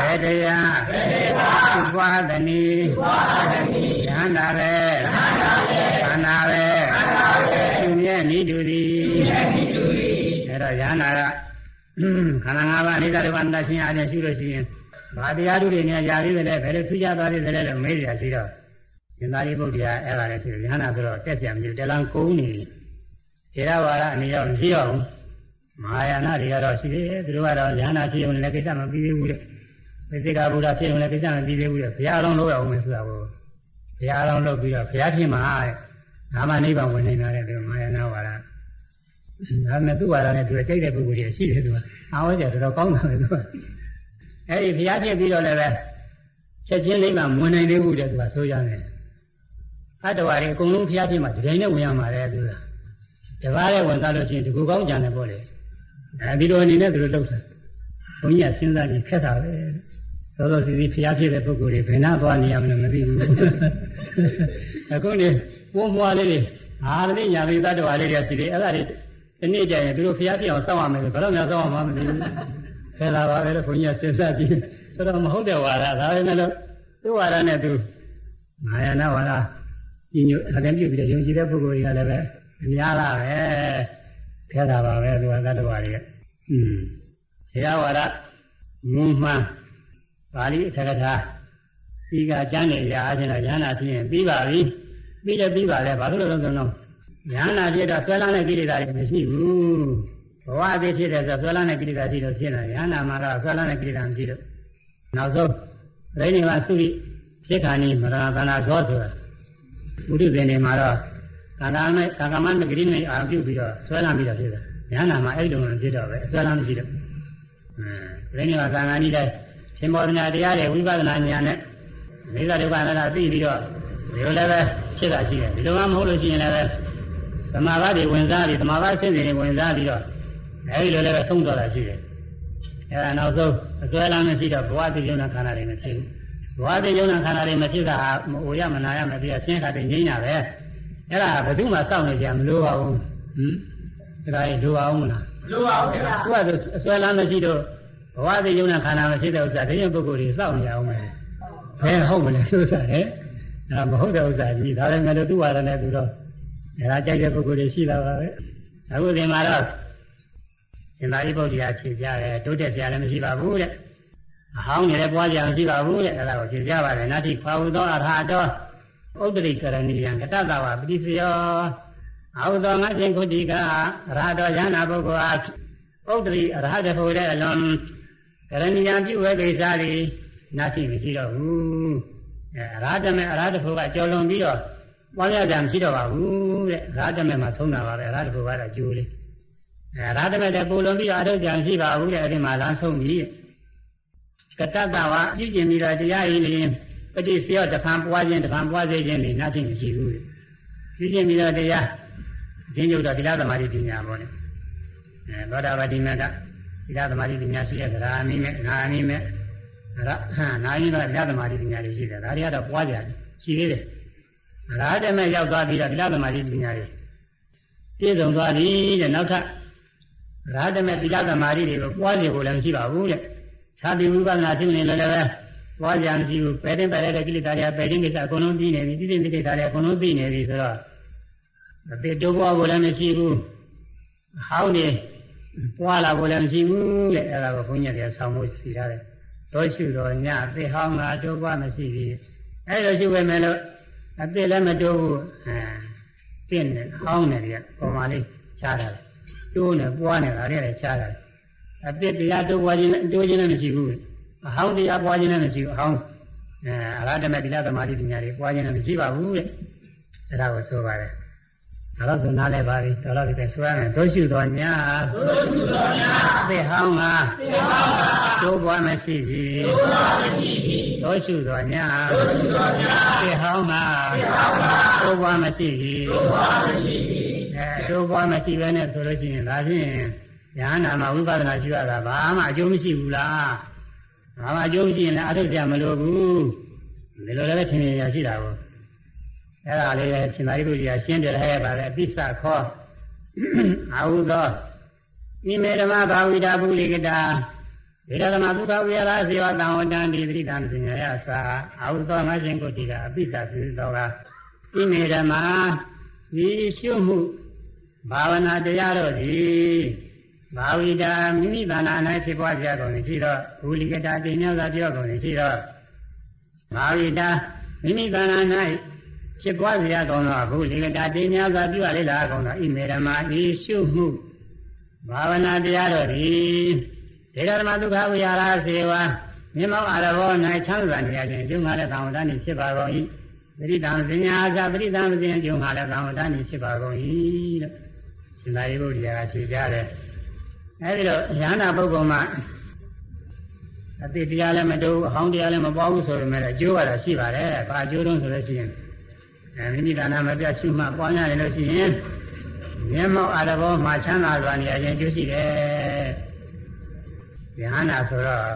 ဘယ်တရားဘယ်တရားသုဘသနီသုဘသနီယဟန္တာပဲယဟန္တာပဲခန္ဓာပဲခန္ဓာပဲသူမြဲနိတူသည်မြဲနိတူသည်အဲ့တော့ယဟန္တာကခန္ဓာ၅ပါးအနိစ္စဒုက္ခအနတ္တရှင်းအားဖြင့်ရှုလို့ရှိရင် ဘာတရားတို့တွေနဲ့ຢာသေးတယ်လဲဘယ်လိုထူးခြားသွားသေးတယ်လဲလို့မေးကြရှိတော့ရှင်သာရိပုတ္တရာအဲ့ဒါလည်းရှိတယ်ယဟန္တာဆိုတော့တက်ပြန်မရှိဘူးတလန်ကုန်းနေတယ်ထေရဝါဒအနေရောက်မရှိအောင်မဟာယာနတွေကတော့ရှိသေးတယ်သူတို့ကတော့ဉာဏ်နာဖြစ်ုံနဲ့ကိစ္စမပြီးသေးဘူးလေဝိသေကဗုဒ္ဓဖြစ်ရင်လည်းကိစ္စမပြီးသေးဘူးလေဘုရားအလုံးလို့ရအောင်မယ်ဆိုတာကိုဘုရားအလုံးလုပ်ပြီးတော့ဘုရားဖြစ်မှာတဲ့ဒါမှနိဗ္ဗာန်ဝင်နေတာတဲ့ဒီမာယနာဝါဒဒါနဲ့သူ့ဝါဒနဲ့သူကြိုက်တဲ့ပုဂ္ဂိုလ်တွေရှိတယ်သူကအာဝဲကြတော်တော်ကောင်းတယ်သူက အဲ့ဒီဘုရားဖြစ်ပြီးတော့လည်းပဲချက်ချင်းနိဗ္ဗာန်ဝင်နိုင်သေးဘူးတဲ့သူကဆိုရတယ်အတ္တဝါတွေအကုန်လုံးဘုရားဖြစ်မှာဒီတိုင်းနဲ့ဝင်ရမှာလေသူကတပါးနဲ့ဝင်သားလို့ရှိရင်ဒီကူကောင်းကြံတယ်ပေါ့လေအဲဒီလိုအနေနဲ့သူတို့လုပ်တယ်ဘုန်းကြီးကစဉ်းစားကြည့်ခက်တာပဲစောစောစီစီဖျားဖြစ်တဲ့ပုဂ္ဂိုလ်တွေဘယ်နှသွားနေရမလဲမသိဘူးအခုနေပိုးမွားလေးတွေအာရတိညာတိတတ္တဝါလေးတွေရှိတယ်အဲ့ဒါတွေဒီနေ့ကျရင်သူတို့ဖျားဖြစ်အောင်စောင့်ရမယ်ဘယ်တော့မှစောင့်အောင်မမသိဘူး ခဲလာပါပဲလို့ဘုန်းကြီးကစဉ်းစားကြည့်ဆိုတော့မဟုတ်တဲ့ဝါဒဒါပဲနဲ့လို့သူ့ဝါဒနဲ့သူမာယာနာဝါဒညီညွတ်အရင်ပြုပြီးတော့ယုံကြည်တဲ့ပုဂ္ဂိုလ်တွေကလည်းပဲအများလားပဲခဲတာပါပဲသူကတတ္တဝါတွေอืมဆရာဝါဒမူမှန်ပါဠိအထက်ကထာဒီကကျမ်းနေရအားဖြင့်တော့ဉာဏ်နာဖြစ်ရင်ပြီးပါပြီပြီးတယ်ပြီးပါလေဘာလို့လဲဆိုတော့ဉာဏ်နာဖြစ်တော့ဆွဲလန်းတဲ့ကိလေသာတွေမရှိဘူး ဘဝအသေးဖြစ်တဲ့ဆိုဆွဲလန်းတဲ့ကိလေသာရှိလို့ဖြစ်နေဉာဏ်နာမှာတော့ဆွဲလန်းတဲ့ကိလေသာမရှိလို့နောက်ဆုံးရိနေမှာသုရိဖြစ်ခါနီမရဏသနာဇောဆိုတာဘုဒ္ဓဇင်တွေမှာတော့ကာကမဲ့ကာကမနဂရိနဲ့အာပြုပြီးတော့ဆွဲလန်းပြီးတော့ဖြစ်တယ်ဉာဏ်နာမှာအဲ့လိုမျိုးဖြစ်တော့ပဲဆွဲလန်းမရှိတော့အင်းရိနေမှာသံဃာနည်းတဲ့ရှင်မောဒနာတရားတွေဝိပဿနာဉာဏ်နဲ့မိစ္ဆာဒုက္ခအနတ္တသိပြီးတော့ဒီလိုလည်းပဲဖြစ်တာရှိတယ်ဒီလိုမှမဟုတ်လို့ရှိရင်လည်းသမာဓိတွေဝင်စားပြီးသမာဓိဆင်းရဲတွေဝင်စားပြီးတော့ အဲဒီလိုလည်းပဲဆုံးသွားတာရှိတယ်အဲဒါနောက်ဆုံးအစွဲလမ်းမရှိတော့ဘဝတိယုံနာခန္ဓာတွေမဖြစ်ဘူးဘဝတိယုံနာခန္ဓာတွေမဖြစ်တာဟာမအိုရမနာရမပြဆင်းခါတဲ့ငြိမ်းတာပဲအဲ့ဒါဘယ်သူမှစောင့်နေကြမလို့ပါဘူးဟင်ဒါရင်လိုပါအောင်မလားမလိုပါဘူးဗျာသူကအစွဲလမ်းမရှိတော့ဘဝတိယုံနာခန္ဓာမရှိတဲ့ဥစ္စာဒီရင်ပုဂ္ဂိုလ်တွေစောင့်နေအောင်မယ်ဘယ်ဟုတ်မလဲဥစ္စာလေဒါမဟုတ်တဲ့ဥစ္စာကြီးဒါလည်းငါတို့သူ့ဝါဒနဲ့သူတော့ဒါကြိုက်တဲ့ပုဂ္ဂိုလ်တွေရှိလာပါပဲအခုဒီမှာတော့ ရှင်သာရိပုတ္တရာဖြေကြတယ်တိုးတက်ကြလည်းမရှိပါဘူးတဲ့အဟောင်းနေလည်းပွားကြမရှိပါဘူးတဲ့အဲ့ဒါကိုဖြေကြပါတယ်နာတိခွာဟုသောအထာတော်ဥဒ္ဒရိကရဏီယံကတတဝပတိစယောအာဟုသောငါရှင်ခုတိကရာတော်ယန္နာပုဂ္ဂိုလ်အားဥဒ္ဒရိအရဟတဖို့တဲ့အလွန်ကရဏီယံပြုဝဲကိစ္စတွေနာတိမရှိတော့ဘူးအဲအရာဓမေအရာတဖို့ကကြော်လွန်ပြီးတော့ပွားရကြမရှိတော့ပါဘူးတဲ့အရာဓမေမှာဆုံးတာပါပဲအရာတဖို့ကတော့ကျိုးလေး အဲအရာဓမေတဲ့ပူလွန်ပြီးတော့အထုတ်ကြမရှိပါဘူးတဲ့အဲ့ဒီမှာလမ်းဆုံးပြီကတ္တဝါပြုကျင်ပြီးတော့တရားရည်လျင်ပฏิစေယတဖန်ပွားခြင်းတဖန်ပွားစေခြင်းနေနာတိမရှိဘူးပြုကျင်ပြီးတော့တရားအချင်းချုပ်တော့ဒီလားသမာဓိပညာပေါ့လေအဲသောတာပတိမေကဒီလားသမာဓိပညာရှိတဲ့သရာအနည်းနဲ့ငါအနည်းနဲ့ရဟနာယိတော့လက်သမာဓိပညာတွေရှိတယ်ဒါတွေကတော့ပွားကြတယ်ရှိသေးတယ်ရာဓမေရောက်သွားပြီးတော့လက်သမာဓိပညာတွေပြည့်စုံသွားပြီတဲ့နောက်ထပ် ရာဓမေသီလသမာဓိတွေကိုပွားစီဖို့လည်းမရှိပါဘူးတဲ့သာတိဝိပဿနာဖြစ်နေလည်းလည်းပွားကြမရှိဘူးပယ်တင်ပယ်တဲ့ကိလေသာတွေပယ်တင်ကိစ္စအကုန်လုံးပြီးနေပြီတိတိတိတိသာတွေအကုန်လုံးပြီးနေပြီဆိုတော့အပေတိုးပွားဖို့လည်းမရှိဘူးဟောင်းနေပွားလာဖို့လည်းမရှိဘူးတဲ့အဲ့ဒါကိုဘုန်းကြီးကဆောင်းဖို့ရှိထားတယ်တော့ရှုတော့ညအသိဟောင်းကအတိုးပွားမရှိဘူးအဲ့လိုရှုဝဲမယ်လို့အသိလည်းမတိုးဘူးအဲပြင်းနေဟောင်းနေတယ်ပုံမှန်လေးချားတယ် တိုးနေပွားနေတာလည်းချားတယ်အသိတရားတိုးပွားခြင်းတိုးခြင်းလည်းမရှိဘူးအဟောင်းတရားပွားခြင်းလည်းမရှိဘူးအဟောင်းအဲအရဟတမေတိလသမာဓိပညာတွေပွားခြင်းလည်းမရှိပါဘူးတဲ့အဲ့ဒါကိုဆိုပါတယ်ဒါတော့ဆိုနားလဲပါပြီတော်တော့ဒီပဲဆိုရမယ်တို့ရှုတော်ညာတို့ရှုတော်ညာသိဟောင်းကသိဟောင်းကတို့ဘွားမရှိပြီတို့ဘွားမရှိပြီတို့ရှုတော်ညာတို့ရှုတော်ညာသိဟောင်းကသိဟောင်းကတို့ဘွားမရှိပြီတို့ဘွားမရှိပြီအဲ တို့ဘွားမရှိဘဲနဲ့ဆိုလို့ရှိရင်ဒါဖြင့်ဉာဏ်နာမှာဝိပဿနာရှုရတာဘာမှအကျိုးမရှိဘူးလားဘာမှအကျိုးမရှိရင်လည်းအထုတ်ကြမလို့ဘူးဒီလိုလည်းထင်မြင်ရရှိတာကိုအဲ့ဒါလေးပဲရှင်သာရိပုတ္တရာရှင်းပြရပါလေအပိစ္ဆခောအာဟုသောဣမေဓမ္မဘာဝိတာပုလိကတာဒေရသမဒုက္ခဝိရဇေဝတံဝတ္တံဒီတိတံပညာယသာအာဟုသောငါရှင်ကိုတိကအပိစ္ဆသုသောကဣမေဓမ္မဒီရှုမှု ဘာဝနာတရားတို့သည်ဘာဝိတာမိမိဘာနာ၌ဖြစ်ပွားကြကုန်ရှိတော့ဘူလိကတာတင်ညသာပြောကုန်ရှိတော့ဘာဝိတာမိမိဘာနာ၌ဖြစ်ပွားစေရကောင်းသောအခုလေကတာတေများစွာပြုရလေလားကောင်းသောဣမေဓမ္မာဤရှုမှုဘာဝနာတရားတော်သည်ဒေဂရမဒုက္ခဝိဟာရစေဝမြင်မောအာရဘော၌ချမ်းသာနေရခြင်းကျုံငါလည်းသံဝတ္တနိဖြစ်ပါကုန်၏ပရိသံပညာသာပရိသံပညာကျုံငါလည်းသံဝတ္တနိဖြစ်ပါကုန်၏လို့ ရှင်သာရိပုတ္တရာကဖြေကြတယ်အဲဒီတော့ဉာဏပုဂ္ဂိုလ်မှာအတိတရားလည်းမတူအဟောင်းတရားလည်းမပေါ်ဘူးဆိုပေမဲ့အကျိုးကတော့ရှိပါတယ်။ဘာအကျိုးတုံးဆိုလို့ရှိရင်အဲမိမိဒါနမပြတ်ရှုမှပွားများနေလို့ရှိရင်မျက်မှောက်အာရဘောမှာချမ်းသာစွာနေရခြင်းကျိုးရှိတယ်။ဉာဏဆိုတော့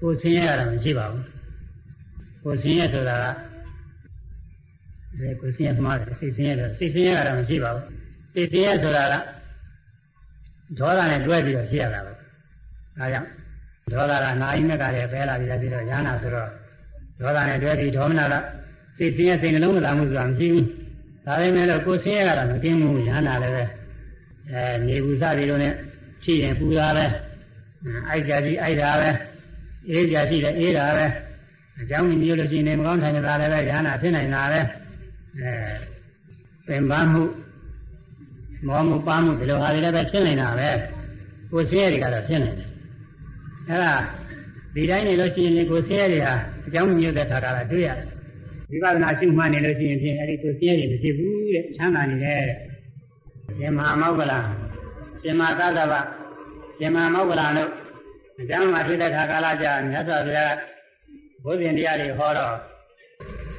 ကိုယ်ဆင်းရဲရတာမရှိပါဘူး။ကိုယ်ဆင်းရဲဆိုတာက ဒီကိုယ်ဆင်းရဲမှားတယ်စိတ်ဆင်းရဲတယ်စိတ်ဆင်းရဲရတာမရှိပါဘူး။စိတ်ဆင်းရဲဆိုတာကဒေါသနဲ့တွဲပြီးတော့ရှိရတာပဲ။ဒါကြောင့်ဒေါသကနာယိမက်ကလည်းပဲလာပြီးပြီးတော့ညာနာဆိုတော့ဒေါသနဲ့တွဲပြီးဒေါမနကစိတ်ဆင်းရဲစိတ်နှလုံးမသာမှုဆိုတာမရှိဘူး။ဒါပေမဲ့လို့ကိုယ်ဆင်းရဲကတော့မကင်းဘူးညာနာလည်းပဲအဲနေဘူးစပြီးတော့ねရှိရင်ပူတာပဲအိုက်ကြရှိအိုက်တာပဲအေးကြရှိတယ်အေးတာပဲအကြောင်းမျိုးလို့ရှိရင်မကောင်းထိုင်တာလည်းပဲညာနာဖြစ်နိုင်တာပဲ အဲပင်ပန်းမှုမောမှုပါမှုဒီလိုဟာတွေလည်းပဲဖြစ်နေတာပဲကိုယ်ဆင်းရဲတွေကတော့ဖြစ်နေတယ်အဲ့ဒါဒီတိုင်းနေလို့ရှိရင်ကိုယ်ဆင်းရဲတွေဟာအကြောင်းမျိုးတဲ့ခါကလာတွေ့ရတယ်ဝိပဿနာရှုမှတ်နေလို့ရှိရင်ဖြင့်အဲ့ဒီကိုယ်ဆင်းရဲတွေမဖြစ်ဘူးတဲ့ချမ်းသာနေတယ်တဲ့ရှင်မဟာမောက္ကလရှင်မသာသဗရှင်မမောက္ကလတို့အကြောင်းမှာဖြစ်တဲ့ခါကာလကြာမြတ်စွာဘုရားဘုဇင်တရားတွေဟောတော့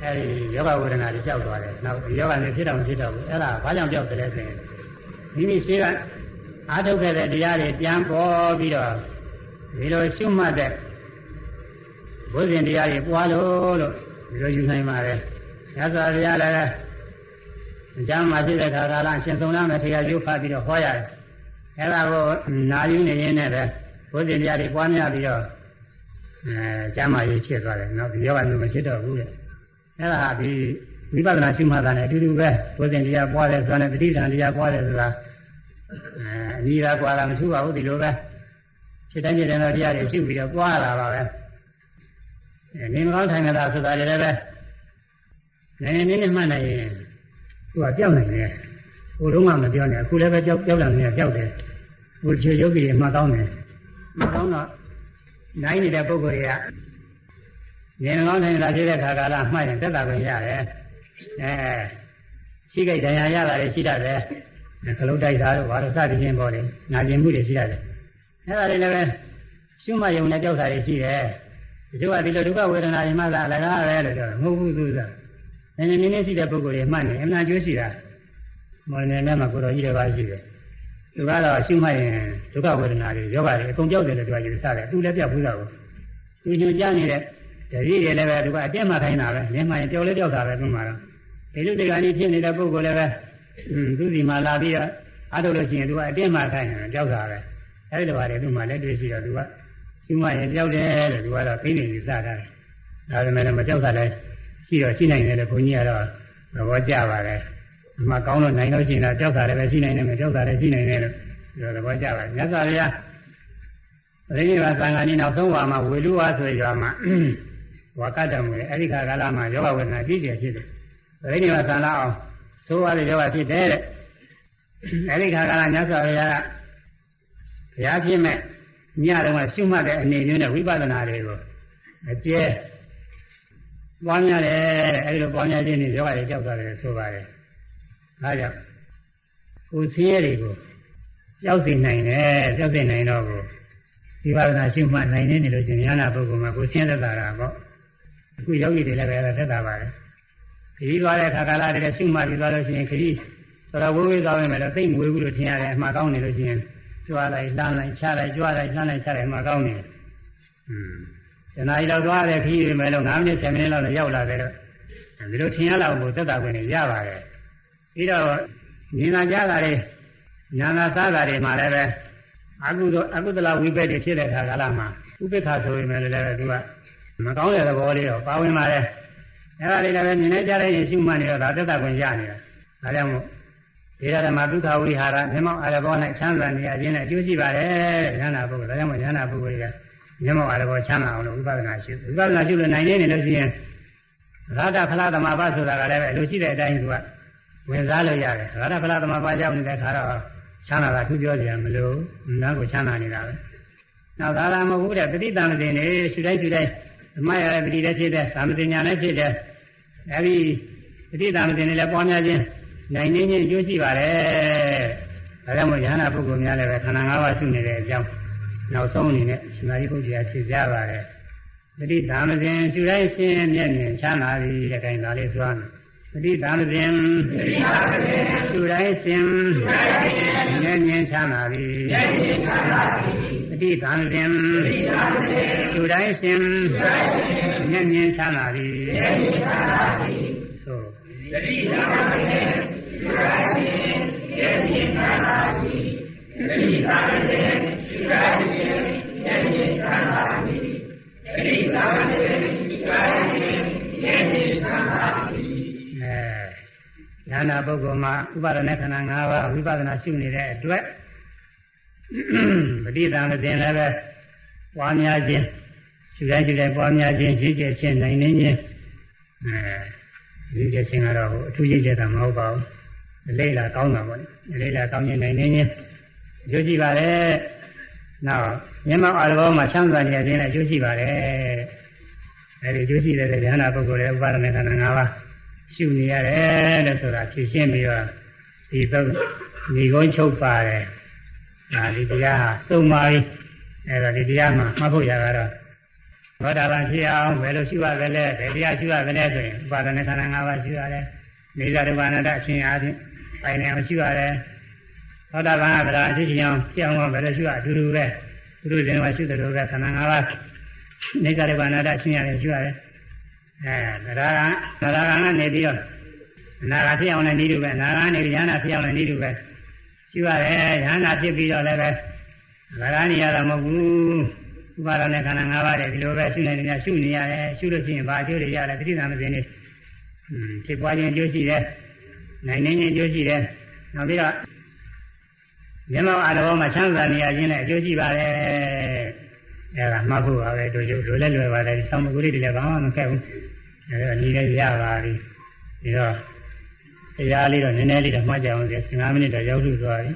အဲဒီယောဂဝေဒနာတွေကြောက်သွားတယ်နောက်ယောဂနဲ့ဖြစ်တော့မဖြစ်တော့ဘူးအဲ့ဒါဘာကြောင့်ကြောက်တယ်လဲဆိုရင်မိမိရှိကအားထုတ်ခဲ့တဲ့တရားတွေပြန်ပေါ်ပြီးတော့ဒီလိုရှုမှတ်တဲ့ဘုဇင်တရားတွေပွားလို့လို့ဒီလိုယူနိုင်ပါတယ်။ညဇောဘုရားလည်းအကျမ်းမှာဖြစ်တဲ့ခါကာလအရှင်ဆုံးလမ်းမဲ့တရားရုပ်ဖတ်ပြီးတော့ဟောရတယ်။အဲဒါကိုနာယူနေရင်းနဲ့ပဲဘုဇင်တရားတွေပွားများပြီးတော့အဲကျမ်းမာရေးဖြစ်သွားတယ်။နောက်ဒီယောဂမျိုးမရှိတော့ဘူးလေ။ အဲဒါဟာဒီဝိပဿနာရှုမှတ်တာနဲ့အတူတူပဲဘုဇင်တရားပွားတယ်ဆိုတာနဲ့တတိယတရားပွားတယ်ဆိုတာအဲအနည်းသာကွာတာမထူပါဘူးဒီလိုပဲဖြစ်တိုင်းဖြစ်တိုင်းတော့တရားတွေရှုပြီးတော့ပွားလာပါပဲအဲနေမကောင်းထိုင်ကြတာဆိုတာလည်းပဲနည်းနည်းနဲ့မှတ်နိုင်ရင်သူကကြောက်နိုင်တယ်ဟိုတုန်းကမပြောနဲ့အခုလည်းပဲကြောက်ကြောက်လာနေကြောက်တယ်ဟိုချေယောဂီတွေမှတ်ကောင်းတယ်မှတ်ကောင်းတော့နိုင်နေတဲ့ပုဂ္ဂိုလ်တွေက နေမကောင်းထိုင်ကြတာဖြစ်တဲ့ခါကာလမှတ်ရင်တက်တာပဲရတယ်အဲရှိကြဒဏ်ရာရတာလည်းရှိတတ်တယ်ခလုတ်တိုက်တာတို့ဘာလို့စသည်ချင်းပေါ်တယ်နာကျင်မှုတွေရှိရတယ်အဲ့ဒါတွေလည်းပဲရှုမှတ်ယုံနဲ့ကြောက်တာတွေရှိတယ်ဒီလိုကဒီလိုဒုက္ခဝေဒနာတွေမှသာအလကားပဲလို့ပြောတယ်မဟုတ်ဘူးသူစားနည်းနည်းနည်းနည်းရှိတဲ့ပုဂ္ဂိုလ်တွေမှတ်နေအမှန်ကျိုးရှိတာမော်နေနဲ့မှကိုတော်ကြီးတွေပါရှိတယ်သူကတော့ရှုမှတ်ရင်ဒုက္ခဝေဒနာတွေယောဂတွေအကုန်ကြောက်တယ်လို့ပြောယူဆတယ်သူလည်းပြတ်ဘူးတော့သူညွှန်ကြားနေတဲ့ တတိတွေလည်းပဲသူကအတက်မှခိုင်းတာပဲလင်းမှရင်ပျော်လဲပျောက်တာပဲသူမှတော့ဒီလိုဒီကနေ့ဖြစ်နေတဲ့ပုဂ္ဂိုလ်လည်းပဲသူစီမှာလာပြီးတော့အားထုတ်လို့ရှိရင်သူကအတင်းမှခိုင်းတယ်ကြောက်တာပဲအဲဒီလိုပါတယ်သူမှလည်းတွေ့ရှိတော့သူကရှိမရင်ကြောက်တယ်လို့သူကတော့သိနေယူဆတာတယ်ဒါပေမဲ့မကြောက်တာလည်းရှိတော့ရှိနိုင်တယ်လို့ဘုန်းကြီးကတော့သဘောကျပါတယ်ဒီမှာကောင်းလို့နိုင်လို့ရှိရင်တော့ကြောက်တာလည်းပဲရှိနိုင်တယ်မကြောက်တာလည်းရှိနိုင်တယ်လို့ပြောသဘောကျပါတယ်မြတ်စွာဘုရားပရိနိဗ္ဗာန်သံဃာနည်းနောက်ဆုံးဝါမှာဝေလူဝါဆိုရွာမှာ ဝါကတ္တမူလေအဲ့ဒီခါကာလမှာယောဂဝေဒနာကြီးကျယ်ဖြစ်တယ်ပရိနိဗ္ဗာန်သံဃာအောင်ဆိုးရတဲ့ယောဂဖြစ်တယ်တဲ့အဲဒီခါကလာမြတ်စွာဘုရားကဘုရားဖြစ်မဲ့ညတော့ကရှုမှတ်တဲ့အနေမျိုးနဲ့ဝိပဿနာတွေကိုအကျဲပွားများတယ်တဲ့အဲဒီလိုပွားများခြင်းနဲ့ယောဂတွေကြောက်သွားတယ်ဆိုပါတယ်ဒါကြောင့်ကိုယ်ဆင်းရဲတွေကိုကြောက်စေနိုင်တယ်ကြောက်စေနိုင်တော့ကိုဝိပဿနာရှုမှတ်နိုင်နေလို့ရှင်ဉာဏပုဂ္ဂိုလ်မှာကိုယ်ဆင်းရဲတတ်တာပေါ့ အခုယောဂီတွေလည်းပဲသက်တာပါတယ်ခရီးသွားတဲ့ခါကာလတည်းကရှုမှတ်ပြီးသွားလို့ရှိရင်ခရီးဆိုတော့ဝေးဝေးသွားမယ်တော့သိမ့်ဝေးဘူးလို့ထင်ရတယ်အမှားကောင်းနေလို့ရှိရင်ကြွားလိုက်လှမ်းလိုက်ချလိုက်ကြွားလိုက်လှမ်းလိုက်ချလိုက်အမှားကောင်းနေတယ်။อืมတနားရီတော့သွားတဲ့ခရီးတွေမယ်လို့9မိနစ်10မိနစ်လောက်နဲ့ရောက်လာတယ်တော့ဒီလိုထင်ရလောက်ကိုသက်တာခွင့်ရပါတယ်။ပြီးတော့ဉာဏ်ကြားတာတွေဉာဏ်သာစားတာတွေမှာလည်းပဲအကုသိုလ်အကုသလဝိပက်တွေဖြစ်တဲ့ခါကာလမှာဥပိ္ပခဆိုရင်လည်းလည်းသူက မကောင်းတဲ့သဘောလေးတော့ပါဝင်ပါတယ်။အဲဒါလေးလည်းပဲမြင်နေကြတဲ့ရင်ရှုမှတ်နေတော့ဒါသက်တာခွင့်ရနေတာ။ဒါကြောင့်မို့ဒေရဓမ္မဒုက္ခဝိဟာရမျက်မှောက်အာရဘော၌ချမ်းသာနေအခြင်းနဲ့အကျိုးရှိပါတယ်ဉာဏပုဂ္ဂိုလ်ဒါကြောင့်မို့ဉာဏပုဂ္ဂိုလ်ကမျက်မှောက်အာရဘောချမ်းသာအောင်လို့ဝိပဿနာရှုဝိပဿနာရှုလို့နိုင်နေနေလို့ရှိရင်ရာထဖလားသမဘာဆိုတာကလည်းပဲလိုရှိတဲ့အတိုင်းသူကဝင်စားလို့ရတယ်ရာထဖလားသမဘာကြောင့်နေတဲ့ခါတော့ချမ်းသာတာသူပြောကြရမလို့နားကိုချမ်းသာနေတာပဲနောက်ဒါလာမဟုတ်ဘူးတဲ့ပဋိသင်္ကေနေရှုတိုင်းရှုတိုင်း ဓမ္မရတဲ့ပဋိလည်းဖြစ်တဲ့သာမတိညာလည်းဖြစ်တဲ့အဲဒီပဋိသင်္ကေနေလည်းပွားများခြင်းနိုင်နေခြင်းကျိုးရှိပါတယ်ဒါကြောင့်မို့ယဟနာပုဂ္ဂိုလ်များလည်းပဲခန္ဓာ၅ပါးရှုနေတဲ့အကြောင်းနောက်ဆုံးအနေနဲ့ရှင်သာရိပုတ္တရာဖြေကြပါတယ်ပဋိသင်္ကေရှုတိုင်းရှင်းမျက်မြင်ချမ်းသာပြီတဲ့ခိုင်ဒါလေးဆိုရမယ်ပဋိသင်္ကေရှုတိုင်းရှင်းမျက်မြင်ချမ်းသာပြီ ပဋိသင်္ကေရှုတိုင်းရှင်းမျက်မြင်ချမ်းသာပြီဆိုတတိယံကေရှုတိုင်းရှင်းမျက်မြင်ချမ်းသာပြီတတိယံကေရှုတိုင်းရှင်းမျက်မြင်ချမ်းသာပြီတတိယံကေရှုတိုင်းရှင်းမျက်မြင်ချမ်းသာပြီဉာဏပုဂ္ဂိုလ်မှာဥပါဒณะခန္ဓာ၅ပါးဝိပဿနာရှုနေတဲ့အတွက် ပဋိသင်္ခါလည်းပဲပွားများခြင်းရှုတိုင်းရှုတိုင်းပွားများခြင်းရည်ကျက်ခြင်းနိုင်နေခြင်းအဲရည်ကျက်ခြင်းကတော့အထူးရည်ကျက်တာမဟုတ်ပါဘူးအလေးလာကောင်းတာပေါ့လေအလေးလာကောင်းခြင်းနိုင်နေခြင်းအကျိုးရှိပါတယ်နောက်မျက်မှောက်အာရဘောမှာချမ်းသာနေခြင်းလည်းအကျိုးရှိပါတယ်အဲဒီအကျိုးရှိတဲ့ဉာဏပုဂ္ဂိုလ်ရဲ့ဥပါဒณะခန္ဓာ၅ပါးရှုနေရတယ်လို့ဆိုတာဖြည့်ရှင်းပြီးတော့ဒီတော့ညီကုန်းချုပ်ပါတယ် ဒါဒီတရားဟာစုံပါပြီအဲ့တော့ဒီတရားမှာမှတ်ဖို့ရတာတော့ဘောဓဘာဖြစ်အောင်ဘယ်လိုရှုရသလဲဘယ်တရားရှုရသလဲဆိုရင်ဥပါဒณะခန္ဓာ၅ပါးရှုရတယ်နေဇာဒုက္ခနာတအချင်းအားဖြင့်ပိုင်နေအောင်ရှုရတယ်သောတာပန်ကဗလာအဖြစ်ချင်းအောင်ဖြစ်အောင်ဘယ်လိုရှုရအတူတူပဲသူတို့ရှင်ကရှုတယ်လို့ပဲခန္ဓာ၅ပါးနေဇာဒုက္ခနာတအချင်းရတယ်ရှုရတယ်အဲဒါကဒါကကနေပြီးတော့နာဂဖြစ်အောင်လည်းဤလိုပဲနာဂကနေရဟနာဖြစ်အောင်လည်းဤလိုပဲ ရှိရတယ်ရဟနာဖြစ်ပြီးတော့လည်းပဲဒါကနေရတာမဟုတ်ဘူးဥပါဒနဲ့ခန္ဓာ၅ပါးတဲ့ဒီလိုပဲရှုနေနေရှုနေရတယ်ရှုလို့ရှိရင်ဘာအကျိုးတွေရလဲတိဋ္ဌာမစင်နေဖြစ်ပွားခြင်းအကျိုးရှိတယ်နိုင်နေခြင်းအကျိုးရှိတယ်နောက်ပြီးတော့မျက်မှောက်အာတော်မှာချမ်းသာနေရခြင်းနဲ့အကျိုးရှိပါတယ်အဲဒါမှတ်ဖို့ပါပဲတို့ကျိုးလိုလဲလွယ်ပါတယ်ဆောင်းမကူလေးတွေလည်းဘာမှမခက်ဘူးအဲဒါနီးလည်းရပါပြီဒီတော့ တရားလေးတော့နည်းနည်းလေးတော့မှတ်ကြအောင်စီ15မိနစ်တော့ရောက်လို့သွားပြီ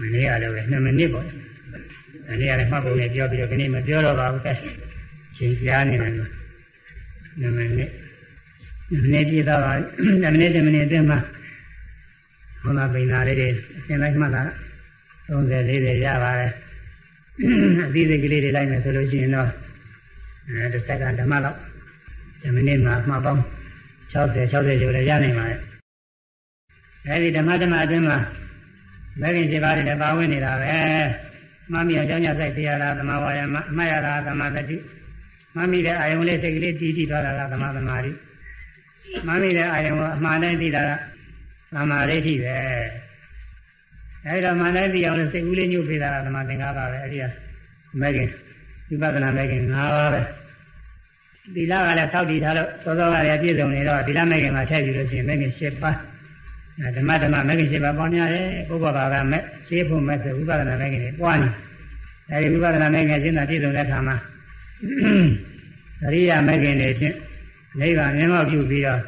မနေ့ကလည်းပဲ2မိနစ်ပေါ့မနေ့ကလည်းမှတ်ဖို့လည်းပြောပြီးတော့ဒီနေ့မပြောတော့ပါဘူးကဲချိန်ကြားနေတယ်လို့2မိနစ်2မိနစ်ပြည့်သွားပါ2မိနစ်2မိနစ်အတွင်းမှာဟောနာပိန်နာလေးတွေအစဉ်လိုက်မှတ်တာ30 40ရပါတယ်အသေးသေးကလေးတွေလိုက်မယ်ဆိုလို့ရှိရင်တော့အဲတစ်စက္ကန့်ဓမ္မလောက်ဒီမိနစ်မှာမှပေါင်း60 60ကျော်လည်းရနိုင်ပါတယ် အဲဒီဓမ္မဓမ္မအတွင်းမှာမဂ္ဂင်7ပါးတွေလည်းပါဝင်နေတာပဲမမီအကြောင်းညဆိုင်တရားလားသမာဝါယမအမှတ်ရတာသမာဓိမမီတဲ့အာယုံလေးစိတ်ကလေးတည်တည်သွားတာကသမာသမာဓိမမီတဲ့အာယုံကိုအမှန်တိုင်းသိတာကသမာဓိဋ္ဌိပဲအဲဒီတော့မှန်တိုင်းသိအောင်လို့စိတ်ကူးလေးညှို့ပေးတာကသမာသင်္ကပ္ပပဲအဲဒီကမဂ္ဂင်ဝိပဿနာမဂ္ဂင်၅ပါးပဲသီလကလည်းသောက်တည်ထားလို့သောသောကလည်းပြည့်စုံနေတော့သီလမဂ္ဂင်မှာထည့်ပြီးလို့ရှိရင်မဂ္ဂင်၈ပါး ဓမ္မဓမ္မမဂ္ဂင်၈ပါးပေါင်းများတယ်ပုဗ္ဗဘာကမဲ့ရှင်းဖို့မဲ့ဆိုဝိပဿနာမဂ္ဂင်တွေပွားနေအဲဒီဝိပဿနာမဂ္ဂင်ရှင်းတာပြည့်စုံတဲ့အခါမှာအရိယာမဂ္ဂင်တွေဖြင့်နိဗ္ဗာန်မြင်မောက်ပြုပြီးတော့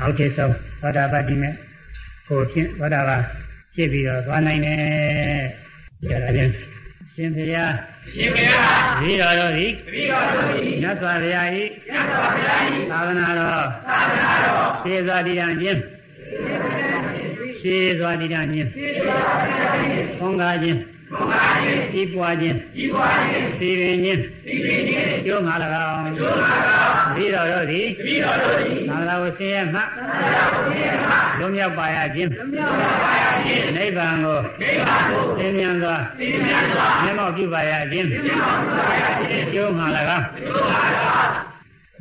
အောက်ထစ်ဆုံးသောတာပတ္တိမဲ့ဟိုဖြင့်သောတာပန်ဖြစ်ပြီးတော့သွားနိုင်တယ်ဒါကြတဲ့ရှင်ဘုရားရှင်ဘုရားပြီးတော်တို့သည်ပြီးတော်တို့သည်မြတ်စွာဘုရား၏မြတ်စွာဘုရား၏သာသနာတော်သာသနာတော်ရှေးစွာတည်တံ့ခြင်း ရှေးစွာတည်တံ့ခြင်းရှေးစွာတည်တံ့ခြင်းဘုံကားခြင်းဘုံကားခြင်းကြီးပွားခြင်းကြီးပွားခြင်းစီရင်ခြင်းစီရင်ခြင်းကျိုးငါ၎င်းကျိုးငါ၎င်းပြီးတော်တို့သည်ပြီးတော်တို့သည်သာသနာကိုဆင်းရဲမှသာသနာကိုဆင်းရဲမှလွန်မြောက်ပါရခြင်းလွန်မြောက်ပါရခြင်းနိဗ္ဗာန်ကိုနိဗ္ဗာန်ကိုသင်မြတ်စွာသင်မြတ်စွာမျက်မှောက်ပြုပါရခြင်းမျက်မှောက်ပြုပါရခြင်းကျိုးငါ၎င်းကျိုးငါ၎င်း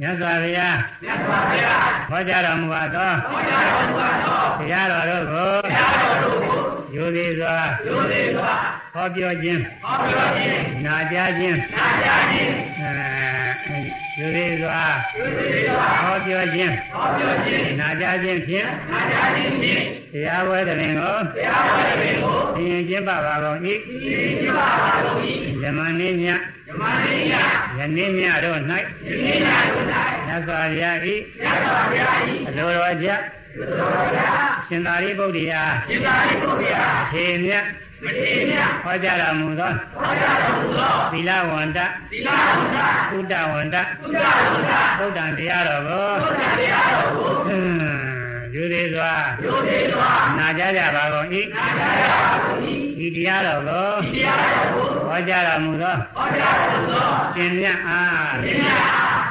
မြတ်စွာဘုရားမြတ်စွာဘုရားဟောကြားတော်မူအပ်သောဟောကြားတော်မူအပ်သောဘုရားတော်တို့ကိုဘုရားတော်တို့ကိုယိုသေးစွာယိုသေးစွာဟောပြောခြင်းဟောပြောခြင်းနာကြားခြင်းနာကြားခြင်းအဲယိုသေးစွာယိုသေးစွာဟောပြောခြင်းဟောပြောခြင်းနာကြားခြင်းဖြင့်နာကြားခြင်းဖြင့်တရားဝဲတရင်ကိုတရားဝဲတရင်ကိုသင်ကျင့်ပါပါကုန်၏သင်ကျင့်ပါပါကုန်၏ဇမနေ့ညဇ မနေ့ညယနေ့ညတို့၌ယနေ့ညတို့၌မြတ်စွာဘုရား၏မြတ်စွာဘုရား၏အလိုတော်ကြအလိုတော်ကြရှင်သာရိပုတ္တရာရှင်သာရိပုတ္တရာအထေမြတ်အမထေရမြတ်ဟောကြားတော်မူသောဟောကြားတော်မူသောသီလဝန္တသီလဝန္တသုဒ္ဓဝန္တသုဒ္ဓဝန္တသုဒ္ဓံတရားတော်ကိုသုဒ္ဓတရားတော်ကိုဟွန်းယူသေးစွာယုသေးစွာနာကြကြပါကုန်၏နာကြားရပါကုန်၏ ဒီတရားတော်ကိုတရားတော်ကိုဟောကြားတော်မူသောဟောကြားတော်မူသောရှင်မြတ်အားပညာအား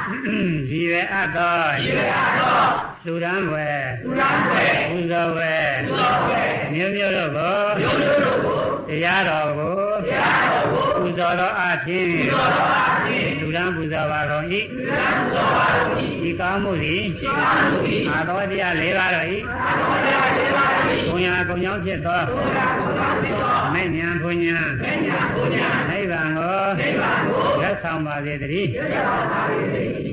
ရည်ရွယ်အပ်သောဒီရသောလူရန်ဝယ်သူရန်ွယ်ပူဇော်ဝယ်သူတော်ွယ်မျိုးမျိုးတို့ကိုမျိုးမျိုးတို့ကိုတရားတော်ကိုတရားတော်ကိုပူဇော်သောအဖြစ်သောတော်အားဖြင့်လူရန်ပူဇော်ပါကုန်၏သူရန်သောပါတော်၏ဒီကောင်းမှုသည်ဒီကားမှု၏အာသောတရား၄ပါးတော်၏အာတော်တရားတွေပါ၏ ဘုံညာကုံကြောင့်ဖြစ်သောဘုရားကိုသာဖြစ်သောမဲ့ညာဘုံညာပညာဘုရားနိဗ္ဗာန်ကိုနိဗ္ဗာန်ကိုလက်ဆောင်ပါစေတည်းရပါပါ၏